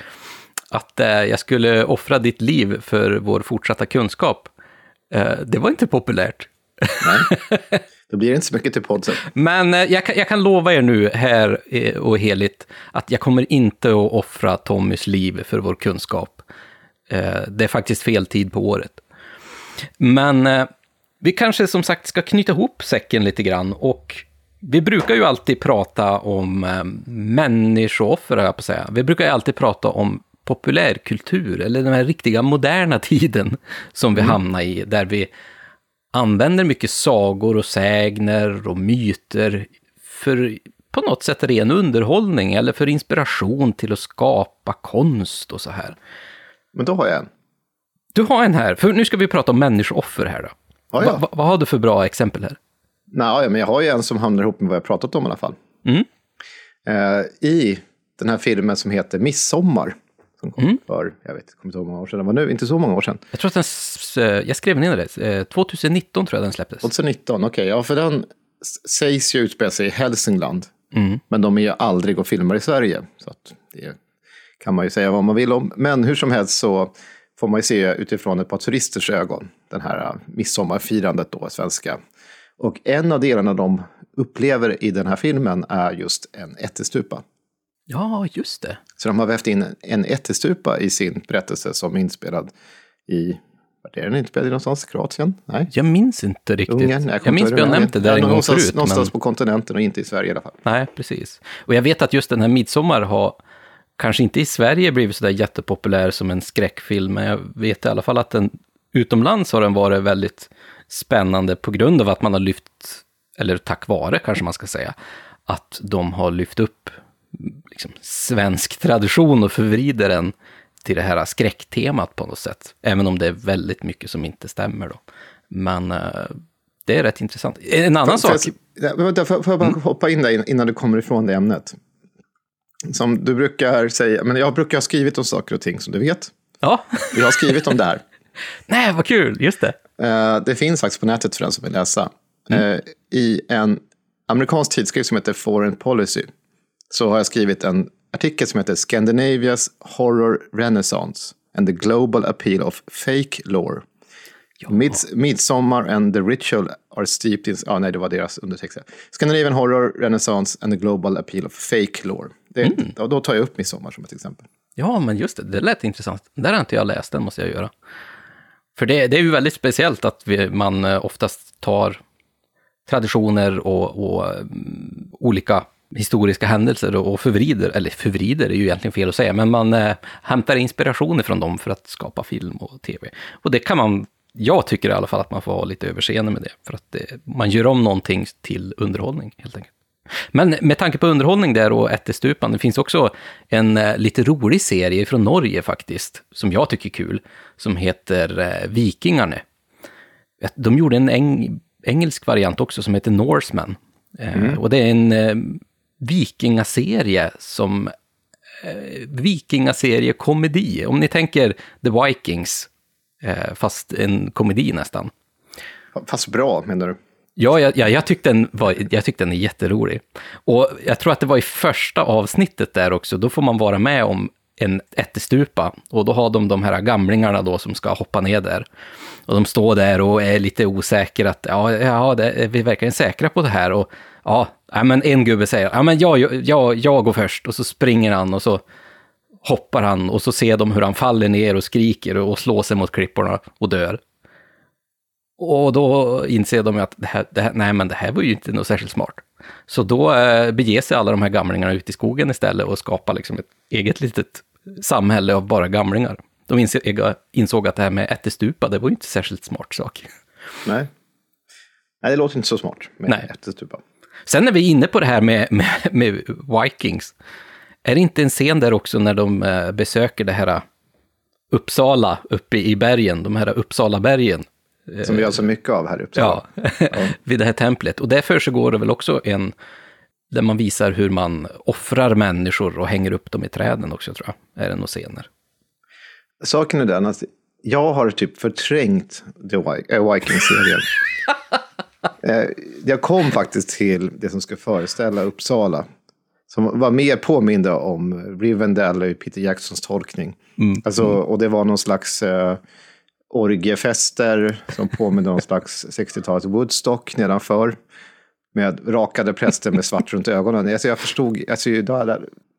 att eh, jag skulle offra ditt liv för vår fortsatta kunskap. Eh, Det var inte populärt. Då blir det inte så mycket till podd sen. Men eh, jag kan, jag kan lova er nu här eh, och heligt att jag kommer inte att offra Tommys liv för vår kunskap. Eh, Det är faktiskt fel tid på året. Men vi kanske som sagt ska knyta ihop säcken lite grann och vi brukar ju alltid prata om människooffer, jag på att säga. Vi brukar ju alltid prata om populärkultur, eller den här riktiga moderna tiden som vi hamnar i, där vi använder mycket sagor och sägner och myter för på något sätt ren underhållning eller för inspiration till att skapa konst och så här. Men då har jag en. Du har en här, för nu ska vi prata om människooffer här då. Ja, ja. Va, va, vad har du för bra exempel här? Nej, men jag har ju en som hamnar ihop med vad jag pratat om i alla fall. Mm. Eh, I den här filmen som heter Midsommar. Som kom Mm. för, jag vet kommer inte hur många år sedan det var nu, inte så många år sedan. Jag tror att den, eh, jag skrev ner det, eh, 2019 tror jag den släpptes. 2019, okej, ja för den sägs ju utspela sig i Hälsingland. Mm. Men de är ju aldrig och filmar i Sverige. Så att det kan man ju säga vad man vill om. Men hur som helst så får man ju se utifrån ett par turisters ögon. Den här äh, midsommarfirandet då, svenska. Och en av delarna de upplever i den här filmen är just en ättestupa. Ja, just det. Så de har vävt in en ättestupa i sin berättelse som är inspelad i, vart är den inspelad någonstans? Kroatien? Nej? Jag minns inte riktigt. Ungern? Nej, jag, kommer minns att jag nämnt det där Ja, en gång någonstans, förut. Någonstans men... på kontinenten och inte i Sverige i alla fall. Nej, precis. Och jag vet att just den här Midsommar har, kanske inte i Sverige blivit sådär jättepopulär som en skräckfilm, men jag vet i alla fall att den utomlands har den varit väldigt spännande på grund av att man har lyft, eller tack vare kanske man ska säga, att de har lyft upp liksom, svensk tradition och förvrider den till det här skräcktemat på något sätt. Även om det är väldigt mycket som inte stämmer då. Men eh, det är rätt intressant. En annan sak. Får jag, ja, vänta, får, får jag bara Mm. hoppa in där in- innan du kommer ifrån det ämnet? Som du brukar säga, men jag brukar ha skrivit om saker och ting som du vet. Ja, Jag har skrivit om det här. nej vad kul, just det. Eh, det finns faktiskt på nätet för den som vill läsa. Mm. Eh, I en amerikansk tidskrift som heter Foreign Policy så har jag skrivit en artikel som heter Scandinavia's Horror Renaissance and the Global Appeal of Fake Lore. Mids, Midsommar and the Ritual are steeped in... Ja, nej, det var deras undertext. Scandinavian Horror Renaissance and the Global Appeal of Fake Lore. Det, Mm. och då tar jag upp Midsommar som ett exempel. Ja, men just det, det lät intressant. Där har inte jag läst, den måste jag göra. För det, det är ju väldigt speciellt att vi, man eh, oftast tar traditioner och, och mm, olika historiska händelser och förvrider, eller förvrider är ju egentligen fel att säga, men man eh, hämtar inspiration från dem för att skapa film och tv. Och det kan man, jag tycker i alla fall att man får ha lite överseende med det, för att det, man gör om någonting till underhållning helt enkelt. Men med tanke på underhållning där och ättestupan, det finns också en eh, lite rolig serie från Norge faktiskt, som jag tycker är kul, som heter eh, Vikingarna. De gjorde en eng engelsk variant också som heter Norseman. Eh, och det är en eh, vikingaserie som eh, vikingaserie komedi. Om ni tänker The Vikings, eh, fast en komedi nästan. Fast bra, menar du? Ja, jag, jag, jag, tyckte den var, jag tyckte den är jätterolig. Och jag tror att det var i första avsnittet där också, då får man vara med om en ättestupa. Och då har de de här gamlingarna då som ska hoppa ner där. Och de står där och är lite osäkra att, ja, ja det, är vi verkligen säkra på det här? Och ja, men en gubbe säger, ja men jag, jag, jag går först. Och så springer han och så hoppar han och så ser de hur han faller ner och skriker och slår sig mot klipporna och dör. Och då inser de att det här, det här, nej, men det här var ju inte något särskilt smart. Så då eh, beger sig alla de här gamlingarna ut i skogen istället och skapar liksom ett eget litet samhälle av bara gamlingar. De insåg, insåg att det här med ättestupa, det var ju inte särskilt smart sak. Nej. Nej, det låter inte så smart med Nej. ättestupa. Sen är vi inne på det här med, med, med Vikings. Är det inte en scen där också när de eh, besöker det här Uppsala uppe i bergen, de här Uppsalabergen? Som vi har så mycket av här i Uppsala. Ja, ja. vid det här templet. Och där försiggår det väl också en, där man visar hur man offrar människor och hänger upp dem i träden också, tror jag. Är det några scener? Saken är den att jag har typ förträngt The Viking-serien. Eh, jag kom faktiskt till det som ska föreställa Uppsala. Som var mer påminda om Rivendell och Peter Jacksons tolkning. Mm. Alltså, och det var någon slags uh, orgiefester som påminner om någon slags 60-talets Woodstock nedanför. Med rakade präster med svart runt ögonen. Alltså jag förstod, alltså,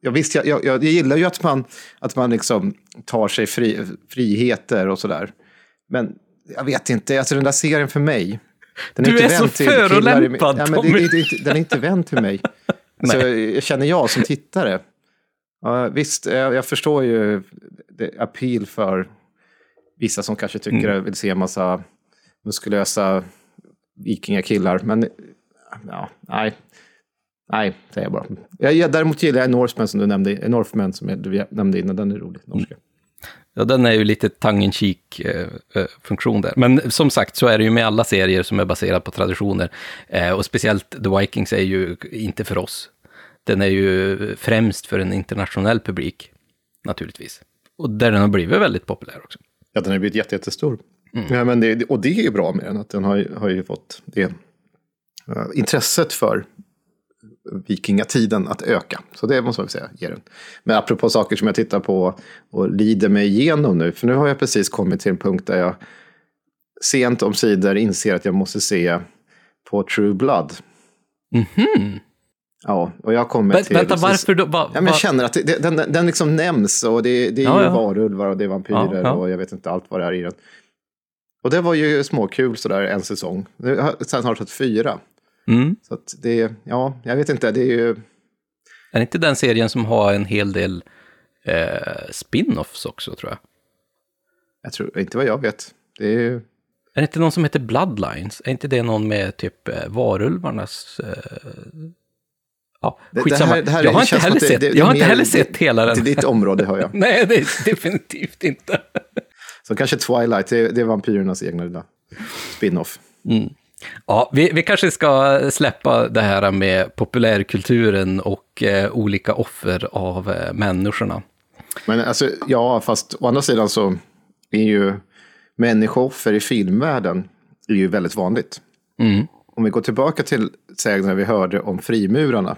jag, visst, jag, jag, jag gillar ju att man, att man liksom tar sig fri, friheter och sådär. Men jag vet inte, alltså den där serien för mig. Den är du är så förolämpad ja, men det, det, Den är inte vänd till mig. så jag känner jag som tittare. Ja, visst, jag, jag förstår ju appeal för vissa som kanske tycker mm. vill se en massa muskulösa vikingakillar. Men ja, nej. Nej, säger jag bara. Jag, jag, däremot gillar jag Norseman som du nämnde, Northman som du nämnde innan, den är rolig. Norska. Mm. Ja, den är ju lite tongue cheek eh, eh, funktion där. Men som sagt så är det ju med alla serier som är baserade på traditioner. Eh, och speciellt The Vikings är ju inte för oss. Den är ju främst för en internationell publik, naturligtvis. Och där den har blivit väldigt populär också. Ja, den har blivit jättestor. Mm. Ja, men det, och det är ju bra med den, att den har, har ju fått det uh, intresset för vikingatiden att öka. Så det måste man säga ger den. Men apropå saker som jag tittar på och lider mig igenom nu, för nu har jag precis kommit till en punkt där jag sent om sidor inser att jag måste se på True Blood. Mm -hmm. Ja, och jag kommer Vä till... Vänta, varför då? Va, ja, men jag känner att det, den, den liksom nämns och det, det är ja, ju ja. varulvar och det är vampyrer ja, och jag vet inte allt vad det är i den. Och det var ju småkul sådär en säsong. Sen har det tagit fyra. Mm. Så att det, ja, jag vet inte, det är ju... Är det inte den serien som har en hel del eh, spin-offs också, tror jag? Jag tror, inte vad jag vet. Det är ju... Är det inte någon som heter Bloodlines? Är inte det någon med typ eh, varulvarnas... Eh... Ja, skitsamma. Det här, det här jag har inte heller sett, jag har inte heller sett hela den. Det är ditt område, hör jag. Nej, det är definitivt inte. Så kanske Twilight, det är, det är vampyrernas egna lilla spin-off. Mm. Ja, vi, vi kanske ska släppa det här med populärkulturen och eh, olika offer av eh, människorna. Men alltså, ja, fast å andra sidan så är ju människooffer i filmvärlden är ju väldigt vanligt. Mm. Om vi går tillbaka till sägnen vi hörde om frimurarna.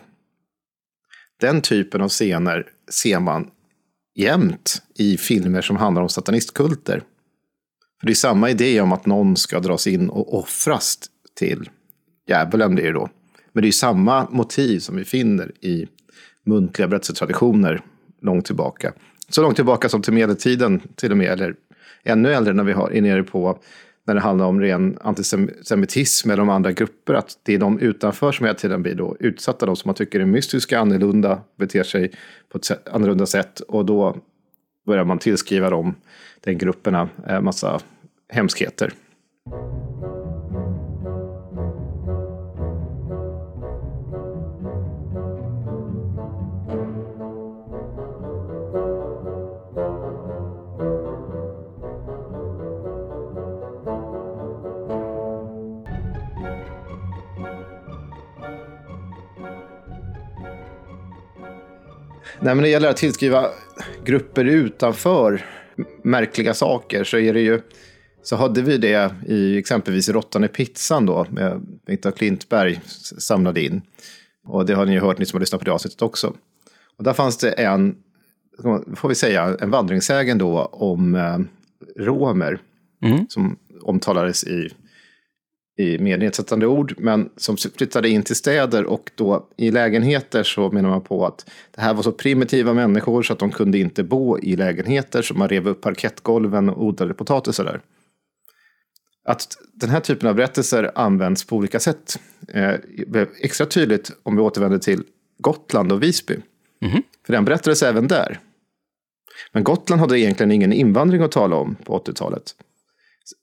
Den typen av scener ser man jämt i filmer som handlar om satanistkulter. För det är samma idé om att någon ska dras in och offras till djävulen blir det då. Men det är samma motiv som vi finner i muntliga berättelsetraditioner långt tillbaka. så långt tillbaka som till medeltiden till och med, eller ännu äldre när vi har, är nere på när det handlar om ren antisemitism eller om andra grupper, att det är de utanför som hela tiden blir då utsatta, de som man tycker är mystiska, annorlunda, beter sig på ett sätt, annorlunda sätt och då börjar man tillskriva dem, den grupperna, en massa hemskheter. Nej, men när det gäller att tillskriva grupper utanför märkliga saker så är det ju så hade vi det i exempelvis Råttan i pizzan då med af Klintberg samlade in. Och det har ni ju hört, ni som har lyssnat på det avsnittet också. Och där fanns det en, får vi säga, en vandringssägen då om eh, romer. Mm. Som omtalades i i mer nedsättande ord, men som flyttade in till städer och då i lägenheter så menar man på att det här var så primitiva människor så att de kunde inte bo i lägenheter så man rev upp parkettgolven och odlade potatisar där. Att den här typen av berättelser används på olika sätt eh, blev extra tydligt om vi återvänder till Gotland och Visby. Mm. För den berättades även där. Men Gotland hade egentligen ingen invandring att tala om på 80-talet.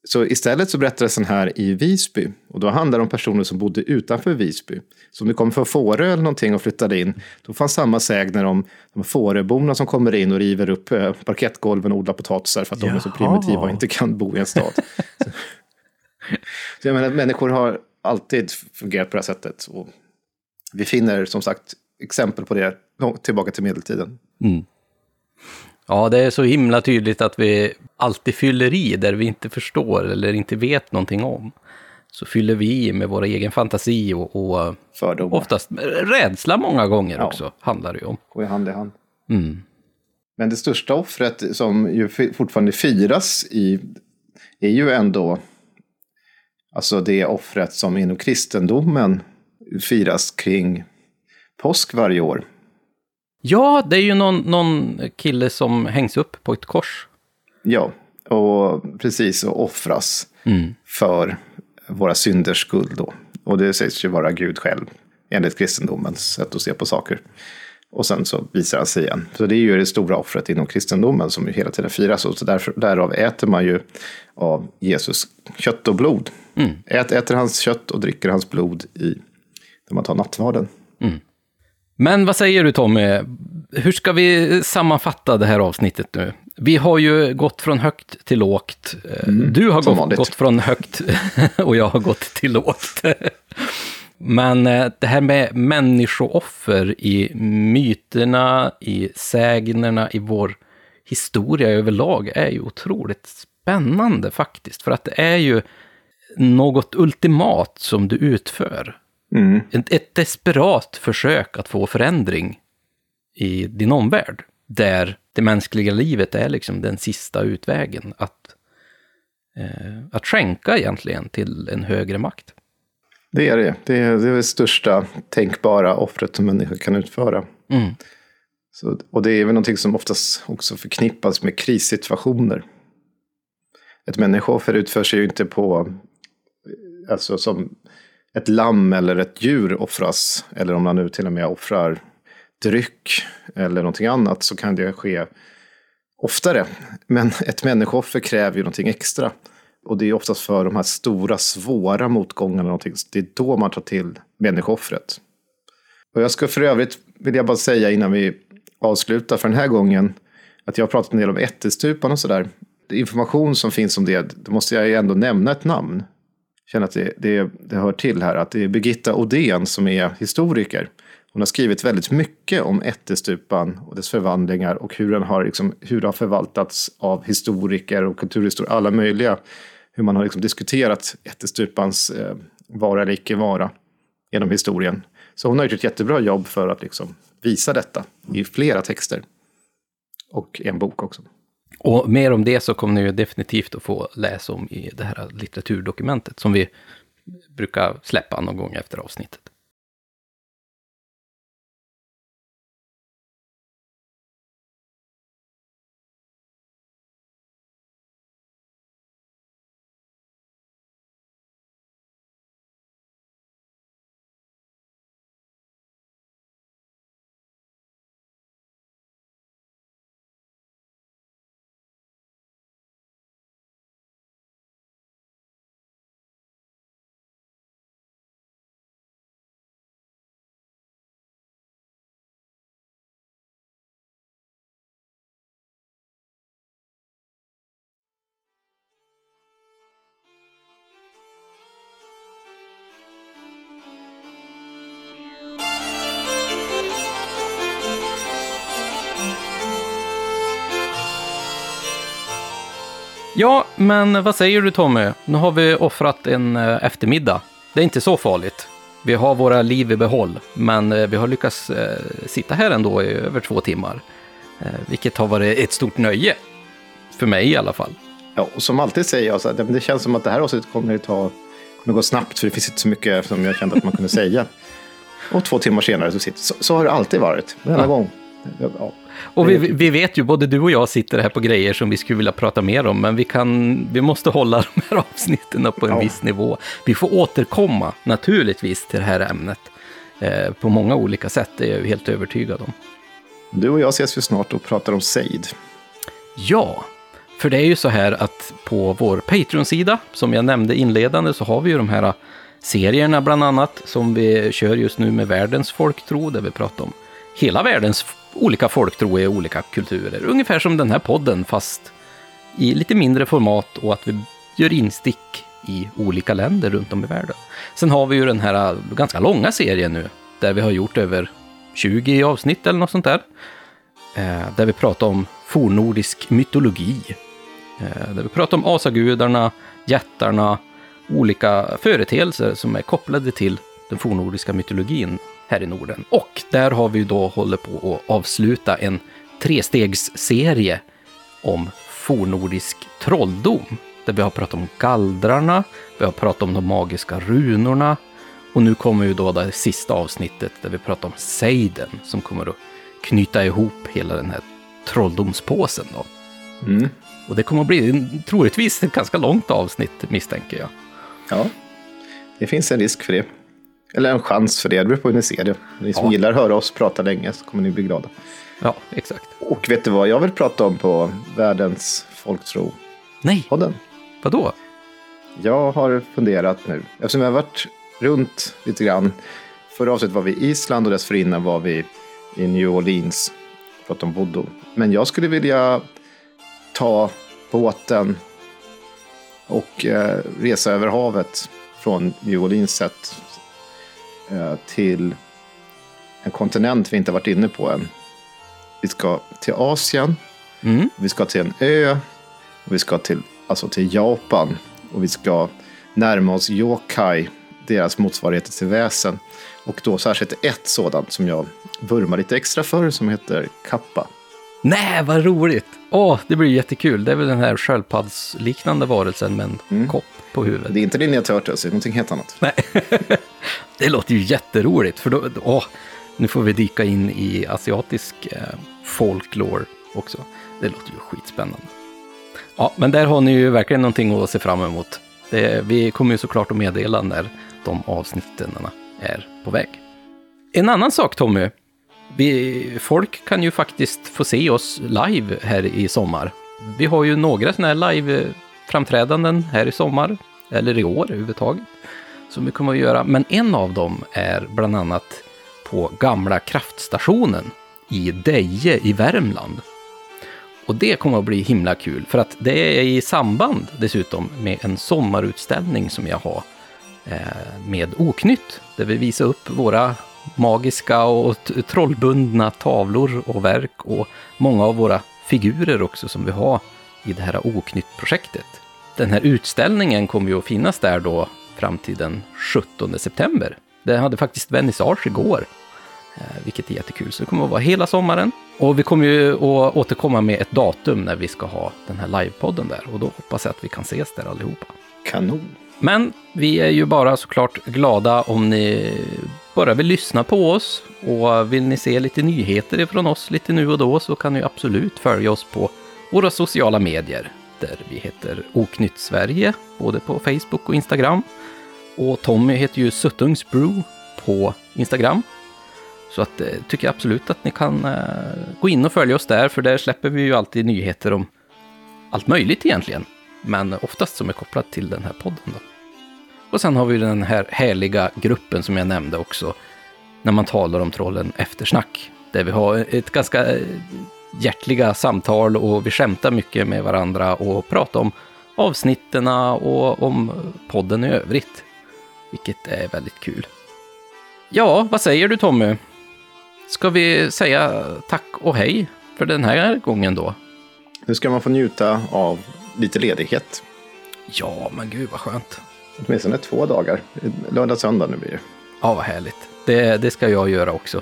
Så istället så berättades den här i Visby. Och då handlar det om personer som bodde utanför Visby. Så om du kom från Fårö eller någonting och flyttade in, då fanns samma sägner om de Fåröborna som kommer in och river upp eh, parkettgolven och odlar potatisar för att Jaha. de är så primitiva och inte kan bo i en stad. så jag menar, människor har alltid fungerat på det här sättet. Och vi finner som sagt exempel på det tillbaka till medeltiden. Mm. Ja, det är så himla tydligt att vi alltid fyller i där vi inte förstår eller inte vet någonting om. Så fyller vi i med vår egen fantasi och, och Fördomar. oftast rädsla många gånger ja. också, handlar det ju om. Går hand i hand. Mm. Men det största offret som ju fortfarande firas i är ju ändå alltså det offret som inom kristendomen firas kring påsk varje år. Ja, det är ju någon, någon kille som hängs upp på ett kors. Ja, och precis och offras mm. för våra synders skull då. Och det sägs ju vara Gud själv, enligt kristendomens sätt att se på saker. Och sen så visar han sig igen. Så det är ju det stora offret inom kristendomen som ju hela tiden firas. Och så därför, därav äter man ju av Jesus kött och blod. Mm. Ät, äter hans kött och dricker hans blod i, när man tar nattvarden. Mm. Men vad säger du Tommy? Hur ska vi sammanfatta det här avsnittet nu? Vi har ju gått från högt till lågt. Mm, du har gått, gått, från högt och jag har gått till lågt. Men eh, det här med människooffer i myterna, i sägnerna, i vår historia överlag är ju otroligt spännande faktiskt. För att det är ju något ultimat som du utför. Mm. Ett, ett desperat försök att få förändring i din omvärld. Där det mänskliga livet är liksom den sista utvägen. Att, eh, att skänka egentligen till en högre makt. Det är det. Det är det, är det största tänkbara offret som människor kan utföra. Mm. Så, och det är väl någonting som oftast också förknippas med krissituationer. Ett människooffer utför sig ju inte på, alltså som ett lamm eller ett djur offras, eller om man nu till och med offrar dryck eller någonting annat, så kan det ske oftare. Men ett människooffer kräver ju någonting extra. Och det är oftast för de här stora, svåra motgångarna. Någonting. Det är då man tar till människooffret. Och jag ska för övrigt, vill jag bara säga innan vi avslutar för den här gången, att jag har pratat en del om ättestupan och sådär. Information som finns om det, då måste jag ju ändå nämna ett namn känner att det, det, det hör till här, att det är Birgitta Odén som är historiker. Hon har skrivit väldigt mycket om ättestupan och dess förvandlingar och hur den har, liksom, hur har förvaltats av historiker och kulturhistoriker, alla möjliga. Hur man har liksom diskuterat ättestupans eh, vara eller icke vara genom historien. Så hon har gjort ett jättebra jobb för att liksom visa detta i flera texter. Och en bok också. Och mer om det så kommer ni ju definitivt att få läsa om i det här litteraturdokumentet som vi brukar släppa någon gång efter avsnittet. Ja, men vad säger du Tommy? Nu har vi offrat en eh, eftermiddag. Det är inte så farligt. Vi har våra liv i behåll, men eh, vi har lyckats eh, sitta här ändå i över två timmar. Vilket har varit ett stort nöje. För mig i alla fall. Ja, och som alltid säger jag, så här, det, känns som att det här avsnittet kommer att ta, kommer gå snabbt, för det finns inte så mycket som jag kände att man kunde säga. Och två timmar senare så sitter så, så har det alltid varit, varenda Ja. gång. Ja. Och vi, vi vet ju, både du och jag sitter här på grejer som vi skulle vilja prata mer om, men vi, kan, vi måste hålla de här avsnitten på en Ja. viss nivå. Vi får återkomma naturligtvis till det här ämnet eh, på många olika sätt, det är jag helt övertygad om. Du och jag ses ju snart och pratar om Seid. Ja, för det är ju så här att på vår Patreon-sida, som jag nämnde inledande, så har vi ju de här serierna bland annat, som vi kör just nu med världens folktro, där vi pratar om hela världens olika folktro i olika kulturer. Ungefär som den här podden, fast i lite mindre format och att vi gör instick i olika länder runt om i världen. Sen har vi ju den här ganska långa serien nu, där vi har gjort över 20 avsnitt eller något sånt där. Eh, där vi pratar om fornnordisk mytologi. Eh, där vi pratar om asagudarna, jättarna, olika företeelser som är kopplade till den fornnordiska mytologin här i Norden. Och där har vi då hållit på att avsluta en trestegsserie om fornnordisk trolldom. Där vi har pratat om gallrarna, vi har pratat om de magiska runorna och nu kommer ju då det sista avsnittet där vi pratar om Seiden som kommer att knyta ihop hela den här trolldomspåsen då. Mm. Och det kommer att bli troligtvis ett ganska långt avsnitt misstänker jag. Ja, det finns en risk för det. Eller en chans för det, det beror på hur ni ser det. Ni som Ja. gillar att höra oss prata länge så kommer ni bli glada. Ja, exakt. Och vet du vad jag vill prata om på världens folktro-podden? Nej, vadå? Jag har funderat nu, eftersom jag har varit runt lite grann. Förra avsnittet var vi i Island och dessförinnan var vi i New Orleans. Pratade om voodoo. Men jag skulle vilja ta båten och eh, resa över havet från New Orleans sett till en kontinent vi inte varit inne på än. Vi ska till Asien, Mm. vi ska till en ö, och vi ska till, alltså till Japan och vi ska närma oss yokai, deras motsvarigheter till väsen. Och då särskilt ett sådant som jag vurmar lite extra för som heter kappa. Nej, vad roligt! Åh, det blir jättekul. Det är väl den här sköldpaddsliknande varelsen med en Mm. kopp på huvudet. Det är inte Ninja Turtles, det är någonting helt annat. Nej. det låter ju jätteroligt, för då, åh, nu får vi dyka in i asiatisk eh, folklore också. Det låter ju skitspännande. Ja, men där har ni ju verkligen någonting att se fram emot. Det, vi kommer ju såklart att meddela när de avsnitten är på väg. En annan sak Tommy, vi, folk kan ju faktiskt få se oss live här i sommar. Vi har ju några sådana här live-framträdanden här i sommar, eller i år överhuvudtaget, som vi kommer att göra. Men en av dem är bland annat på gamla kraftstationen i Deje i Värmland. Och det kommer att bli himla kul, för att det är i samband dessutom med en sommarutställning som jag har eh, med Oknytt, där vi visar upp våra magiska och trollbundna tavlor och verk och många av våra figurer också som vi har i det här Oknytt-projektet. Den här utställningen kommer ju att finnas där då fram till den 17 september. Det hade faktiskt vernissage igår, eh, vilket är jättekul. Så det kommer att vara hela sommaren. Och vi kommer ju att återkomma med ett datum när vi ska ha den här livepodden där. Och då hoppas jag att vi kan ses där allihopa. Kanon. Men vi är ju bara såklart glada om ni bara vill lyssna på oss. Och vill ni se lite nyheter ifrån oss lite nu och då så kan ni absolut följa oss på våra sociala medier. Där vi heter Oknytt Sverige, både på Facebook och Instagram. Och Tommy heter ju Suttungsbrew på Instagram. Så att, eh, tycker jag absolut att ni kan eh, gå in och följa oss där, för där släpper vi ju alltid nyheter om allt möjligt egentligen. Men oftast som är kopplat till den här podden då. Och sen har vi den här härliga gruppen som jag nämnde också, när man talar om trollen eftersnack. Där vi har ett ganska eh, hjärtliga samtal och vi skämtar mycket med varandra och pratar om avsnitten och om podden i övrigt. Vilket är väldigt kul. Ja, vad säger du Tommy? Ska vi säga tack och hej för den här gången då? Nu ska man få njuta av lite ledighet. Ja, men gud vad skönt. Åtminstone två dagar. Lördag, söndag nu blir det. Ja, vad härligt. Det, det ska jag göra också.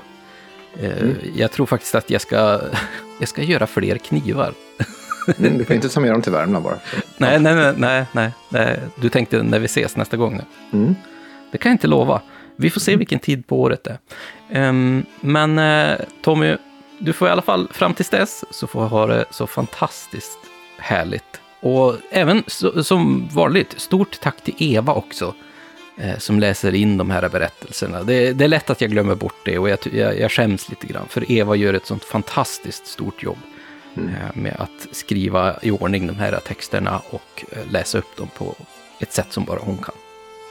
Eh, Mm. Jag tror faktiskt att jag ska, jag ska göra fler knivar. Mm, du får inte ta med dem till Värmland bara. Nej, nej, nej, nej, nej, nej. Du tänkte när vi ses nästa gång nu. Mm. Det kan jag inte lova. Vi får se vilken tid på året det är. Ehm, men eh, Tommy, du får i alla fall fram tills dess så får ha det så fantastiskt härligt. Och även så, som vanligt, stort tack till Eva också. eh, Som läser in de här berättelserna. Det, det är lätt att jag glömmer bort det och jag, jag, jag skäms lite grann. För Eva gör ett sånt fantastiskt stort jobb eh, med att skriva i ordning de här texterna och eh, läsa upp dem på ett sätt som bara hon kan.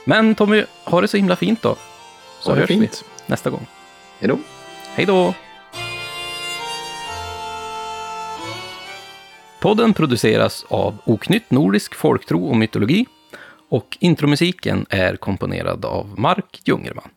Men Tommy, ha det så himla fint då. Så Ha hörs fint. vi nästa gång. Hej då. Hej då! Podden produceras av Oknytt Nordisk Folktro och Mytologi och intromusiken är komponerad av Mark Jungerman.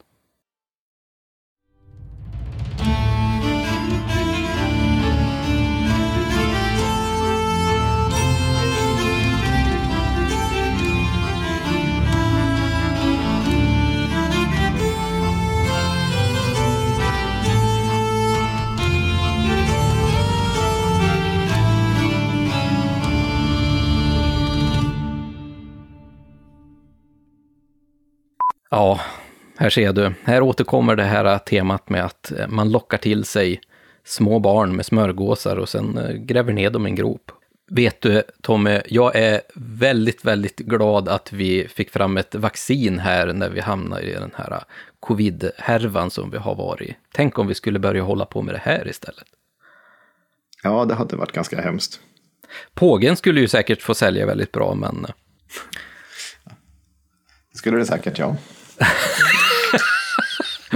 Ja, här ser du. Här återkommer det här temat med att eh, man lockar till sig små barn med smörgåsar och sen eh, gräver ner dem i en grop. Vet du, Tommy, jag är väldigt, väldigt glad att vi fick fram ett vaccin här när vi hamnade i den här covid-härvan som vi har varit i. Tänk om vi skulle börja hålla på med det här istället. Ja, det hade varit ganska hemskt. Pågen skulle ju säkert få sälja väldigt bra, men eh, Det skulle det säkert, ja.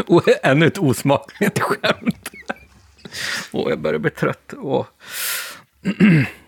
Och ännu ett osmakligt skämt. Åh, jag börjar bli trött. Åh.